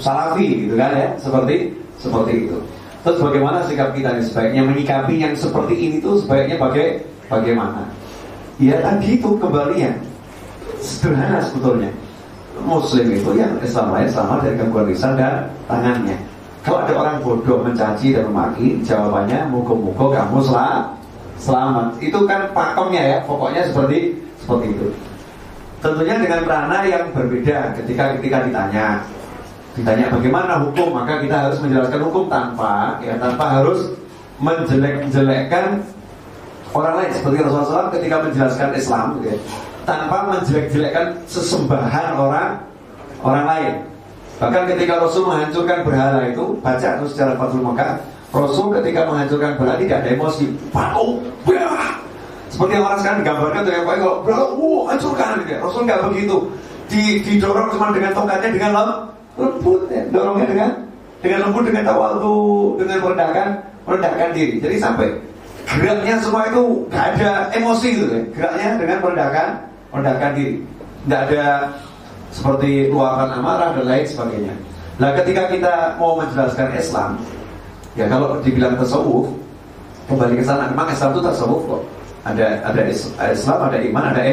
salafi gitu kan ya seperti seperti itu. Terus bagaimana sikap kita ini sebaiknya menyikapi yang seperti ini tuh sebaiknya bagai bagaimana? Ya tadi itu kembali ya sederhana sebetulnya. Muslim itu yang Islam lain sama dari gangguan lisan dan tangannya. Kalau ada orang bodoh mencaci dan memaki jawabannya muka-muka kamu selamat selamat. Itu kan pakemnya ya pokoknya seperti seperti itu. Tentunya dengan rana yang berbeda ketika ketika ditanya. Ditanya bagaimana hukum maka kita harus menjelaskan hukum tanpa ya tanpa harus menjelek-jelekkan orang lain. Seperti Rasulullah SAW ketika menjelaskan Islam ya, tanpa menjelek-jelekkan sesembahan orang orang lain. Bahkan ketika Rasul menghancurkan berhala itu baca terus secara Fathul Mekah Rasul ketika menghancurkan berhala tidak ada emosi Pau, seperti yang orang sekarang digambarkan tuh yang baik kalau berapa, wow hancurkan gitu ya. Rasul nggak begitu. Di, didorong cuma dengan tongkatnya dengan lembut, ya. dorongnya dengan dengan lembut, dengan tawadu, dengan merendahkan merendahkan diri. Jadi sampai geraknya semua itu nggak ada emosi gitu ya. Geraknya dengan merendahkan merendahkan diri. Nggak ada seperti luapan amarah dan lain sebagainya. Nah ketika kita mau menjelaskan Islam, ya kalau dibilang tasawuf, kembali ke sana, memang Islam itu tasawuf kok ada ada Islam, ada iman, ada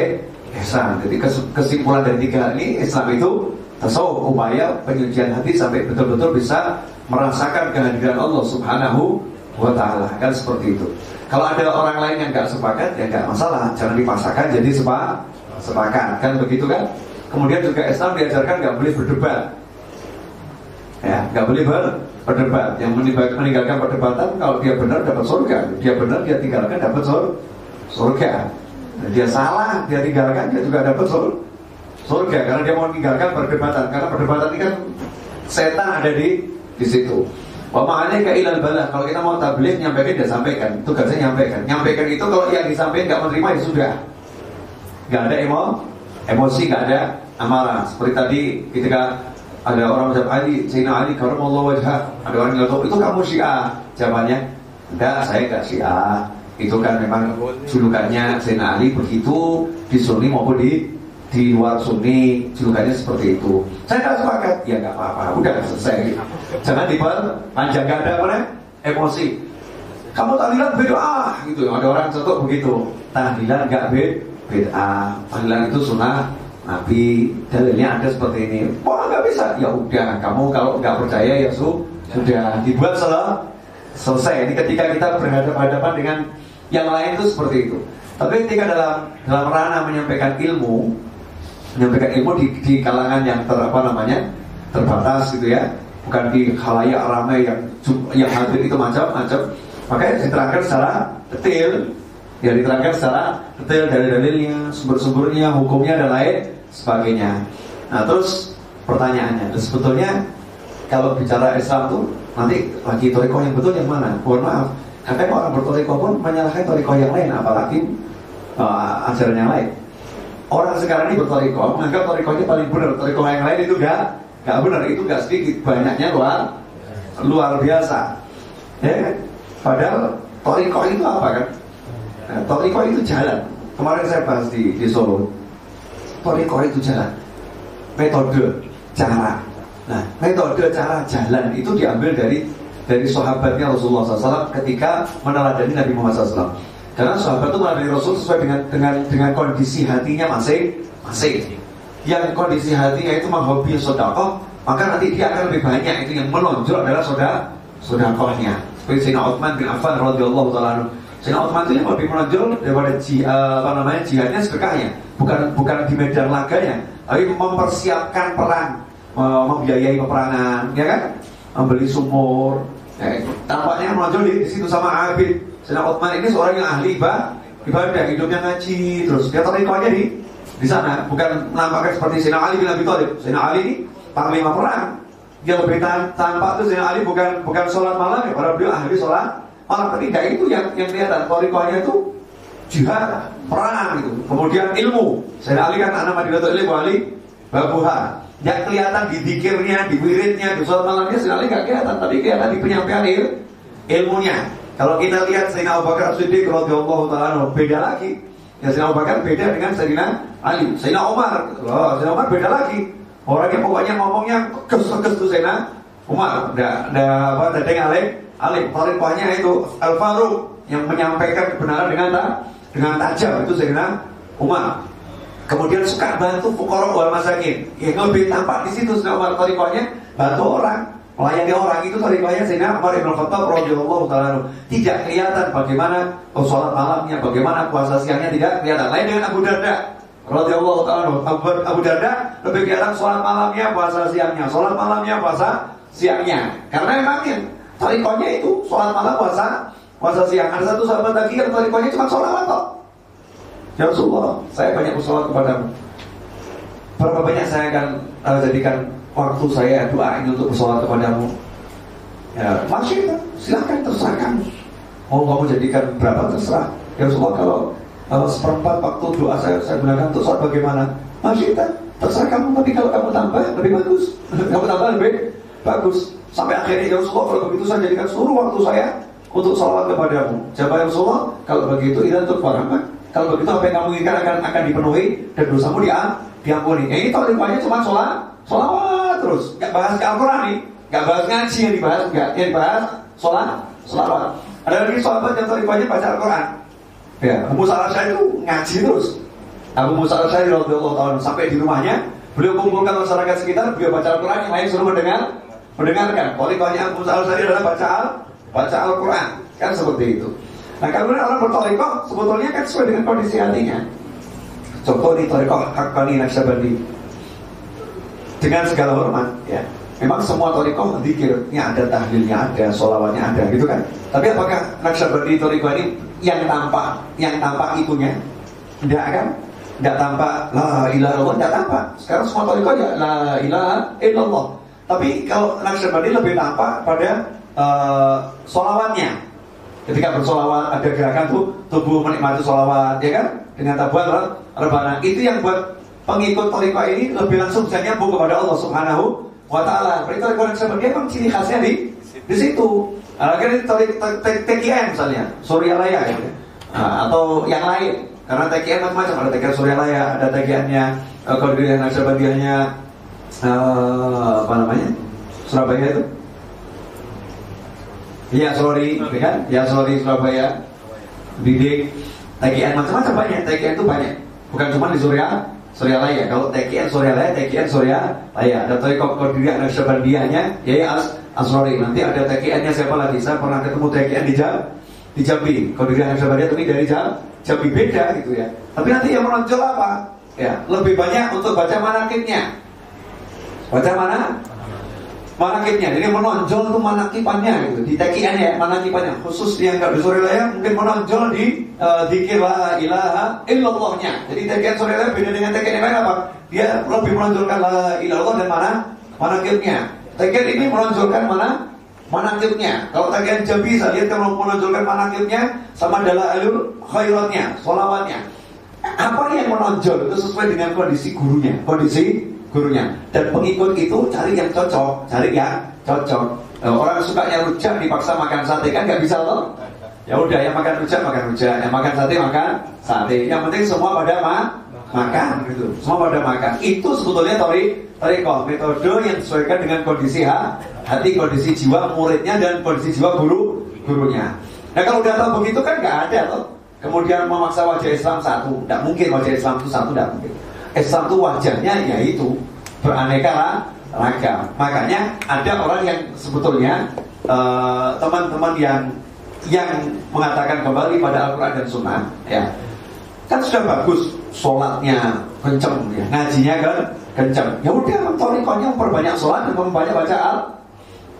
ihsan. Jadi kesimpulan dari tiga ini Islam itu tasawuf upaya penyucian hati sampai betul-betul bisa merasakan kehadiran Allah Subhanahu wa taala kan seperti itu. Kalau ada orang lain yang nggak sepakat ya nggak masalah, jangan dipaksakan jadi sepa, sepakat kan begitu kan. Kemudian juga Islam diajarkan nggak boleh berdebat, ya nggak boleh ber, berdebat. Yang meninggalkan perdebatan kalau dia benar dapat surga, dia benar dia tinggalkan dapat surga surga. dia salah, dia tinggalkan, dia juga dapat surga karena dia mau meninggalkan perdebatan. Karena perdebatan ini kan setan ada di di situ. Wa ke ilal balah. Kalau kita mau tabligh nyampaikan dia sampaikan. Tugasnya nyampaikan. Nyampaikan itu kalau yang disampaikan nggak menerima ya sudah. Nggak ada emo, emosi, nggak ada amarah. Seperti tadi ketika ada orang macam Ali, Sayyidina Ali, Allah wajah. Ada orang yang itu kamu syiah. Jawabannya, enggak, saya enggak syiah itu kan memang julukannya Zainal Ali begitu di Sunni maupun di di luar Sunni julukannya seperti itu. Saya nggak sepakat, ya nggak apa-apa, udah selesai. Jangan diperpanjang, gak ada mana emosi. Kamu tahlilan beda ah, gitu. Ada orang cetuk begitu. Tahlilan nggak beda. Tahlilan itu sunnah Nabi. Dalilnya ada seperti ini. Wah nggak bisa. Ya udah, kamu kalau nggak percaya ya su sudah dibuat salah selesai. Ini ketika kita berhadapan-hadapan dengan yang lain itu seperti itu. Tapi ketika dalam dalam ranah menyampaikan ilmu, menyampaikan ilmu di, di kalangan yang ter, apa namanya terbatas gitu ya, bukan di khalayak ramai yang yang hadir itu macam-macam, makanya diterangkan secara detail, ya diterangkan secara detail dari dalilnya, sumber-sumbernya, hukumnya dan lain sebagainya. Nah terus pertanyaannya, sebetulnya kalau bicara Islam tuh nanti lagi toriko yang betul yang mana? Mohon maaf, Kadang orang bertoriko pun menyalahkan toriko yang lain, apalagi uh, ajaran yang lain. Orang sekarang ini bertoriko, menganggap torikonya paling benar, toriko yang lain itu gak, gak benar, itu gak sedikit, banyaknya luar luar biasa. Ya, padahal toriko itu apa kan? Nah, toriko itu jalan. Kemarin saya bahas di, di Solo. Toriko itu jalan. Metode, cara. Nah, metode cara jalan itu diambil dari dari sahabatnya Rasulullah SAW ketika meneladani Nabi Muhammad SAW. Karena sahabat itu meneladani Rasul sesuai dengan dengan dengan kondisi hatinya masing masing. Yang kondisi hatinya itu menghobi sodakoh, maka nanti dia akan lebih banyak itu yang menonjol adalah soda sodakohnya. seperti Sayyidina Uthman bin Affan radhiyallahu taala Uthman itu yang lebih menonjol daripada ji, uh, apa namanya jihadnya sedekahnya. Bukan bukan di medan laganya. Tapi mempersiapkan perang. Membiayai peperangan ya kan? Membeli sumur eh, tampaknya menonjol di, di situ sama Abid Sayyidina Uthman ini seorang yang ahli ibadah. Ibadah hidupnya ngaji terus. Dia tarik aja di di sana. Bukan nampaknya seperti Sayyidina Ali bin Abi Thalib. Sayyidina Ali ini panglima perang. Dia lebih tampak itu Sayyidina Ali bukan bukan sholat malam ya. Padahal beliau ahli sholat malam tapi tidak itu yang yang kelihatan torikohnya itu jihad perang itu kemudian ilmu Sayyidina Ali kan anak Madinatul Ilmu Ali Babuha yang kelihatan di dikirnya, di wiridnya, di sholat malamnya Sayyidina Ali nggak kelihatan tapi kelihatan di penyampaian il, ilmunya kalau kita lihat Sayyidina Abu Bakar Siddiq radhiyallahu taala beda lagi. Ya Sayyidina Abu Bakar beda dengan Sayyidina Ali. Sayyidina Umar, loh, Sayyidina Umar beda lagi. Orang yang pokoknya ngomongnya kes-kes tuh Sayyidina Umar. Ada apa? Ada yang Ali. Ali paling banyak itu Al Faruq yang menyampaikan kebenaran dengan ta, dengan tajam itu Sayyidina Umar. Kemudian suka bantu fukara wal masakin. Yang lebih tampak di situ Sayyidina Umar tarikohnya bantu orang Melayani orang itu tarikahnya Sayyidina Umar Ibn Khattab radhiyallahu taala tidak kelihatan bagaimana sholat malamnya, bagaimana puasa siangnya tidak kelihatan. Lain dengan Abu Darda radhiyallahu taala Abu, Abu Darda lebih kelihatan sholat malamnya, puasa siangnya, sholat malamnya, puasa siangnya. Karena memangnya tarikahnya itu sholat malam, puasa puasa siang. Ada satu sahabat lagi yang tarikahnya cuma sholat kok. Ya Rasulullah, saya banyak bersolat kepadamu. Berapa banyak saya akan uh, jadikan waktu saya doa ini untuk bersolat kepadamu? Ya masih kan silahkan terserah kamu. Mau kamu jadikan berapa terserah. Ya Rasulullah kalau kalau seperempat waktu doa saya saya gunakan untuk sholat bagaimana? Masih terserah kamu tapi kalau kamu tambah lebih bagus. Kamu tambah lebih bagus sampai akhirnya ya Rasulullah kalau begitu saya jadikan seluruh waktu saya untuk sholat kepadamu jawab ya Rasulullah kalau begitu itu untuk warahmat kalau begitu apa yang kamu inginkan akan akan dipenuhi dan dosamu dia diampuni ya ini kalau cuma sholat Solawat terus, nggak bahas ke Al-Quran nih, nggak bahas ngaji yang dibahas, nggak yang dibahas sholat, solawat. Ada lagi sahabat yang tadi banyak baca Al-Quran. Ya, Abu Musa al itu ngaji terus. Abu Musa al-Syari radhiyallahu tahun sampai di rumahnya, beliau kumpulkan masyarakat sekitar, beliau baca Al-Quran, yang lain suruh mendengar, mendengarkan. Kualitasnya Abu Musa al adalah baca Al, baca Al-Quran, kan seperti itu. Nah kalau orang bertorikoh sebetulnya kan sesuai dengan kondisi hatinya. Contoh di torikoh Hakani Naksabandi dengan segala hormat ya. Memang semua torikoh zikirnya ada tahlilnya ada solawatnya ada gitu kan? Tapi apakah naksabandi torikoh ini yang tampak yang tampak itunya tidak kan? Tidak tampak la ilaha illallah tidak tampak. Sekarang semua torikoh ya la ilaha illallah tapi kalau naksabandi lebih tampak pada uh, solawatnya ketika bersolawat ada gerakan tuh tubuh menikmati solawat ya kan dengan tabuan rebana itu yang buat pengikut toriko ini lebih langsung bisa nyambung kepada Allah Subhanahu wa taala. Berarti toriko dia memang ciri khasnya di di situ. Akhirnya TKN misalnya, Surya Laya gitu. Nah, atau yang lain. Karena TKN macam-macam, ada TKN Surya Laya, ada uh, kalau yang Naksabandiyahnya uh, apa namanya? Surabaya itu. Iya, sorry, ya kan? Ya, sorry Surabaya. Didik, TKN macam-macam banyak, TKN itu banyak. Bukan cuma di Surya Surya Laya. Kalau TKN Surya Laya, TKN Surya Laya. Ada Toyko Kodiri, ada Syabandianya, ya As Asrori. Nanti ada TKN-nya siapa lagi? Saya pernah ketemu TKN di Jam, di Jambi. Kodiri dan Syabandia tapi dari Jam, Jambi beda gitu ya. Tapi nanti yang menonjol apa? Ya, lebih banyak untuk baca manakibnya. Baca mana? manakibnya. Jadi menonjol itu manakipannya gitu. Di takian ya manakipannya. Khusus yang nggak laya mungkin menonjol di uh, dikir la ilaha illallahnya. Jadi takian laya beda dengan takian yang lain apa? Dia lebih menonjolkan la ilallah dan mana? Manakibnya. Takian ini menonjolkan mana? Manakibnya. Kalau takian jambi saya lihat kalau menonjolkan manakibnya sama adalah alur khairatnya solawatnya apa yang menonjol itu sesuai dengan kondisi gurunya kondisi gurunya. Dan pengikut itu cari yang cocok cari yang cocok. Nah, orang sukanya rujak dipaksa makan sate kan nggak bisa loh ya udah yang makan rujak makan rujak. Yang makan sate makan sate. Yang penting semua pada ma makan gitu. Semua pada makan. Itu sebetulnya tori toriko metode yang disesuaikan dengan kondisi ha, hati kondisi jiwa muridnya dan kondisi jiwa guru gurunya. Nah kalau udah tahu begitu kan nggak ada loh kemudian memaksa wajah Islam satu tidak mungkin wajah Islam itu satu tidak mungkin Islam itu wajahnya yaitu beraneka ragam. Makanya ada orang yang sebetulnya eh, teman-teman uh, yang yang mengatakan kembali pada Al-Quran dan Sunnah, ya kan sudah bagus sholatnya kenceng, ya. ngajinya kan kenceng. Ya udah, torikonya perbanyak sholat dan memperbanyak baca Al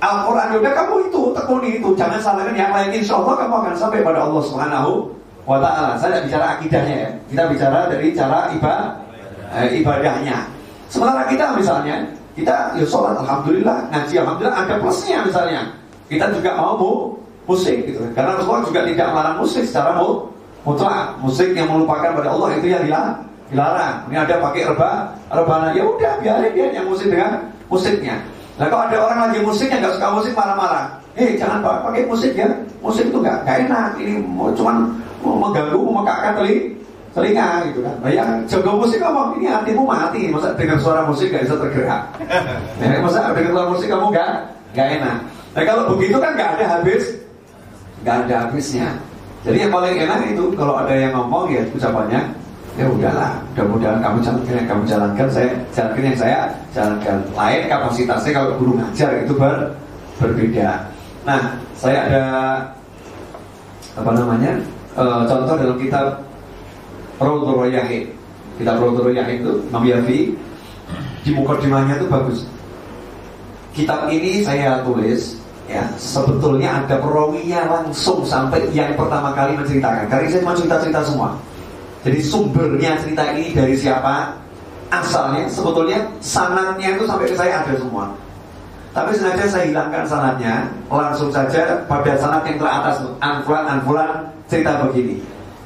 Al-Quran. Ya kamu itu tekuni itu, jangan salahkan yang lain. Insya Allah kamu akan sampai pada Allah Subhanahu wa Ta'ala. Saya tidak bicara akidahnya ya, kita bicara dari cara ibadah, eh, ibadahnya. Sementara kita misalnya, kita ya sholat Alhamdulillah, ngaji Alhamdulillah ada plusnya misalnya. Kita juga mau bu, musik gitu. Karena Rasulullah juga tidak melarang musik secara mutlak. Musik yang melupakan pada Allah itu yang dilarang. dilarang. Ini ada pakai reba, rebana. Ya udah biarin dia yang musik dengan musiknya. Nah kalau ada orang lagi musik yang nggak suka musik marah-marah. Eh jangan pakai musik ya. Musik itu nggak enak. Ini cuma mengganggu, memekakkan telinga telinga gitu kan. Yang jago musik ngomong ini hatimu mati, masa dengan suara musik gak bisa tergerak. Nah, masa dengan suara musik kamu gak gak enak. Nah kalau begitu kan gak ada habis, gak ada habisnya. Jadi yang paling enak itu kalau ada yang ngomong ya ucapannya ya udahlah mudah-mudahan kamu jalankan yang kamu jalankan saya jalankan yang saya jalankan lain kapasitasnya kalau guru ngajar itu ber, berbeda nah saya ada apa namanya e, contoh dalam kitab Rawdul Royahin Kitab Rawdul Royahin itu Imam Yafi Di mukadimahnya itu bagus. Kitab ini saya tulis ya Sebetulnya ada perawinya langsung Sampai yang pertama kali menceritakan. Karena saya cuma cerita-cerita semua. Jadi sumbernya cerita ini dari siapa? Asalnya sebetulnya Sanatnya itu sampai ke saya ada semua. Tapi sengaja saya hilangkan sanatnya Langsung saja pada sanat yang teratas Anfulan, anfulan cerita begini.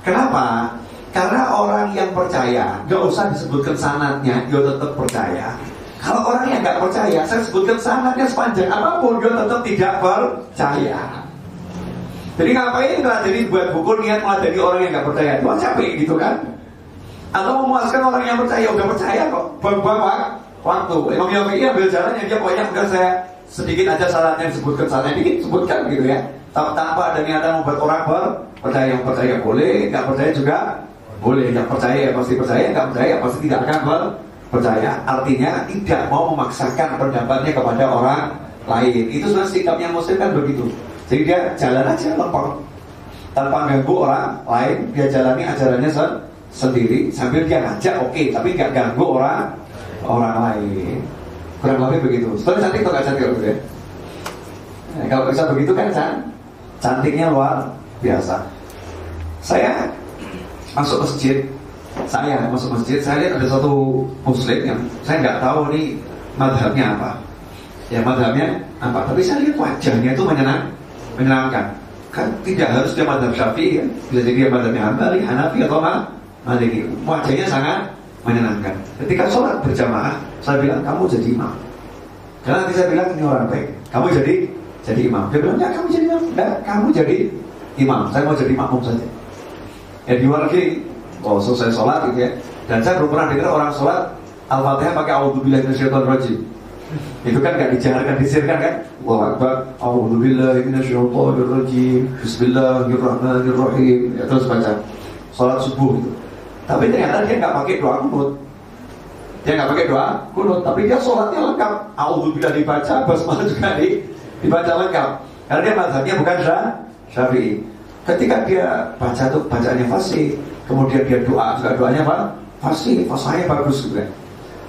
Kenapa? Karena orang yang percaya, gak usah disebutkan sanatnya, dia tetap percaya. Kalau orang yang gak percaya, saya sebutkan sanatnya sepanjang apa pun, dia tetap tidak percaya. Jadi ngapain jadi buat buku niat jadi orang yang gak percaya? Itu capek gitu kan? Atau memuaskan orang yang percaya, udah percaya kok, buang-buang waktu. Imam Yafi'i ambil jalan yang dia pokoknya udah saya sedikit aja syaratnya disebutkan sanatnya dikit sebutkan gitu ya. Tanpa ada niatan membuat orang ber percaya yang percaya boleh, nggak percaya juga boleh yang percaya ya pasti percaya, nggak percaya pasti tidak akan percaya. Artinya tidak mau memaksakan pendapatnya kepada orang lain. Itu sebenarnya sikapnya muslim kan begitu. Jadi dia jalan aja lempeng tanpa ganggu orang lain. Dia jalani ajarannya se sendiri sambil dia ngajak oke, okay, tapi nggak ganggu orang orang lain. Kurang lebih begitu. Sebenarnya cantik atau nggak cantik ya? Nah, kalau bisa begitu kan can, cantiknya luar biasa. Saya masuk masjid. Saya masuk masjid saya lihat ada satu muslim yang saya nggak tahu nih madhabnya apa. Ya madhabnya apa tapi saya lihat wajahnya itu menyenang menyenangkan. Kan tidak harus dia madhab syafi'i ya bisa jadi dia madhabnya hambali hanafi atau maliki. Wajahnya sangat menyenangkan. Ketika sholat berjamaah saya bilang kamu jadi imam. Karena nanti saya bilang ini orang baik. Kamu jadi jadi imam. Dia bilang ya kamu jadi imam. Enggak kamu jadi imam. Saya mau jadi makmum saja luar lagi oh selesai sholat gitu ya. Dan saya belum pernah dengar orang sholat al-fatihah pakai auzubillahi minasyaitonir itu kan gak dijaharkan disirkan kan? Allahu akbar. Auzubillahi minasyaitonir rajim bismillahirrahmanirrahim. Ya terus baca. Sholat subuh itu tapi ternyata dia nggak pakai doa kunut. Dia nggak pakai doa kunut tapi dia sholatnya lengkap. Auzubillah dibaca basmalah juga di, dibaca lengkap. Karena dia mazhabnya bukan syafi'i Ketika dia baca tuh bacaannya fasih, kemudian dia doa juga doanya apa? Fasih, fasihnya bagus juga.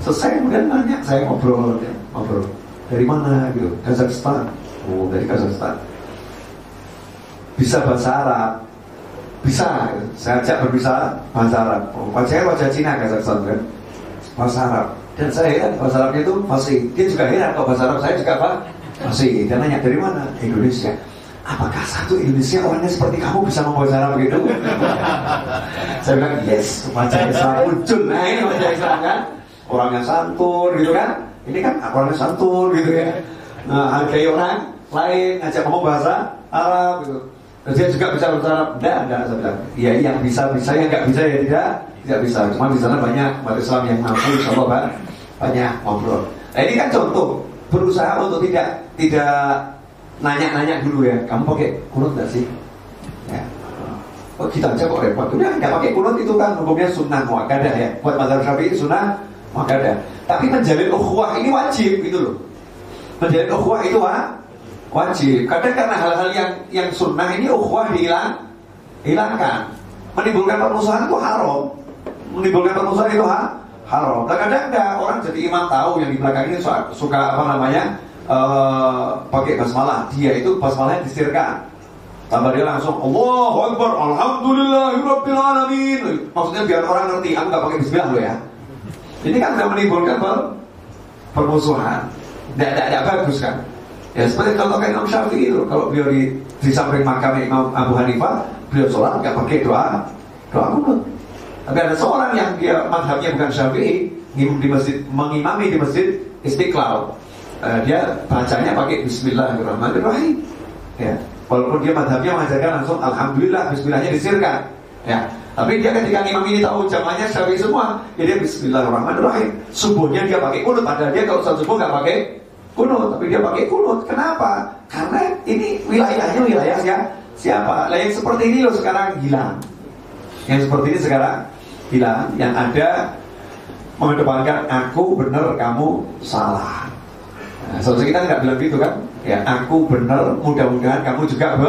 Selesai kemudian nanya, saya ngobrol, ya, ngobrol dari mana gitu, Kazakhstan. Oh dari Kazakhstan. Bisa bahasa Arab, bisa. Saya ajak berbisa bahasa Arab. Oh, wajahnya wajah Cina Kazakhstan kan, bahasa Arab. Dan saya heran bahasa Arabnya itu fasih. Dia juga heran kalau bahasa Arab saya juga apa? Fasih. Dan nanya dari mana? Indonesia apakah satu Indonesia orangnya seperti kamu bisa membawa cara begitu? saya bilang yes, wajah Islam muncul. Nah ini wajah Islam kan, orangnya santun gitu kan. Ini kan orangnya santun gitu ya. Nah, hargai orang lain, ngajak ngomong bahasa Arab gitu. Terus dia juga bisa bahasa Arab. Enggak, enggak, saya bilang. Iya, yang bisa, bisa, yang nggak bisa ya tidak, tidak bisa. Cuma di sana banyak umat Islam yang mampu, insya Allah banyak ngobrol. Nah ini kan contoh berusaha untuk tidak tidak nanya-nanya dulu ya, kamu pakai kunut gak sih? Ya. Oh kita aja kok repot. Udah nggak pakai kunut itu kan hukumnya sunnah muakkadah ya. Buat mazhab syafi'i sunnah muakkadah. Tapi menjalin ukhuwah ini wajib gitu loh. Menjalin ukhuwah itu wah, wajib. Kadang karena hal-hal yang yang sunnah ini ukhuwah dihilang, hilangkan. Menimbulkan permusuhan itu haram. Menimbulkan permusuhan itu ha, haram. Kadang-kadang orang jadi imam tahu yang di belakang ini suka apa namanya uh, pakai basmalah. Dia itu basmalahnya disirkan. Tambah dia langsung Allahu Akbar Alhamdulillahirabbil alamin. Maksudnya biar orang ngerti aku nggak pakai bismillah lo ya. Ini kan sudah menimbulkan permusuhan. Tidak, tidak, tidak bagus kan? Ya seperti contoh kayak Imam Syafi'i itu, kalau beliau di, di samping makam Imam Abu Hanifah, beliau sholat nggak pakai doa doa kunut. Tapi ada seorang yang dia madhabnya bukan Syafi'i, di masjid mengimami di masjid Istiqlal, uh, dia bacanya pakai Bismillahirrahmanirrahim. Ya, walaupun dia madhabnya mengajarkan langsung Alhamdulillah, Bismillahnya disirkan. Ya, tapi dia ketika imam ini tahu jamaahnya Syafi'i semua, ya dia Bismillahirrahmanirrahim. Subuhnya dia pakai kunut, padahal dia kalau subuh nggak pakai kunut, tapi dia pakai kunut. Kenapa? Karena ini wilayahnya wilayah siapa? Lah yang seperti ini loh sekarang hilang. Yang seperti ini sekarang hilang. Yang ada mengedepankan aku benar, kamu salah. Nah, kita nggak bilang gitu kan? Ya, aku benar, mudah-mudahan kamu juga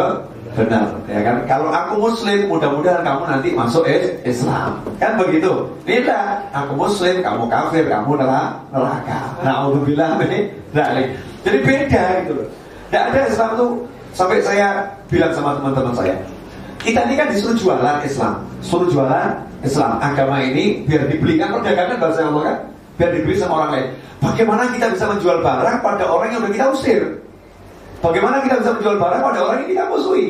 benar ya kan? Kalau aku muslim mudah-mudahan kamu nanti masuk Islam. Kan begitu? Tidak. Aku muslim kamu kafir kamu neraka. Nah untuk bilang ini jadi beda gitu tidak ada Islam tuh sampai saya bilang sama teman-teman saya kita ini kan disuruh jualan Islam. Suruh jualan Islam. Agama ini biar dibeli kan perdagangan bahasa Allah kan biar dibeli sama orang lain bagaimana kita bisa menjual barang pada orang yang udah kita usir Bagaimana kita bisa menjual barang pada orang yang kita musuhi?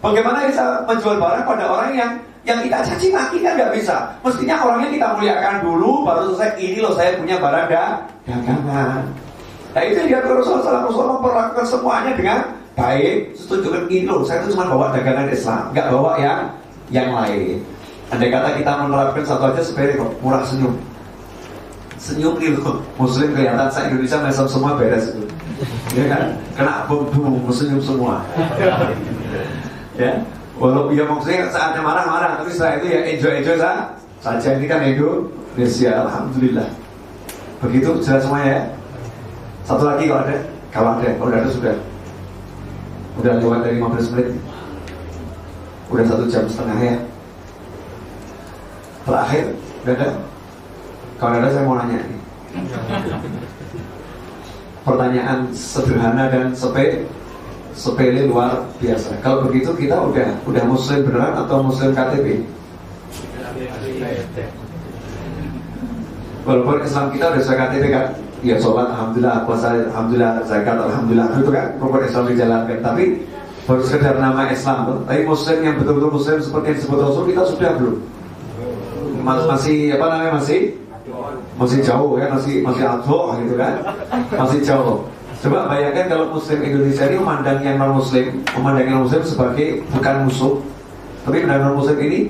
Bagaimana kita menjual barang pada orang yang yang kita caci maki kan nggak bisa. Mestinya orangnya kita muliakan dulu, baru selesai ini loh saya punya barang dagangan. Nah itu dia Rasulullah SAW memperlakukan semuanya dengan baik. Setuju kan ini loh, saya itu cuma bawa dagangan Islam, nggak bawa yang yang lain. Andai kata kita menerapkan satu aja seperti murah senyum. Senyum itu Muslim kelihatan saya Indonesia mesem semua beres itu. Ya kan? Kena bom bom senyum semua. Ya? Walau ya maksudnya saatnya marah-marah tapi setelah itu ya enjoy-enjoy saja. Ini kan Indonesia Alhamdulillah. Begitu jelas semuanya ya. Satu lagi kalau ada kalau ada. Kalau ada sudah. Udah lewat dari 15 menit. Udah satu jam setengah ya. Terakhir ada kalau ada saya mau nanya nih pertanyaan sederhana dan sepele sepele luar biasa. Kalau begitu kita udah udah muslim beneran atau muslim KTP? Walaupun Islam kita udah KTP kan, ya sholat, alhamdulillah, puasa, alhamdulillah, zakat, alhamdulillah, itu kan rukun Islam dijalankan. Tapi baru sekedar nama Islam. Tapi muslim yang betul-betul muslim seperti yang disebut Rasul kita sudah belum. Masih apa namanya masih masih jauh ya masih masih adho gitu kan? Masih jauh. Coba bayangkan kalau Muslim Indonesia ini memandang yang non Muslim, memandang yang Muslim sebagai bukan musuh, tapi memandang non Muslim ini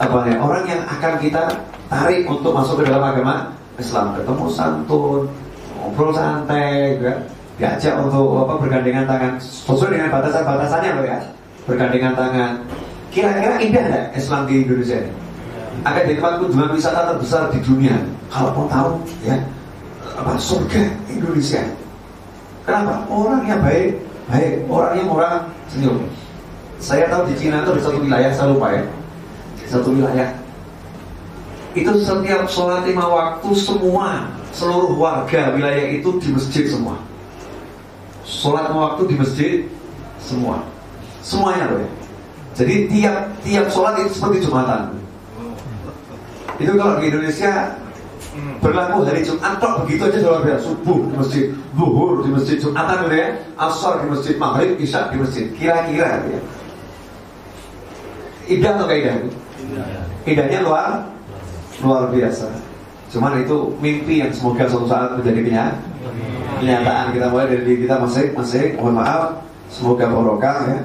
apa ya orang yang akan kita tarik untuk masuk ke dalam agama Islam, ketemu santun, ngobrol santai, juga diajak untuk apa bergandengan tangan. Sesuai dengan batasan-batasannya loh ya, bergandengan tangan. Kira-kira indah nggak Islam di Indonesia ini? Akan jadi kunjungan wisata terbesar di dunia. Kalau mau tahu ya, apa surga Indonesia Kenapa? Orangnya baik, baik. Orangnya murah, senyum. Saya tahu di Cina itu di satu wilayah, saya lupa ya. Satu wilayah. Itu setiap sholat lima waktu semua, seluruh warga wilayah itu di masjid semua. Sholat lima waktu di masjid semua. Semuanya loh ya. Jadi tiap tiap sholat itu seperti Jumatan. Itu kalau di Indonesia berlaku hari Jumat tok begitu aja luar biasa. Subuh di masjid zuhur di masjid Jumatan ya. Asar di masjid maghrib isya di masjid. Kira-kira ya. Indah atau kaidah itu indahnya luar luar biasa. Cuman itu mimpi yang semoga suatu saat menjadi kenyataan. Kita mulai dari diri kita masing-masing mohon maaf. Semoga barokah ya.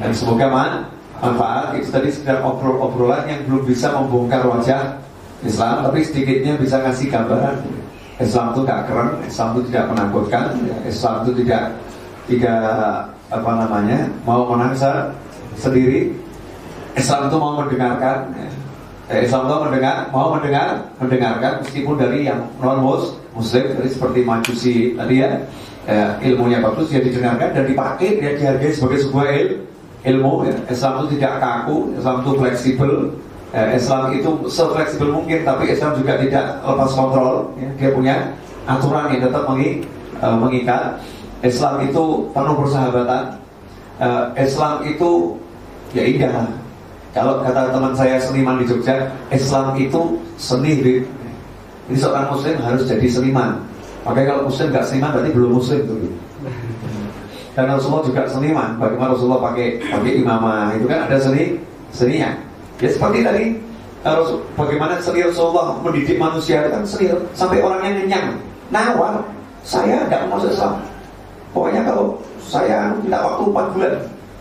Dan semoga man, manfaat. Itu tadi sekedar obrol-obrolan yang belum bisa membongkar wajah Islam tapi sedikitnya bisa ngasih gambaran Islam itu gak keren, Islam itu tidak menakutkan, Islam itu tidak tidak apa namanya mau menangsa sendiri. Islam itu mau mendengarkan, ya. Islam itu mendengar, mau mendengar, mendengarkan meskipun dari yang non muslim, dari seperti majusi tadi ya, ya, ilmunya bagus ya didengarkan dan dipakai dia dihargai sebagai sebuah il, ilmu ya. Islam itu tidak kaku Islam itu fleksibel ya, Islam itu sefleksibel mungkin tapi Islam juga tidak lepas kontrol ya. dia punya aturan yang tetap mengi, uh, mengikat Islam itu penuh persahabatan uh, Islam itu ya indah kalau kata teman saya seniman di Jogja Islam itu seni ini seorang muslim harus jadi seniman Makanya kalau muslim nggak seniman berarti belum muslim tuh. Dan Rasulullah juga seniman. Bagaimana Rasulullah pakai pakai imamah itu kan ada seni seninya. Ya seperti tadi bagaimana seni Rasulullah mendidik manusia itu kan seni sampai orangnya kenyang. Nawar, saya tidak mau Islam. Pokoknya kalau saya minta waktu 4 bulan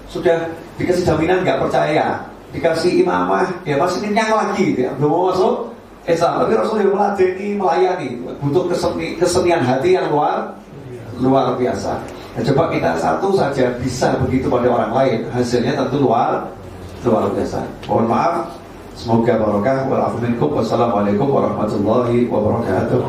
sudah dikasih jaminan nggak percaya, dikasih imamah, ya masih kenyang lagi, ya. belum mau masuk Islam. Tapi Rasul yang meladeni, melayani, butuh keseni, kesenian hati yang luar luar biasa. Nah, coba kita satu saja bisa begitu pada orang lain, hasilnya tentu luar luar biasa. Mohon maaf, semoga barokah. Wassalamualaikum warahmatullahi wabarakatuh.